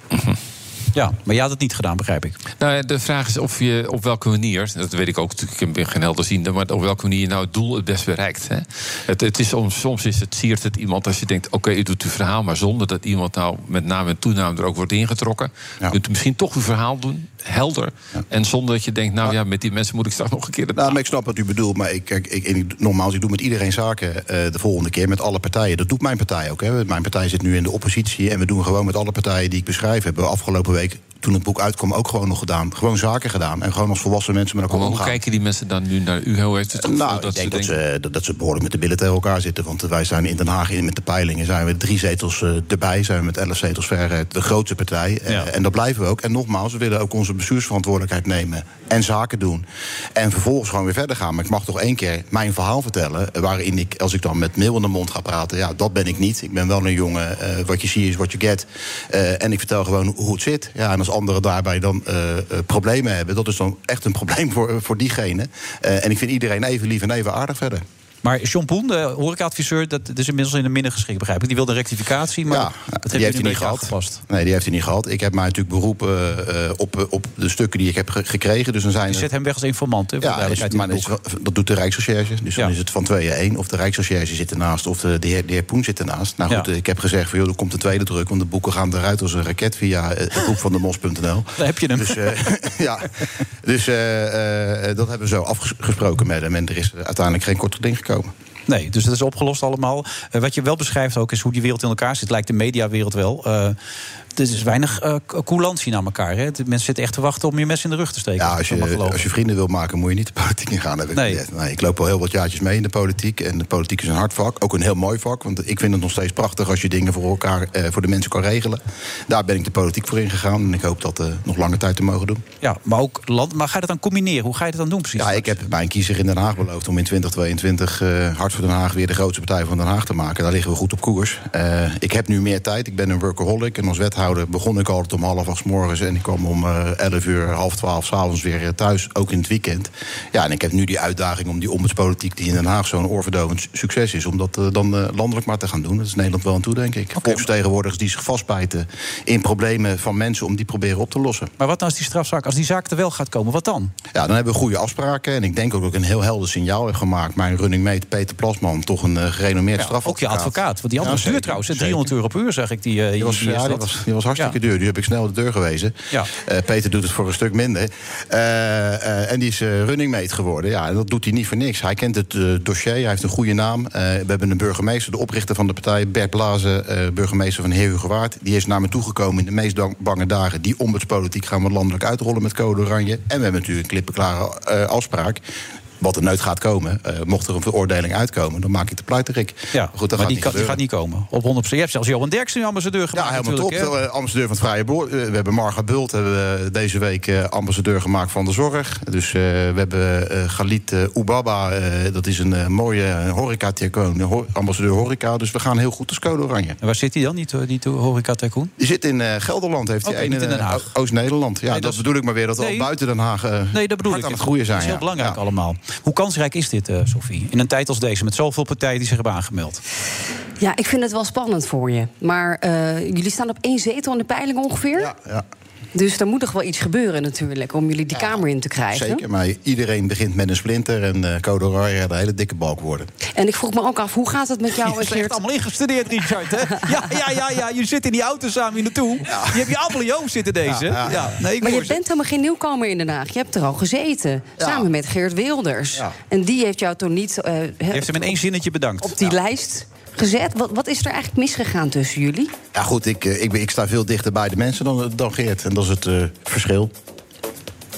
Ja, maar jij had het niet gedaan, begrijp ik. Nou, ja, de vraag is of je op welke manier, dat weet ik ook ik ben geen helderziende, maar op welke manier je nou het doel het best bereikt. Hè? Het, het is, soms, is het, siert het iemand als je denkt, oké, u doet uw verhaal, maar zonder dat iemand nou met naam en toenaam er ook wordt ingetrokken. Je kunt misschien toch uw verhaal doen, helder, en zonder dat je denkt, nou ja, met die mensen moet ik straks nog een keer... Nou, maar ik snap wat u bedoelt. Maar ik, ik, ik, nogmaals, ik doe met iedereen zaken eh, de volgende keer. Met alle partijen. Dat doet mijn partij ook. Hè. Mijn partij zit nu in de oppositie. En we doen gewoon met alle partijen die ik beschrijf. Hebben we afgelopen week toen het boek uitkwam ook gewoon nog gedaan. Gewoon zaken gedaan. En gewoon als volwassen mensen met elkaar Maar hoe omgaan. kijken die mensen dan nu naar u? Hoe heeft het gevoel Nou, dat ik denk ze dat denken... ze, dat, dat ze behoorlijk met de billen tegen elkaar zitten. Want wij zijn in Den Haag in, met de peilingen zijn we drie zetels eh, erbij. Zijn we met elf zetels ver de grootste partij. Eh, en dat blijven we ook. En nogmaals, we willen ook onze bestuursverantwoordelijkheid nemen. En zaken doen. En vervolgens gewoon weer verder gaan. Maar ik mag toch één keer mijn verhaal vertellen. eh, Waarin ik, als ik dan met mail in de mond ga praten. Ja, dat ben ik niet. Ik ben wel een jongen. eh, wat je ziet is wat je get. Eh, en ik vertel gewoon hoe het zit. Ja, en als anderen daarbij dan eh, eh, problemen hebben. Dat is dan echt een probleem voor, voor diegene. Eh, en ik vind iedereen even lief en even aardig verder. Maar Jean Poen, de horecaadviseur, dat is inmiddels in de minder geschikt, begrijp ik. Die wilde rectificatie, maar Ja, dat die heeft heeft hij niet gehad. aangepast. Nee, die heeft hij niet gehad. Ik heb mij natuurlijk beroepen eh, op, op de stukken die ik heb ge- gekregen. Dus dan zijn Je zet hem weg als informant, hè, Ja, de is, maar is dat doet de Rijksrecherche. Dus dan is het van 2 1. Of de Rijksrecherche zit ernaast, of de, de, heer, de heer Poen zit ernaast. Nou goed, Ja. ik heb gezegd van joh, er komt een tweede druk. Want de boeken gaan eruit als een raket via eh, het boek van de mos.nl. Daar heb je hem. Dus, eh, ja, dus eh, eh, dat hebben we zo afgesproken met hem. En er is uiteindelijk geen kort geding gekomen. Nee, dus dat is opgelost allemaal. Eh, wat je wel beschrijft ook is hoe die wereld in elkaar zit. Lijkt de mediawereld wel. Eh er is weinig eh coulantie naar elkaar. Hè? De mensen zitten echt te wachten om je mes in de rug te steken. Ja, als je, als je vrienden wil maken, moet je niet de politiek ingaan. Heb ik, Nee. nee. Nee, ik loop al heel wat jaartjes mee in de politiek. En de politiek is een hard vak. Ook een heel mooi vak. Want ik vind het nog steeds prachtig als je dingen voor elkaar, eh, voor de mensen kan regelen. Daar ben ik de politiek voor ingegaan. En ik hoop dat eh, nog lange tijd te mogen doen. Ja, maar ook land. Maar ga je dat dan combineren? Hoe ga je dat dan doen precies? Ja, ik heb mijn kiezer in Den Haag beloofd om in 2022 eh, Hart voor Den Haag weer de grootste partij van Den Haag te maken. Daar liggen we goed op koers. Ik heb nu meer tijd. Ik ben een workaholic. En als wethouder begon ik altijd om half acht 's morgens. En ik kwam om eh 11 uur, half twaalf s'avonds weer eh, thuis. Ook in het weekend. Ja, en ik heb nu die uitdaging om die ombudspolitiek die in Den Haag zo'n oorverdovend su- succes is. Om dat eh, dan landelijk maar te gaan doen. Dat is Nederland wel aan toe, denk ik. Volksvertegenwoordigers die zich vastbijten in problemen van mensen om die proberen op te lossen. Maar wat nou als die strafzaak, als die zaak er wel gaat komen, wat dan? Ja, dan hebben we goede afspraken. En ik denk ook dat ik een heel helder signaal heb gemaakt. Mijn running mate Peter Plasman, toch een gerenommeerd Ja, strafadvocaat. ook je advocaat. Want die andere Ja, duur trouwens. hè? zeker. 300 euro per uur zag ik die. eh, Die was, die ja, die was, die was hartstikke duur. Die heb ik snel de deur gewezen. Ja. Eh, Peter doet het voor een stuk minder. Eh, eh, en die is running mate geworden. Ja, en dat doet hij niet voor niks. Hij kent het dossier, hij heeft een goede naam. We hebben een burgemeester, de oprichter van de partij... Bert Blazen, burgemeester van Heer Hugo Waard. Die is naar me toegekomen in de meest bange dagen. Die ombudspolitiek gaan we landelijk uitrollen met code oranje. En we hebben natuurlijk een klippenklare afspraak... Wat er nooit gaat komen, eh, mocht er een veroordeling uitkomen, dan maak ik de pluiterik. Ja, goed, dat maar gaat die, niet kan, die gaat niet komen. Op 100% Je hebt zelfs Johan Derksen nu ambassadeur gemaakt. Ja, helemaal top. Eh, ambassadeur van het Vrije Boord. Eh, We hebben Marga Bult hebben we deze week ambassadeur gemaakt van de zorg. Dus we hebben Galit Oubaba. dat is een mooie horeca-tycoon. ho- ambassadeur horeca. Dus we gaan heel goed als code oranje. En waar zit hij dan, die, to- die to- horeca tycoon? Die zit in Gelderland. Heeft hij niet in Den Haag. Oost-Nederland. Ja, Nee, dat, bedoel ik maar weer. Dat we Nee. al buiten Den Haag Nee, dat bedoel hard ik. aan het groeien zijn. Dat is heel ja. belangrijk Ja. allemaal. Hoe kansrijk is dit, eh Sophie? In een tijd als deze, met zoveel partijen die zich hebben aangemeld. Ja, ik vind het wel spannend voor je. Maar eh, jullie staan op één zetel in de peiling ongeveer. Ja. Dus er moet toch wel iets gebeuren natuurlijk om jullie die Kamer in te krijgen. Zeker, maar iedereen begint met een splinter en eh, code oranje gaat een hele dikke balk worden. En ik vroeg me ook af, hoe gaat het met jou Je echt Geert? allemaal ingestudeerd, Richard. Hè? Ja, ja, ja, ja, je zit in die auto samen hier naartoe. Je hebt je allemaal in je hoofd zitten, deze. Ja, Ja, ja. Nee, ik Maar je ze. bent helemaal geen nieuwkomer in Den Haag. Je hebt er al gezeten. Ja. Samen met Geert Wilders. Ja. En die heeft jou toen niet eh, Je heeft hem in één zinnetje bedankt. op die lijst gezet. Wat, wat is er eigenlijk misgegaan tussen jullie? Ja, goed, ik, eh, ik, ik sta veel dichter bij de mensen dan, dan Geert. En dat is het eh, verschil.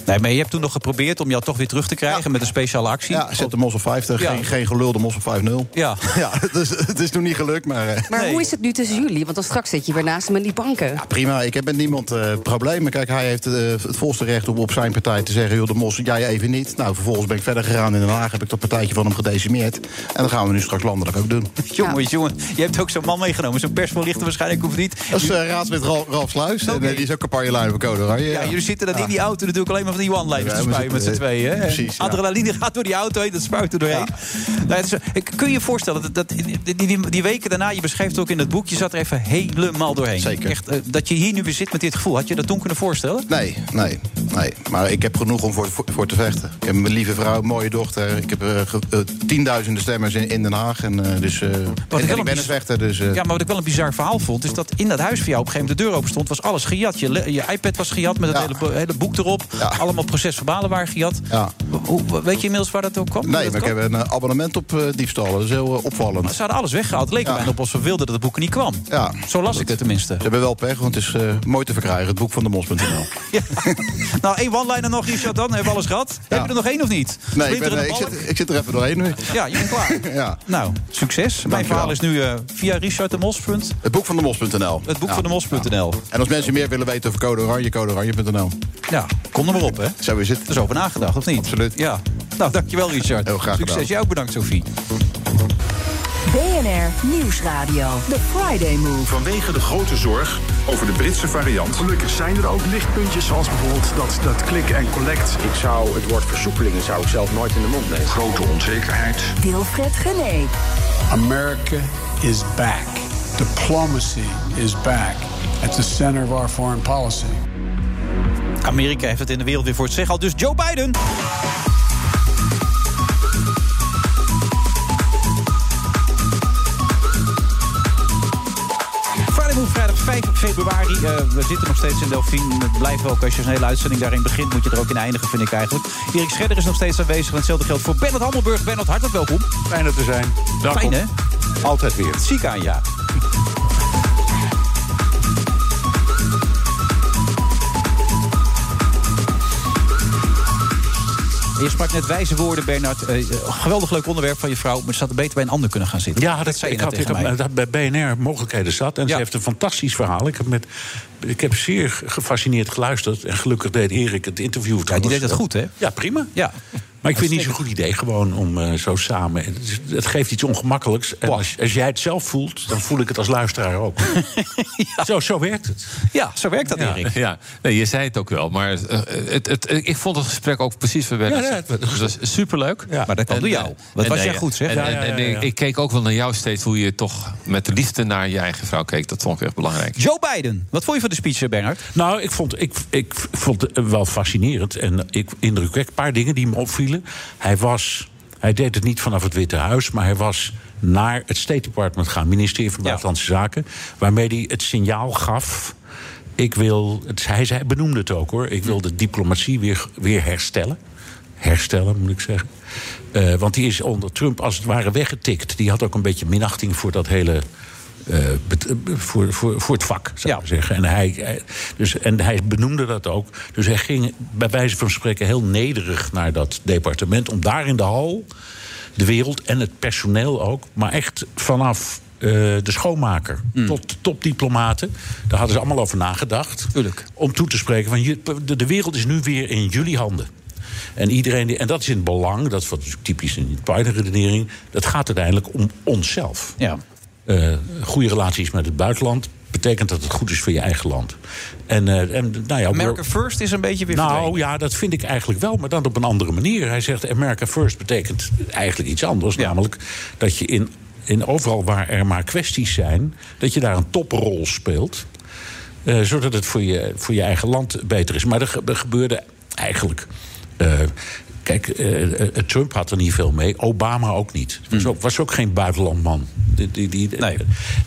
Nee, maar je hebt toen nog geprobeerd om jou toch weer terug te krijgen met een speciale actie. Ja, zet de mos op 50. Ja. Geen, geen gelulde mos op 5-0. Ja. Ja, het is, het is toen niet gelukt, maar... eh, Maar hoe is het nu tussen jullie? Want dan straks zit je weer naast hem in die banken. Prima, ik heb met niemand eh, problemen. Kijk, hij heeft eh, het volste recht om op zijn partij te zeggen... joh, de mos, jij even niet. Nou, vervolgens ben ik verder gegaan in Den Haag... heb ik dat partijtje van hem gedecimeerd. En dat gaan we nu straks landelijk ook doen. Jongen, jongen, je hebt ook zo'n man meegenomen. Zo'n persvoorlichter waarschijnlijk hoeft niet. Dat is raadslid Ralf, Ralf Sluis. En die is ook campagneleider van Code Oranje. Ja, jullie zitten dan in die auto natuurlijk alleen maar van die one-liners te spuien met z'n tweeën. precies. Adrenaline gaat door die auto heen, dat spuit er doorheen. Nou, is, kun je je voorstellen, dat, dat, die, die, die weken daarna, je beschrijft ook in het boek... je zat er even helemaal doorheen. Zeker. Echt, eh, dat je hier nu weer zit met dit gevoel. Had je dat toen kunnen voorstellen? Nee, nee, nee. Maar ik heb genoeg om voor, voor, voor te vechten. Ik heb een lieve vrouw, mooie dochter. Ik heb ge- eh, tienduizenden stemmers in, in Den Haag. En, dus, en, ik en ben een vechter. Dus, Ja, maar wat ik wel een bizar verhaal vond... is dat in dat huis voor jou op een gegeven moment de deur open stond... was alles gejat. Je, iPad was gejat met het Ja. hele, hele boek erop. Ja. Allemaal procesverbalen waren gejat. Ja. Hoe, weet je inmiddels waar dat ook kwam? Nee, maar ik heb een eh, abonnement op uh, diefstallen. Dat is heel uh, opvallend. Maar ze hadden alles weggehaald. Het leek ja. bijna op als we wilden dat het boek niet kwam. Ja, Zo las ik het tenminste. Ze hebben wel pech, want het is mooi te verkrijgen. Het boek van de mos.nl. ja. nou, één one-liner nog, Richard, dan. Hebben we alles gehad? Heb je er nog één of niet? Nee, ik, ben, ik, zit, ik, zit, er even doorheen nu. Ja, je bent klaar. ja. Nou, succes. Dank Mijn verhaal is nu via Richard de Mos. Het boek van de mos.nl. Het boek van de mos.nl. En als mensen meer willen weten over code oranje, codeoranje.nl. Ja, kom er maar op, hè. Zo is het. Er is over nagedacht, of niet? Absoluut. Ja. Nou, dankjewel, Richard. Heel graag Succes. Jij ook bedankt, Sophie. BNR Nieuwsradio. The Friday Move. Vanwege de grote zorg over de Britse variant. Gelukkig zijn er ook lichtpuntjes, zoals bijvoorbeeld dat, dat click en collect. Ik zou het woord versoepelingen zou ik zelf nooit in de mond nemen. Grote onzekerheid. Wilfred Gené. America is back. Diplomacy is back. At the center of our foreign policy. Amerika heeft het in de wereld weer voor het zeggen. Al dus Joe Biden. vrijdag 5 februari. Uh, we zitten nog steeds in Delphine. Het blijft ook als je een hele uitzending daarin begint... moet je er ook in eindigen, vind ik eigenlijk. Erik Scherder is nog steeds aanwezig. En hetzelfde geldt voor Bernard Hammelburg. Bernard, hartelijk welkom. Fijn er te zijn. Fijn, hè? Altijd weer. Ziek aan, ja. Je sprak net wijze woorden, Bernard. Uh, geweldig leuk onderwerp van je vrouw. Maar ze had beter bij een ander kunnen gaan zitten. Ja, dat, zei ik, had, ik had bij BNR mogelijkheden zat. En ja. ze heeft een fantastisch verhaal. Ik heb, met, ik heb zeer gefascineerd geluisterd. En gelukkig deed Erik het interview. Ja, die deed het goed, hè? Ja, prima. Ja. Maar ik vind het niet zo'n goed idee gewoon om uh, zo samen. Het, het, geeft iets ongemakkelijks. En als, als, jij het zelf voelt, dan voel ik het als luisteraar ook. ja. zo, zo werkt het. Ja, zo werkt dat, ja, Erik. Ja, nee, je zei het ook wel. Maar uh, het, het, ik vond het gesprek ook precies verwerkt. Ja, ja, dat was superleuk. Ja. Maar dat kwam door jou. Wat was jij goed, zeg. En, en, en, en ik keek ook wel naar jou steeds hoe je toch met liefde naar je eigen vrouw keek. Dat vond ik echt belangrijk. Joe Biden, wat vond je van de speech, Bernard? Nou, ik vond, ik, ik vond het wel fascinerend en ik, indrukwekkend. Een paar dingen die me opvielen. Hij was hij deed het niet vanaf het Witte Huis, maar hij was naar het State Department gaan, ministerie van Buitenlandse Zaken, waarmee hij het signaal gaf. Ik wil, het, hij, hij benoemde het ook hoor, ik wil de diplomatie weer, weer herstellen. Herstellen, moet ik zeggen. Uh, want die is onder Trump als het ware weggetikt. Die had ook een beetje minachting voor dat hele uh, voor, voor, voor het vak, zou ik ja. zeggen. En hij, dus, en hij benoemde dat ook. Dus hij ging bij wijze van spreken heel nederig naar dat departement... om daar in de hal de wereld en het personeel ook... maar echt vanaf uh, de schoonmaker mm. tot topdiplomaten. Daar hadden ze allemaal over nagedacht. Tuurlijk. Om toe te spreken van de, de wereld is nu weer in jullie handen. En, iedereen die, en dat is in het belang, dat is wat typisch in de Biden-redenering... dat gaat uiteindelijk om onszelf. Ja. Uh, goede relaties met het buitenland betekent dat het goed is voor je eigen land. En, uh, en, nou ja, America First is een beetje weer Nou verdwenen. ja, dat vind ik eigenlijk wel, maar dan op een andere manier. Hij zegt America First betekent eigenlijk iets anders. Ja. Namelijk dat je in, in overal waar er maar kwesties zijn... dat je daar een toprol speelt. Uh, zodat het voor je, voor je eigen land beter is. Maar er, er gebeurde eigenlijk... Uh, Kijk, uh, Trump had er niet veel mee. Obama ook niet. Was ook, was ook geen buitenlandman. Die, die, die, nee.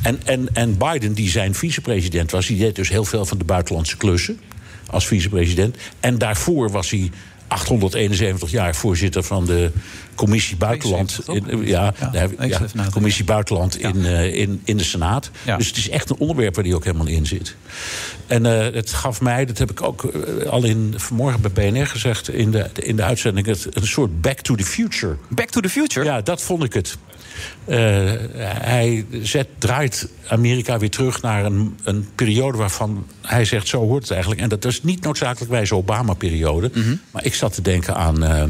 en, en, en Biden, die zijn vicepresident was... die deed dus heel veel van de buitenlandse klussen als vicepresident. En daarvoor was hij 871 jaar voorzitter van de Commissie Buitenland. In, ja, ja, ja, Commissie Buitenland in, uh, in, in de Senaat. Ja. Dus het is echt een onderwerp waar die ook helemaal in zit. En uh, het gaf mij, dat heb ik ook uh, al in, vanmorgen bij BNR gezegd in de, in de uitzending, het, een soort back to the future. Back to the future? Ja, dat vond ik het. Uh, hij zet, draait Amerika weer terug naar een, een, periode waarvan hij zegt: zo hoort het eigenlijk. En dat is niet noodzakelijkwijs Obama-periode. Mhm. Mm -hmm. Maar ik zat te denken aan uh,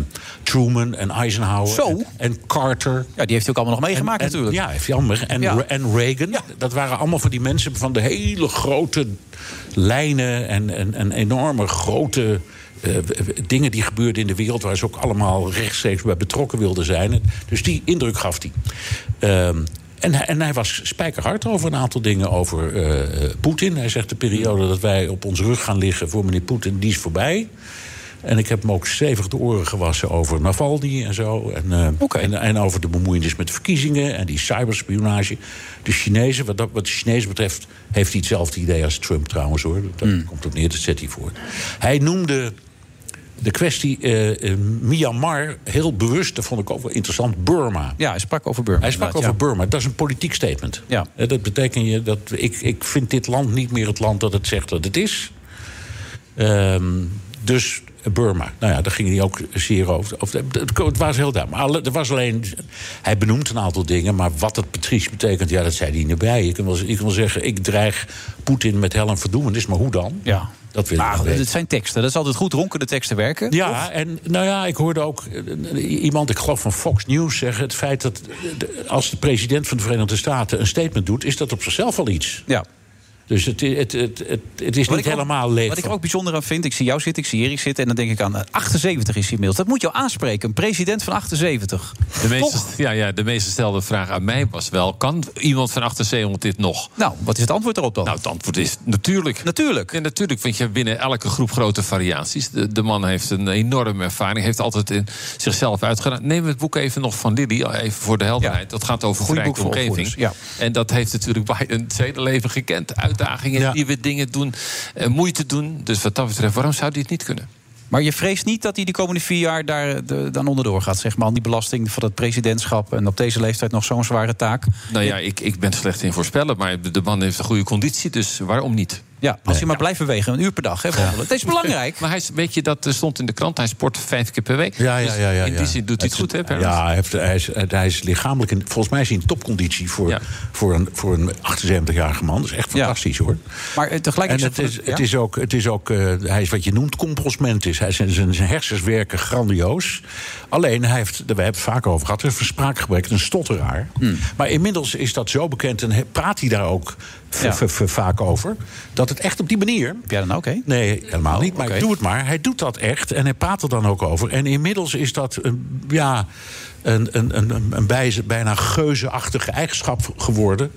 Truman en Eisenhower Zo. En, en, Carter. Ja, die heeft hij ook allemaal nog meegemaakt, en, natuurlijk. Ja, heeft hij allemaal. En, Ja. en Reagan. Ja. Dat waren allemaal van die mensen van de hele grote lijnen en, en, en enorme grote. Uh, dingen die gebeurden in de wereld waar ze ook allemaal rechtstreeks bij betrokken wilden zijn. Dus die indruk gaf hij. Uh, en, hij, en hij was spijkerhard over een aantal dingen over uh, Poetin. Hij zegt de periode dat wij op ons rug gaan liggen voor meneer Poetin, die is voorbij. En ik heb hem ook stevig de oren gewassen over Navalny en zo. En, uh, okay. en, en, over de bemoeienis met de verkiezingen en die cyberspionage. De Chinezen, wat, dat, wat de Chinezen betreft, heeft hij hetzelfde idee als Trump trouwens hoor. Dat Hmm. mm. komt op neer, dat zet hij voor. Hij noemde De kwestie eh, Myanmar, heel bewust, dat vond ik ook wel interessant, Burma. Ja, hij sprak over Burma. Hij sprak over Burma. Dat is een politiek statement. Ja. Eh, Dat betekent je dat ik, ik vind dit land niet meer het land dat het zegt dat het is. Ehm, dus Burma. Nou ja, daar ging hij ook zeer over. Of, het, was heel duidelijk. Er was alleen. Hij benoemt een aantal dingen, maar wat het precies betekent, ja, dat zei hij niet bij. Ik kan wel, ik kan wel zeggen, ik dreig Poetin met hel en verdoemenis, maar hoe dan? Ja. Dat wil Maar het zijn teksten. Dat is altijd goed ronkende teksten werken. Ja, en nou ja, ik hoorde ook eh, iemand, ik geloof van Fox News, zeggen: het feit dat als de president van de Verenigde Staten een statement doet, is dat op zichzelf al iets. Ja. Dus het, het, het, het, het is Wat niet ook- helemaal leeg. Wat ik er ook bijzonder aan vind, ik zie jou zitten, ik zie Erik zitten... en dan denk ik aan eh, 78 is hij inmiddels. Dat moet je al aanspreken, een president van 78. De meeste, ja, ja, de meest gestelde vraag aan mij was wel... kan iemand van 78 dit nog? Nou, wat is het antwoord erop dan? Nou, het antwoord is natuurlijk. Natuurlijk. En natuurlijk, want je hebt binnen elke groep grote variaties. De, de man heeft een enorme ervaring, heeft altijd in zichzelf uitgedaan. Neem het boek even nog van Lily, even voor de helderheid. Dat gaat over Goeie verrijkte boek voor omgeving. opvoeders, En dat heeft natuurlijk Biden het hele leven gekend. Uitdagingen, nieuwe dingen doen, eh, moeite doen. Dus wat dat betreft, waarom zou hij het niet kunnen? Maar je vreest niet dat hij de komende vier jaar daar eh, de- dan onderdoor gaat, zeg maar. aan Die belasting van het presidentschap en op deze leeftijd nog zo'n zware taak. Nou ja, ik, ik ben slecht in voorspellen, maar de man heeft een goede conditie, dus waarom niet? Ja, als hij maar blijft bewegen, een uur per dag. Hè. Het is belangrijk. Maar hij, is- weet je, dat eh, stond in de krant, hij sport vijf keer per week. Ja, ja, Dus ja, ja, in die zin doet hij het goed, hè? Ja, hij, heeft, hij, is, hij is lichamelijk... In, volgens mij is hij in topconditie voor, voor, een, voor een 78-jarige man. Dat is echt fantastisch, hoor. Maar eh, tegelijk En het het- is, ja? het is ook, het is ook eh, hij is wat je noemt composmentis. Hij zijn, zijn zijn hersens werken grandioos. Alleen, hij heeft, we hebben het vaak over gehad, hij heeft een spraakgebrek, een stotteraar. Hmm. Maar inmiddels is dat zo bekend en praat hij daar ook Ja. vaak over. Dat het echt op die manier. Heb jij dan ook, hè? Nee, helemaal niet. Maar doe het maar. Hij doet dat echt en hij praat er dan ook over. En inmiddels is dat een, ja, een, een, een, een bij- bijna geuzenachtige eigenschap geworden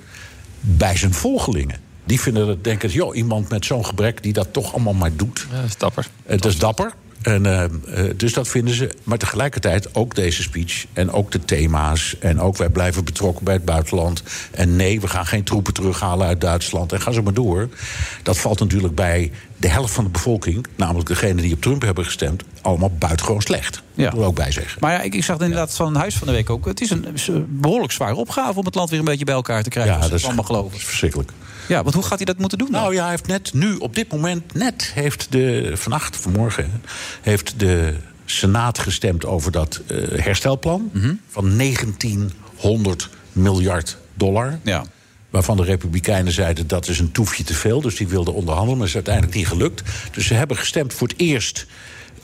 bij zijn volgelingen. Die vinden het, denken, joh, iemand met zo'n gebrek die dat toch allemaal maar doet. Ja, dat is dapper. Het is dapper. En, eh, eh, dus dat vinden ze. Maar tegelijkertijd ook deze speech. En ook de thema's. En ook wij blijven betrokken bij het buitenland. En nee, we gaan geen troepen terughalen uit Duitsland. En ga zo maar door. Dat valt natuurlijk bij de helft van de bevolking. Namelijk degenen die op Trump hebben gestemd. Allemaal buitengewoon slecht. Ja. Dat wil ik ook bij zeggen. Maar ja, ik, ik zag inderdaad van Huis van de Week ook. Het is een behoorlijk zware opgave om het land weer een beetje bij elkaar te krijgen. Ja, dat is, het allemaal geloven. dat is verschrikkelijk. Ja, want hoe gaat hij dat moeten doen? dan? Nou ja, hij heeft net nu, op dit moment, net heeft de, vannacht, vanmorgen, heeft de Senaat gestemd over dat eh, herstelplan Mhm. van 1900 miljard dollar. Ja. Waarvan de Republikeinen zeiden dat is een toefje te veel. Dus die wilden onderhandelen, maar is uiteindelijk niet gelukt. Dus ze hebben gestemd voor het eerst.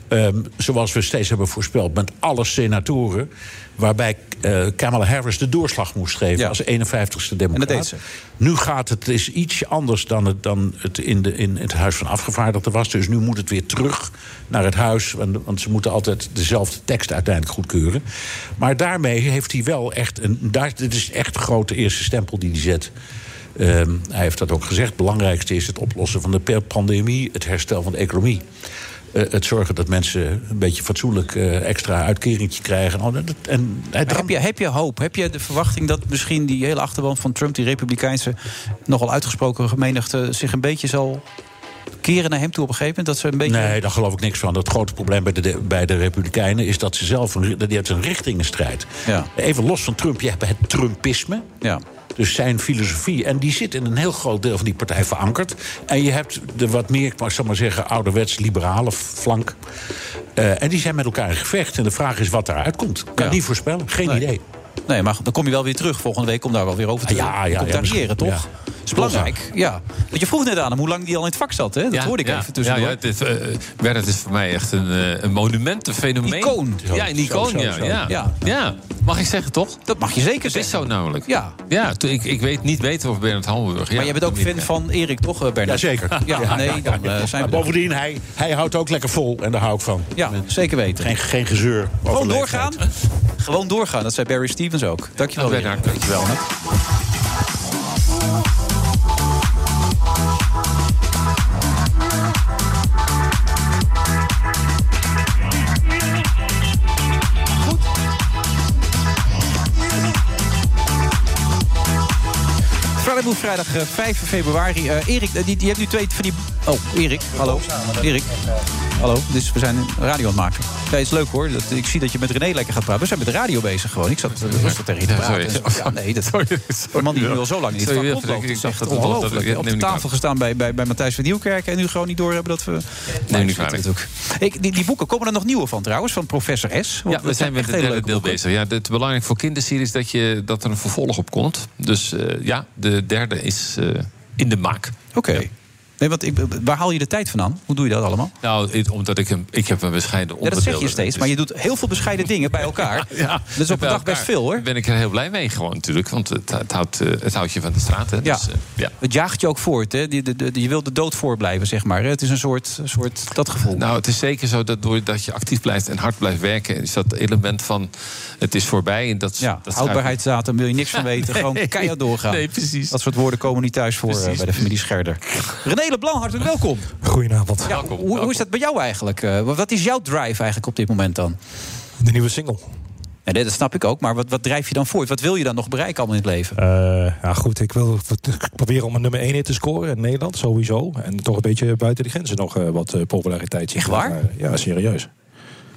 Ehm, zoals we steeds hebben voorspeld, met alle senatoren. Waarbij eh, Kamala Harris de doorslag moest geven als 51ste democraat. En dat deed ze. Nu gaat het is ietsje anders dan het, dan het in, de, in het Huis van Afgevaardigden was. Dus nu moet het weer terug naar het Huis. Want, want ze moeten altijd dezelfde tekst uiteindelijk goedkeuren. Maar daarmee heeft hij wel echt een. Daar, dit is echt de grote eerste stempel die hij zet. Ehm, hij heeft dat ook gezegd. Het belangrijkste is het oplossen van de pandemie, het herstel van de economie. Eh, het zorgen dat mensen een beetje fatsoenlijk eh, extra uitkeringetje krijgen. En, dat- en hij Maar heb, je, heb je hoop? Heb je de verwachting dat misschien die hele achterban van Trump, die Republikeinse, nogal uitgesproken menigte, zich een beetje zal keren naar hem toe op een gegeven moment? Dat ze een beetje. Nee, daar geloof ik niks van. Het grote probleem bij de, bij de Republikeinen is dat ze zelf een, die hebben een richtingenstrijd. Ja. Even los van Trump, je hebt het Trumpisme. Ja. Dus zijn filosofie. En die zit in een heel groot deel van die partij verankerd. En je hebt de wat meer, ik zal maar zeggen, ouderwets liberale flank. Eh, en die zijn met elkaar in gevecht. En de vraag is wat daaruit komt. Kan Ja. niet voorspellen. Geen Nee. idee. Nee, maar dan kom je wel weer terug volgende week om daar wel weer over te Ja, ja, ja, misschien, toch? Is belangrijk. Ja. Want je vroeg net aan hem hoe lang die al in het vak zat, hè? Dat Ja, hoorde ik ja, even tussendoor. Ja, ja, dit, eh, Bernard is voor mij echt een, eh, een monument, een fenomeen. Icoon. Ja, een icoon, Zo, zo, ja, zo. ja. Ja. Ja. Mag ik zeggen, toch? Dat mag je zeker Het zeggen. is zo namelijk. Ja. Ja, toen- ik, ik weet niet beter over Bernard Hammelburg. Ja, maar jij bent ook fan van Erik, toch, eh, Bernard? Jazeker. Ja, nee, dan zijn we bovendien, hij, hij houdt ook lekker vol. En daar hou ik van. Ja, zeker weten. Geen, geen gezeur. over Gewoon doorgaan. Gewoon doorgaan. Dat zei Barry Stevens ook. Dankjewel, Dag, Bernard. Bernard. Dankjewel. Vrijdag eh, 5 februari. Eh, Erik, eh, die, die hebt nu twee van die Oh, Erik, hallo. Erik, hallo. Dus we zijn een radio aan het maken. Ja, is leuk hoor. Dat, ik zie dat je met René lekker gaat praten. We zijn met de radio bezig gewoon. Ik zat rustig tegen je te Ja, praten. sorry. Ja, nee, dat, de man die nu al zo lang in het Sorry, vak is echt ongelooflijk. Op de niet tafel gestaan bij, bij, bij Matthijs van Nieuwkerk... en nu gewoon niet doorhebben dat we... Neem niet kwalijk. ook. Ik, die, die boeken, komen er nog nieuwe van trouwens? Van professor S? Want Ja, we zijn met het derde deel bezig. Ja, het belangrijk voor kinderseries dat, je, dat er een vervolg op komt. Dus eh, ja, de derde is eh, in de maak. Oké. Nee, want ik, waar haal je de tijd vandaan? Hoe doe je dat allemaal? Nou, omdat ik een, ik heb een bescheiden Ja, dat onderdeel. zeg je steeds, maar je doet heel veel bescheiden dingen bij elkaar. Ja, dat is op een dag best veel hoor. Ben ik er heel blij mee gewoon natuurlijk. Want het, het, houdt, eh, het houdt je van de straat. Hè. Ja. Dus, eh, ja. Het jaagt je ook voort. Hè? De- de- je wilt de dood voorblijven, zeg maar. Het is een soort, soort dat gevoel. Nou, het is zeker zo dat doordat je actief blijft en hard blijft werken... is dat element van het is voorbij. En dat, ja, dat houdbaarheidsdatum wil je niks van weten. Nee. Gewoon keihard doorgaan. Nee, precies. Dat soort woorden komen niet thuis voor eh, bij de familie Scherder. René Leblanc, hartelijk welkom. Goedenavond. Ja, hoe, hoe is dat bij jou eigenlijk? Eh, wat is jouw drive eigenlijk op dit moment dan? De nieuwe single. Ja, dat snap ik ook, maar wat, wat drijf je dan voort? Wat wil je dan nog bereiken allemaal in het leven? Eh, ja, goed, ik wil ik probeer om een nummer 1 hit te scoren in Nederland, sowieso. En toch een beetje buiten de grenzen nog eh, wat populariteit zien. Echt waar? ja, serieus.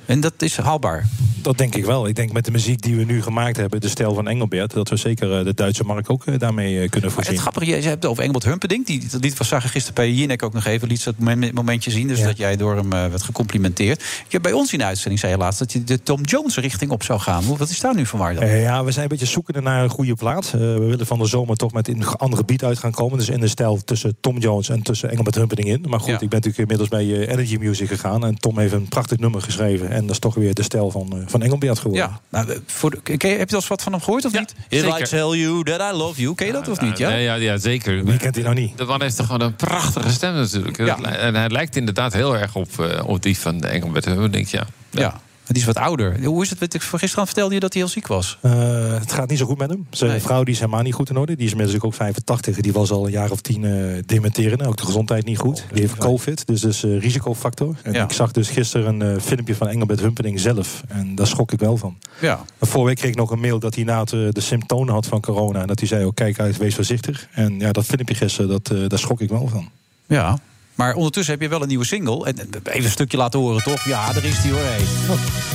En dat is haalbaar? Dat denk ik wel. Ik denk met de muziek die we nu gemaakt hebben, de stijl van Engelbert... dat we zeker eh, de Duitse markt ook eh, daarmee eh, kunnen Maar voorzien. het grappige, je hebt het over Engelbert Humperdinck. Die, dat lied was zagen gisteren bij Jinek ook nog even. Liet dat moment- momentje zien. Dus Ja. dat jij door hem werd gecomplimenteerd. Je hebt bij ons in de uitzending zei je laatst dat je de Tom Jones richting op zou gaan. Hoe- Wat is daar nu van waar dan? Ja, we zijn een beetje zoekende naar een goede plaats. We willen van de zomer toch met een andere beat uit gaan komen. Dus in de stijl tussen Tom Jones en tussen Engelbert Humperdinck in. Maar goed, Ja. ik ben natuurlijk inmiddels bij Energy Music gegaan. En Tom heeft een prachtig nummer geschreven. En dat is toch weer de stijl van, eh, van Engelbert geworden. Ja, nou, eh, voor de- ken je- heb je al eens wat van hem gehoord of niet? If zeker. I tell you that I love you. Ken je dat of niet? Ja? Ja, ja, zeker. Wie kent hij nou niet? De man heeft toch gewoon een prachtige stem natuurlijk. Ja. En hij lijkt inderdaad heel erg op, eh, op die van Engelbert Humperdinck, ja. ja. Die is wat ouder. Hoe is het? Gisteren vertelde je dat hij heel ziek was. Eh, het gaat niet zo goed met hem. Zijn Nee. vrouw die is helemaal niet goed in orde. Die is inmiddels ook 85. Die was al een jaar of tien eh dementeren. Ook de gezondheid niet goed. Die heeft covid. Dus dat is eh, risicofactor. En Ja. ik zag dus gisteren een filmpje van Engelbert Humperdinck zelf. En daar schrok ik wel van. Ja. Vorige week kreeg ik nog een mail dat hij na het, de symptomen had van corona. En dat hij zei, oh, kijk uit, wees voorzichtig. En ja, dat filmpje gisteren, dat, daar schrok ik wel van. Ja. Maar ondertussen heb je wel een nieuwe single. En en even een stukje laten horen, toch? Ja, daar is die hoor. Hey.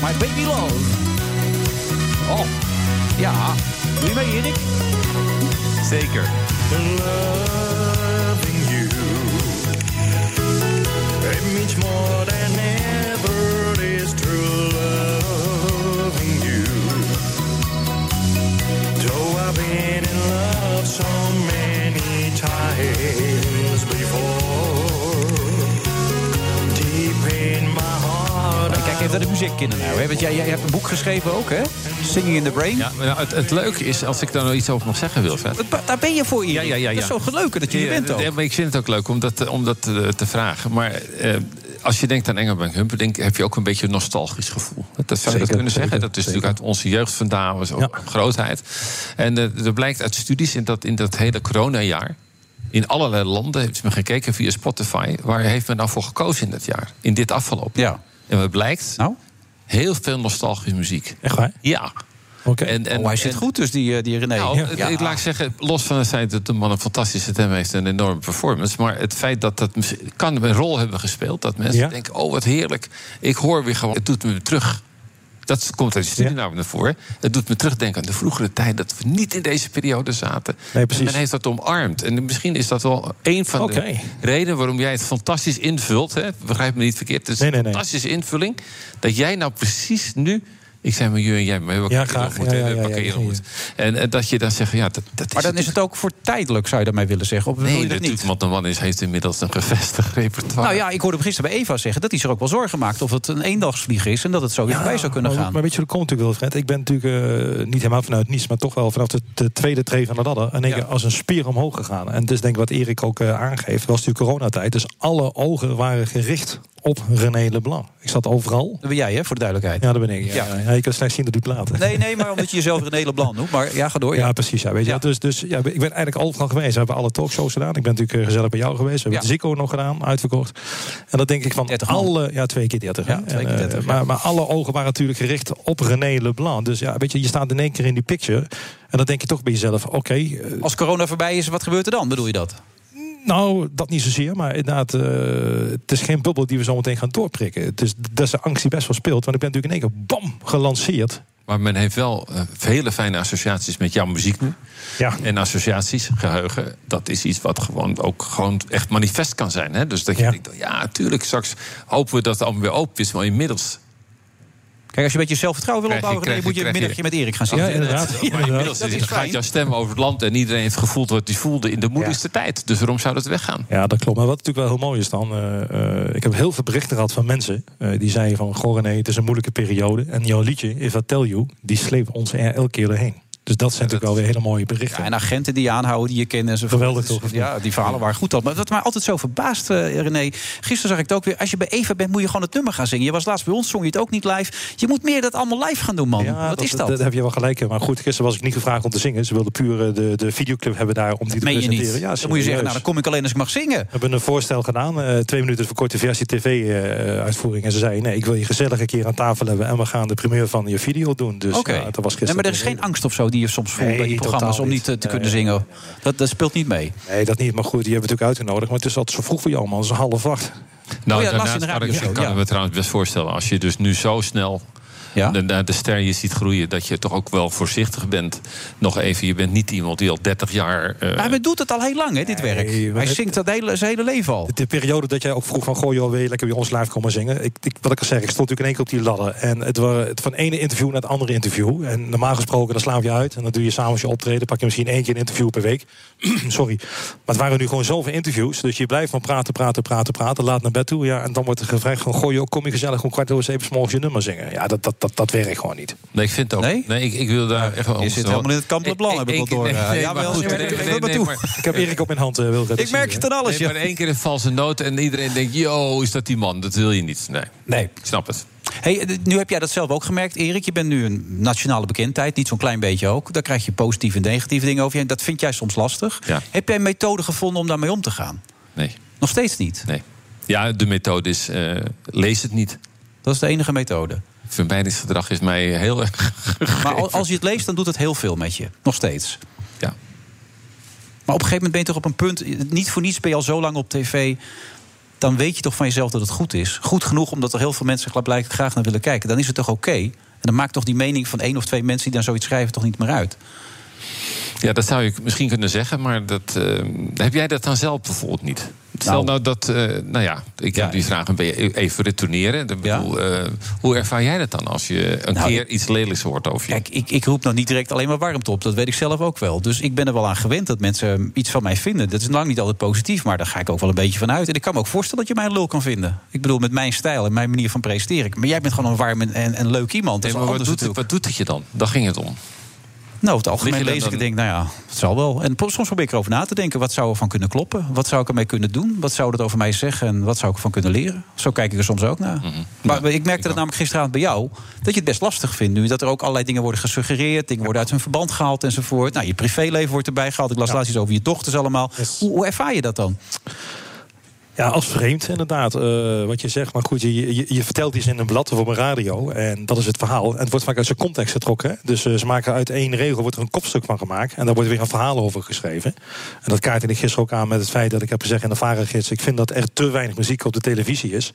My Baby Love. Oh, ja. Doe je mee, Erik? Zeker. loving you. It means more than ever it is true loving you. Though I've been in love so many naar de muziekkinderen nou. Hè? Want jij, jij hebt een boek geschreven ook, hè? Singing in the Brain. Ja, maar nou, het, het leuke is, als ik daar nog iets over mag zeggen, Wilfred. Daar ben je voor. Ja, ja, ja, ja. Dat is zo leuk dat je hier bent ook. Ja, maar ik vind het ook leuk om dat, om dat te, te vragen. Maar eh, als je denkt aan Engelbert Humperdinck... heb je ook een beetje een nostalgisch gevoel. Dat zou je dat kunnen zeker, zeggen. Dat is natuurlijk uit onze jeugd vandaan. was ook grootheid. En eh, er blijkt uit studies in dat, in dat hele coronajaar... in allerlei landen, heeft men gekeken via Spotify... waar heeft men nou voor gekozen in dat jaar? In dit afgelopen Ja. En wat blijkt? Nou? Heel veel nostalgische muziek. Echt waar? Ja. Oké. En, en, Oh, hij zit en- goed dus, die, eh, die René. nou, Ja. ik laat ik zeggen, los van het feit dat de man een fantastische stem heeft en een enorme performance. Maar het feit dat dat kan een rol hebben gespeeld. Dat mensen Ja. denken: oh, wat heerlijk. Ik hoor weer gewoon. Het doet me weer terug. Dat komt uit de studie Ja. naar voren. Het doet me terugdenken aan de vroegere tijd dat we niet in deze periode zaten. Nee, precies. En men heeft dat omarmd. En misschien is dat wel een van de redenen waarom jij het fantastisch invult. Hè? Begrijp me niet verkeerd. Het is Nee, nee, een fantastische invulling. Dat jij nou precies nu. Ik zei maar jullie en jij, maar we hebben Ja, graag. ontmoet, Ja, ja. En, en dat je dan zegt, ja, dat, dat is Maar dan is het ook voor tijdelijk, zou je daarmee willen zeggen. Of Nee, je dat natuurlijk, niet? want de man is, heeft inmiddels een gevestigd repertoire. Nou ja, ik hoorde hem gisteren bij Eva zeggen dat hij zich ook wel zorgen maakt of het een eendagsvlieg is en dat het zo weer voorbij zou kunnen maar, gaan. Maar weet je, dat komt natuurlijk Wilfred. Ik ben natuurlijk eh, niet helemaal vanuit Nice, maar toch wel vanaf de, de tweede tree van de ladder. En ik als een spier omhoog gegaan. En dus denk ik wat Erik ook eh, aangeeft, was natuurlijk coronatijd. Dus alle ogen waren gericht op René Leblanc. Ik zat overal. Dat ben jij, hè, voor de duidelijkheid. Ja, dat ben ik. Ja. Ja. Ja. je kan slechts zien dat u platen. Nee, nee, maar omdat je jezelf René Leblanc noemt. Maar ja, ga door. Ja, Ja. precies. Ja, weet je. Ja. Dus, dus ja, ik ben eigenlijk overal geweest. We hebben alle talkshows gedaan. Ik ben natuurlijk eh, gezellig bij jou geweest. We hebben Zico nog gedaan, uitverkocht. En dat denk ik van 30 man. alle... Ja, twee keer 30. hè. Ja, twee keer eh, 30, ja. maar, maar alle ogen waren natuurlijk gericht op René Leblanc. Dus ja, weet je, je staat in één keer in die picture. En dan denk je toch bij jezelf, oké... eh, Als corona voorbij is, wat gebeurt er dan? Bedoel je dat? Nou, dat niet zozeer, maar inderdaad, eh, het is geen bubbel die we zo meteen gaan doorprikken. Het is, dat is de angst die best wel speelt, want ik ben natuurlijk in één keer bam gelanceerd. Maar men heeft wel eh, hele fijne associaties met jouw muziek nu. Ja. En associaties, geheugen, dat is iets wat gewoon ook gewoon echt manifest kan zijn. Hè? Dus dat je denkt, ja, natuurlijk, straks hopen we dat het allemaal weer open is. Maar inmiddels Kijk, als je een beetje zelfvertrouwen wil opbouwen, dan moet je een middagje met Erik gaan zitten. Ja, Dat- inderdaad. Inmiddels dat is gaat jouw stem over het land en iedereen heeft gevoeld wat hij voelde in de moeilijkste tijd. Dus waarom zou dat weggaan? Ja, dat klopt. Maar wat natuurlijk wel heel mooi is dan... eh, eh, ik heb heel veel berichten gehad van mensen eh, die zeiden van... Goh René, het is een moeilijke periode. En jouw liedje, If I Tell You, die sleept ons er elke keer doorheen. Dus dat zijn natuurlijk wel weer hele mooie berichten. Ja, en agenten die je aanhouden, die je kent en zo. Geweldig toch? Ja, die verhalen waren goed. al. Maar wat mij altijd zo verbaast, eh, René. Gisteren zag ik het ook weer. Als je bij Eva bent, moet je gewoon het nummer gaan zingen. Je was laatst bij ons, zong je het ook niet live. Je moet meer dat allemaal live gaan doen, man. Ja, wat is dat? Daar heb je wel gelijk in. Maar goed, gisteren was ik niet gevraagd om te zingen. Ze wilden puur eh, de, de videoclip hebben daar om die te je presenteren. niet? Ja, dan moet je zeggen, nou, dan kom ik alleen als ik mag zingen. We hebben een voorstel gedaan, eh, twee minuten verkorte versie tv-uitvoering. en ze zeiden, nee, ik wil je gezellig een keer aan tafel hebben... en we gaan de primeur van je video doen. Dus ja, dat was Nee, gisteren. maar er is geen angst of zo die je soms voelt Nee, bij die programma's om niet niet. te, kunnen Nee. zingen. Dat, dat speelt niet mee. Nee, dat niet. Maar goed, die hebben we natuurlijk uitgenodigd. Maar het is altijd zo vroeg voor jou, man. Het is half acht. Nou, Oh ja, je daarnaast kan ik, radioshow, kan ja. ik me trouwens best voorstellen... als je dus nu zo snel de, de, de ster je ziet groeien... dat je toch ook wel voorzichtig bent. Nog even, je bent niet iemand die al 30 jaar... eh, Maar hij doet het al heel lang, hè, dit werk. Hij zingt dat hele, zijn hele leven al. De periode dat jij ook vroeg van... goh joh, wil je lekker bij ons live komen zingen? Ik, ik, wat ik al zeg, ik stond natuurlijk in één keer op die ladder. En het was het van ene interview naar het andere interview. En normaal gesproken, dan slaap je uit. En dan doe je s'avonds je optreden. pak je misschien één keer een interview per week. Sorry. Maar het waren nu gewoon zoveel interviews. Dus je blijft maar praten, praten, praten, praten. Laat naar bed toe. Ja, en dan wordt er gevraagd van... goh joh, kom je gezellig om kwart over zeven 's morgens je nummer zingen? Ja, dat, dat, dat, dat werkt gewoon niet. Nee, ik vind het ook. Nee, ik, ik wil daar echt wel... Je zit helemaal in het kamp Leblanc, heb ik wel door. Eh, ja, maar wel, goed, nee, nee, nee, nee, nee, nee, toe. maar- Ik heb Erik op mijn hand, uh, Wilfred. Ik merk het aan alles, Nee, ja. maar één keer een valse noot en iedereen denkt... yo, is dat die man? Dat wil je niet. Nee, Nee. ik snap het. Hey, eh, nu heb jij dat zelf ook gemerkt, Erik. Je bent nu een nationale bekendheid, niet zo'n klein beetje ook. Daar krijg je positieve en negatieve dingen over je. Dat vind jij soms lastig. Ja. Heb jij een methode gevonden om daarmee om te gaan? Nee. Nog steeds niet? Nee. Ja, de methode is, eh, lees het niet. Dat is de enige methode. Vermijdingsgedrag is mij heel erg Maar al- als je het leest, dan doet het heel veel met je. Nog steeds. Ja. Maar op een gegeven moment ben je toch op een punt... niet voor niets ben je al zo lang op tv... dan weet je toch van jezelf dat het goed is. Goed genoeg, omdat er heel veel mensen blijkbaar graag naar willen kijken. Dan is het toch oké? En dan maakt toch die mening van één of twee mensen... die dan zoiets schrijven toch niet meer uit? Ja, dat zou je misschien kunnen zeggen, maar dat, eh, heb jij dat dan zelf bijvoorbeeld niet? Stel nou, dat, eh, nou ja, ik heb die vraag even retourneren. Ik bedoel, eh, hoe ervaar jij dat dan als je een Nou, keer iets lelijks hoort over je? Kijk, ik, ik roep nou niet direct alleen maar warmte op. Dat weet ik zelf ook wel. Dus ik ben er wel aan gewend dat mensen iets van mij vinden. Dat is lang niet altijd positief, maar daar ga ik ook wel een beetje van uit. En ik kan me ook voorstellen dat je mij een lul kan vinden. Ik bedoel, met mijn stijl en mijn manier van presenteren. Maar jij bent gewoon een warm en, en, leuk iemand. Dat Nee, is maar wel wat doet, het, wat doet het je dan? Daar ging het om. Nou, het algemeen lees ik en denk, nou ja, het zal wel. En soms probeer ik erover na te denken. Wat zou er van kunnen kloppen? Wat zou ik ermee kunnen doen? Wat zou dat over mij zeggen? En wat zou ik ervan kunnen leren? Zo kijk ik er soms ook naar. Maar ik merkte dat namelijk gisteravond bij jou... dat je het best lastig vindt nu. Dat er ook allerlei dingen worden gesuggereerd. Dingen worden uit hun verband gehaald enzovoort. Nou, je privéleven wordt erbij gehaald. Ik las laatst iets over je dochters allemaal. Hoe, hoe ervaar je dat dan? Ja, als vreemd inderdaad, eh, wat je zegt. Maar goed, je, je, vertelt iets in een blad of op een radio. En dat is het verhaal. En het wordt vaak uit zijn context getrokken. Dus eh, ze maken uit één regel wordt er een kopstuk van gemaakt. En daar wordt weer een verhaal over geschreven. En dat kaartte ik gisteren ook aan met het feit dat ik heb gezegd in de Varengids... ik vind dat er te weinig muziek op de televisie is.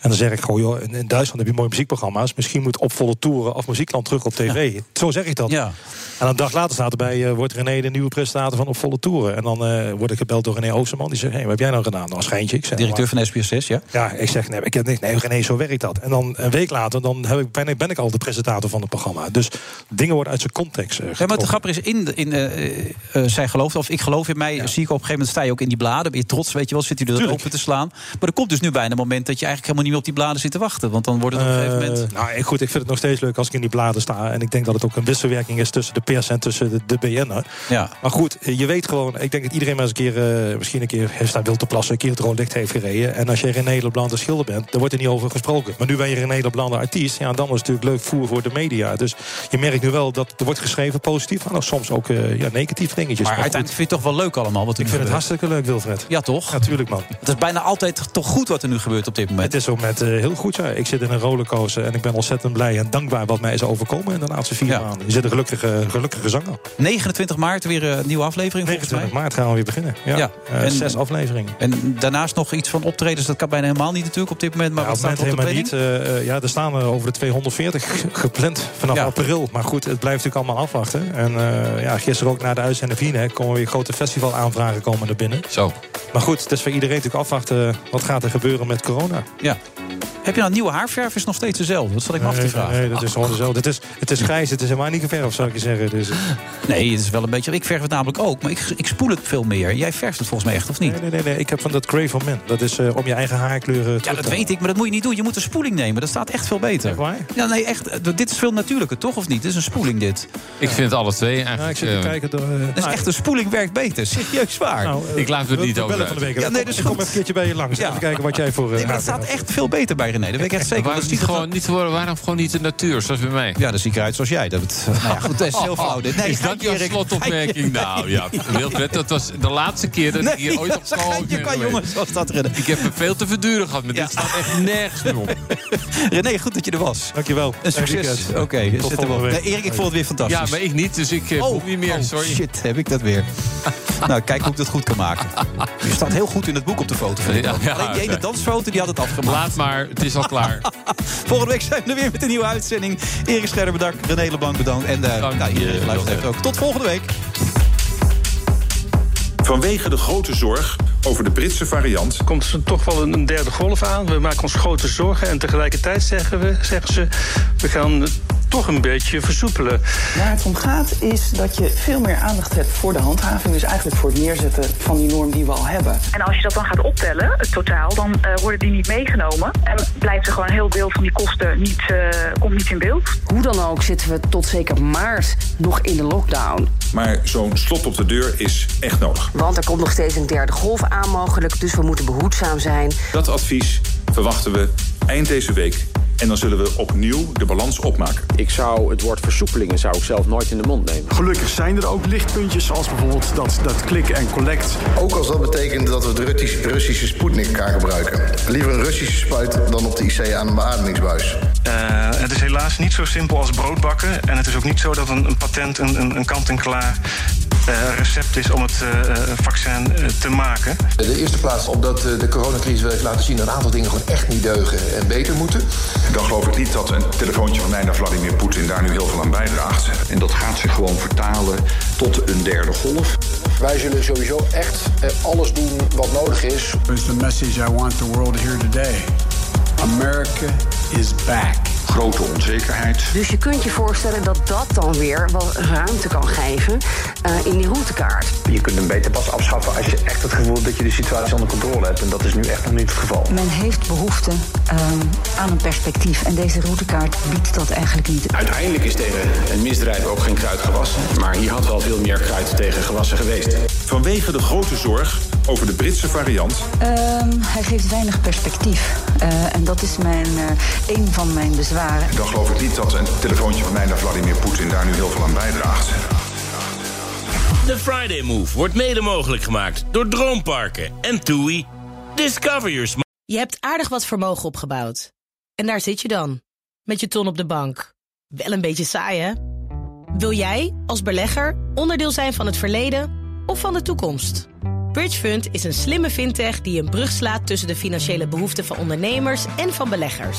En dan zeg ik gewoon, joh, in, Duitsland heb je mooie muziekprogramma's. Misschien moet op volle toeren of muziekland terug op tv. Zo zeg ik dat. Ja. En een dag later staat erbij, eh, wordt René de nieuwe presentator van Op Volle Toeren. En dan eh, word ik gebeld door René Oosterman. Die zegt, hey, wat heb jij nou gedaan? Nou, schijntje. Ik zeg, Directeur "Maar- van SPSS, ja? ja, ik zeg, nee, ik heb niks. Nee, René, zo werkt dat. En dan een week later dan heb ik, ben, ik, ben ik al de presentator van het programma. Dus dingen worden uit zijn context eh, Ja, maar het grappige is, in, in, zij gelooft, of ik geloof in mij, zie ik op een gegeven moment sta je ook in die bladen. Ben je trots, weet je wel, zit je er open te slaan. Maar er komt dus nu bijna een moment dat je eigenlijk helemaal niet meer op die bladen zit te wachten. Want dan wordt het op een gegeven moment. Eh, nou, eh, goed, ik vind het nog steeds leuk als ik in die bladen sta. En ik denk dat het ook een wisselwerking is tussen de pers en tussen de, de BN'er. Ja. Maar goed, je weet gewoon... Ik denk dat iedereen maar eens een keer... eh, misschien een keer heeft daar wild te plassen... een keer het rood licht heeft gereden. En als je René Leblanc de schilder bent... dan wordt er niet over gesproken. Maar nu ben je René Leblanc de artiest... ja, dan is het natuurlijk leuk voer voor de media. Dus je merkt nu wel dat er wordt geschreven positief... maar soms ook eh, ja, negatief dingetjes. Maar uiteindelijk vind je het toch wel leuk allemaal wat ik vind het hartstikke leuk, Wilfred. Ja, toch? Natuurlijk, man. Het is bijna altijd toch goed wat er nu gebeurt op dit moment. Het is zo, moment eh, heel goed. Ja. Ik zit in een rollercoaster en ik ben ontzettend blij en dankbaar wat mij is overkomen in de laatste vier maanden. Je zit een gelukkige, gelukkige zanger. 29 maart weer een nieuwe aflevering volgens 29 maart gaan we weer beginnen. Ja. Eh, zes afleveringen. En daarnaast nog iets van optredens. Dat kan bijna helemaal niet natuurlijk op dit moment. Maar Ja, wat staat op helemaal niet. Eh, ja, er staan er over de 240 gepland vanaf Ja. april. Maar goed, het blijft natuurlijk allemaal afwachten. En ja, gisteren ook na de uitzending hè, komen weer grote festivalaanvragen komen er binnen. Zo. Maar goed, het is voor iedereen natuurlijk afwachten wat gaat er gebeuren met corona. Ja. Heb je nou nieuwe haarverf? Is nog steeds dezelfde? Dat zat ik me af te Nee, vragen. nee, dat is gewoon dezelfde. Het is, het is grijs, het is helemaal niet geverfd, zou ik je zeggen. Dus, Nee, het is wel een beetje. Ik verf het namelijk ook, maar ik, ik spoel het veel meer. Jij verft het volgens mij echt, of niet? nee, nee, nee, nee, ik heb van dat Grey for Men. Dat is eh, om je eigen haarkleuren Ja, dat te weet ik, maar dat moet je niet doen. Je moet een spoeling nemen. Dat staat echt veel beter. waar? Ja, nee, echt. eh, Dit is veel natuurlijker, toch? Of niet? Dit is een spoeling, dit. Ik vind alle twee eigenlijk. Ja, ik zit te eh, kijken. Door, Dat is nou, echt een spoeling werkt beter. Serieus waar. nou, Ik laat het niet over bellen van de uit. week. Ja, nee, is ik kom even een keertje bij je langs. Ja. Even kijken wat jij voor... Nee, maar dat staat echt veel beter bij René. Dat weet ik echt zeker. Waarom Dat niet, er- gewoon, niet, waarom gewoon niet de natuur, zoals bij mij? Ja, dan zie ik eruit zoals jij. Dat, nou ja, goed, dat is heel flauw. Dit. Nee, is dat jouw slotopmerking? Nou ja, Wilfred, dat was de laatste keer dat ik hier ooit op geintje ben kan, jongens. Zoals dat redden. Ik heb me veel te verduren gehad, maar dit staat echt nergens meer op. René, goed dat je er was. Dankjewel. Een succes. Oké, zit er wel. Nee, Erik, ik vond het weer fantastisch. Ja, maar ik niet, dus ik eh, boek niet meer, oh, sorry. shit, heb ik dat weer. nou, kijk hoe ik dat goed kan maken. Je staat heel goed in het boek op de foto. Vind ik Ja, wel. ja, Alleen die ene dansfoto, die had het afgemaakt. Laat maar, het is al klaar. Volgende week zijn we er weer met een nieuwe uitzending. Erik Scherder bedankt, René Leblanc bedankt. En uh, Dank nou, iedereen geluisterd heeft ook. Tot volgende week. Vanwege de grote zorg over de Britse variant komt er toch wel een derde golf aan. We maken ons grote zorgen en tegelijkertijd zeggen, we, zeggen ze... we gaan toch een beetje versoepelen. Waar het om gaat is dat je veel meer aandacht hebt voor de handhaving. Dus eigenlijk voor het neerzetten van die norm die we al hebben. En als je dat dan gaat optellen, het totaal, dan eh, worden die niet meegenomen. En blijft er gewoon een heel deel van die kosten niet, eh, komt niet in beeld. Hoe dan ook zitten we tot zeker maart nog in de lockdown. Maar zo'n slot op de deur is echt nodig. Want er komt nog steeds een derde golf aan mogelijk, dus we moeten behoedzaam zijn. Dat advies verwachten we eind deze week. En dan zullen we opnieuw de balans opmaken. Ik zou het woord versoepelingen zou ik zelf nooit in de mond nemen. Gelukkig zijn er ook lichtpuntjes, zoals bijvoorbeeld dat, dat klik en collect. Ook als dat betekent dat we het Russische, Russische Sputnik gaan gebruiken. Liever een Russische spuit dan op de IC aan een beademingsbuis. Eh, het is helaas niet zo simpel als broodbakken. En het is ook niet zo dat een, een patent een, een, een kant-en-klaar eh, recept is om het eh, eh, vaccin te maken. De eerste plaats omdat de coronacrisis wel heeft laten zien... dat een aantal dingen gewoon echt niet deugen en beter moeten. Dan geloof ik niet dat een telefoontje van mij naar Vladimir Poetin daar nu heel veel aan bijdraagt. En dat gaat zich gewoon vertalen tot een derde golf. Wij zullen sowieso echt eh, alles doen wat nodig is. Is the message I want the world to hear today. America is back. Grote onzekerheid. Dus je kunt je voorstellen dat dat dan weer wat ruimte kan geven eh, in die routekaart. Je kunt hem beter pas afschaffen als je echt het gevoel hebt dat je de situatie onder controle hebt. En dat is nu echt nog niet het geval. Men heeft behoefte ehm, aan een perspectief. En deze routekaart biedt dat eigenlijk niet. Uiteindelijk is tegen een misdrijf ook geen kruid gewassen. Maar hier had wel veel meer kruid tegen gewassen geweest. Vanwege de grote zorg over de Britse variant Ehm, hij geeft weinig perspectief. Eh, en dat is mijn, eh, een van mijn bezwaren. Dan geloof ik niet dat een telefoontje van mij naar Vladimir Poetin daar nu heel veel aan bijdraagt. De Friday Move wordt mede mogelijk gemaakt door Droomparken en TUI. Discover your. Je hebt aardig wat vermogen opgebouwd. En daar zit je dan, met je ton op de bank. Wel een beetje saai, hè? Wil jij, als belegger, onderdeel zijn van het verleden of van de toekomst? Bridgefund is een slimme fintech die een brug slaat tussen de financiële behoeften van ondernemers en van beleggers.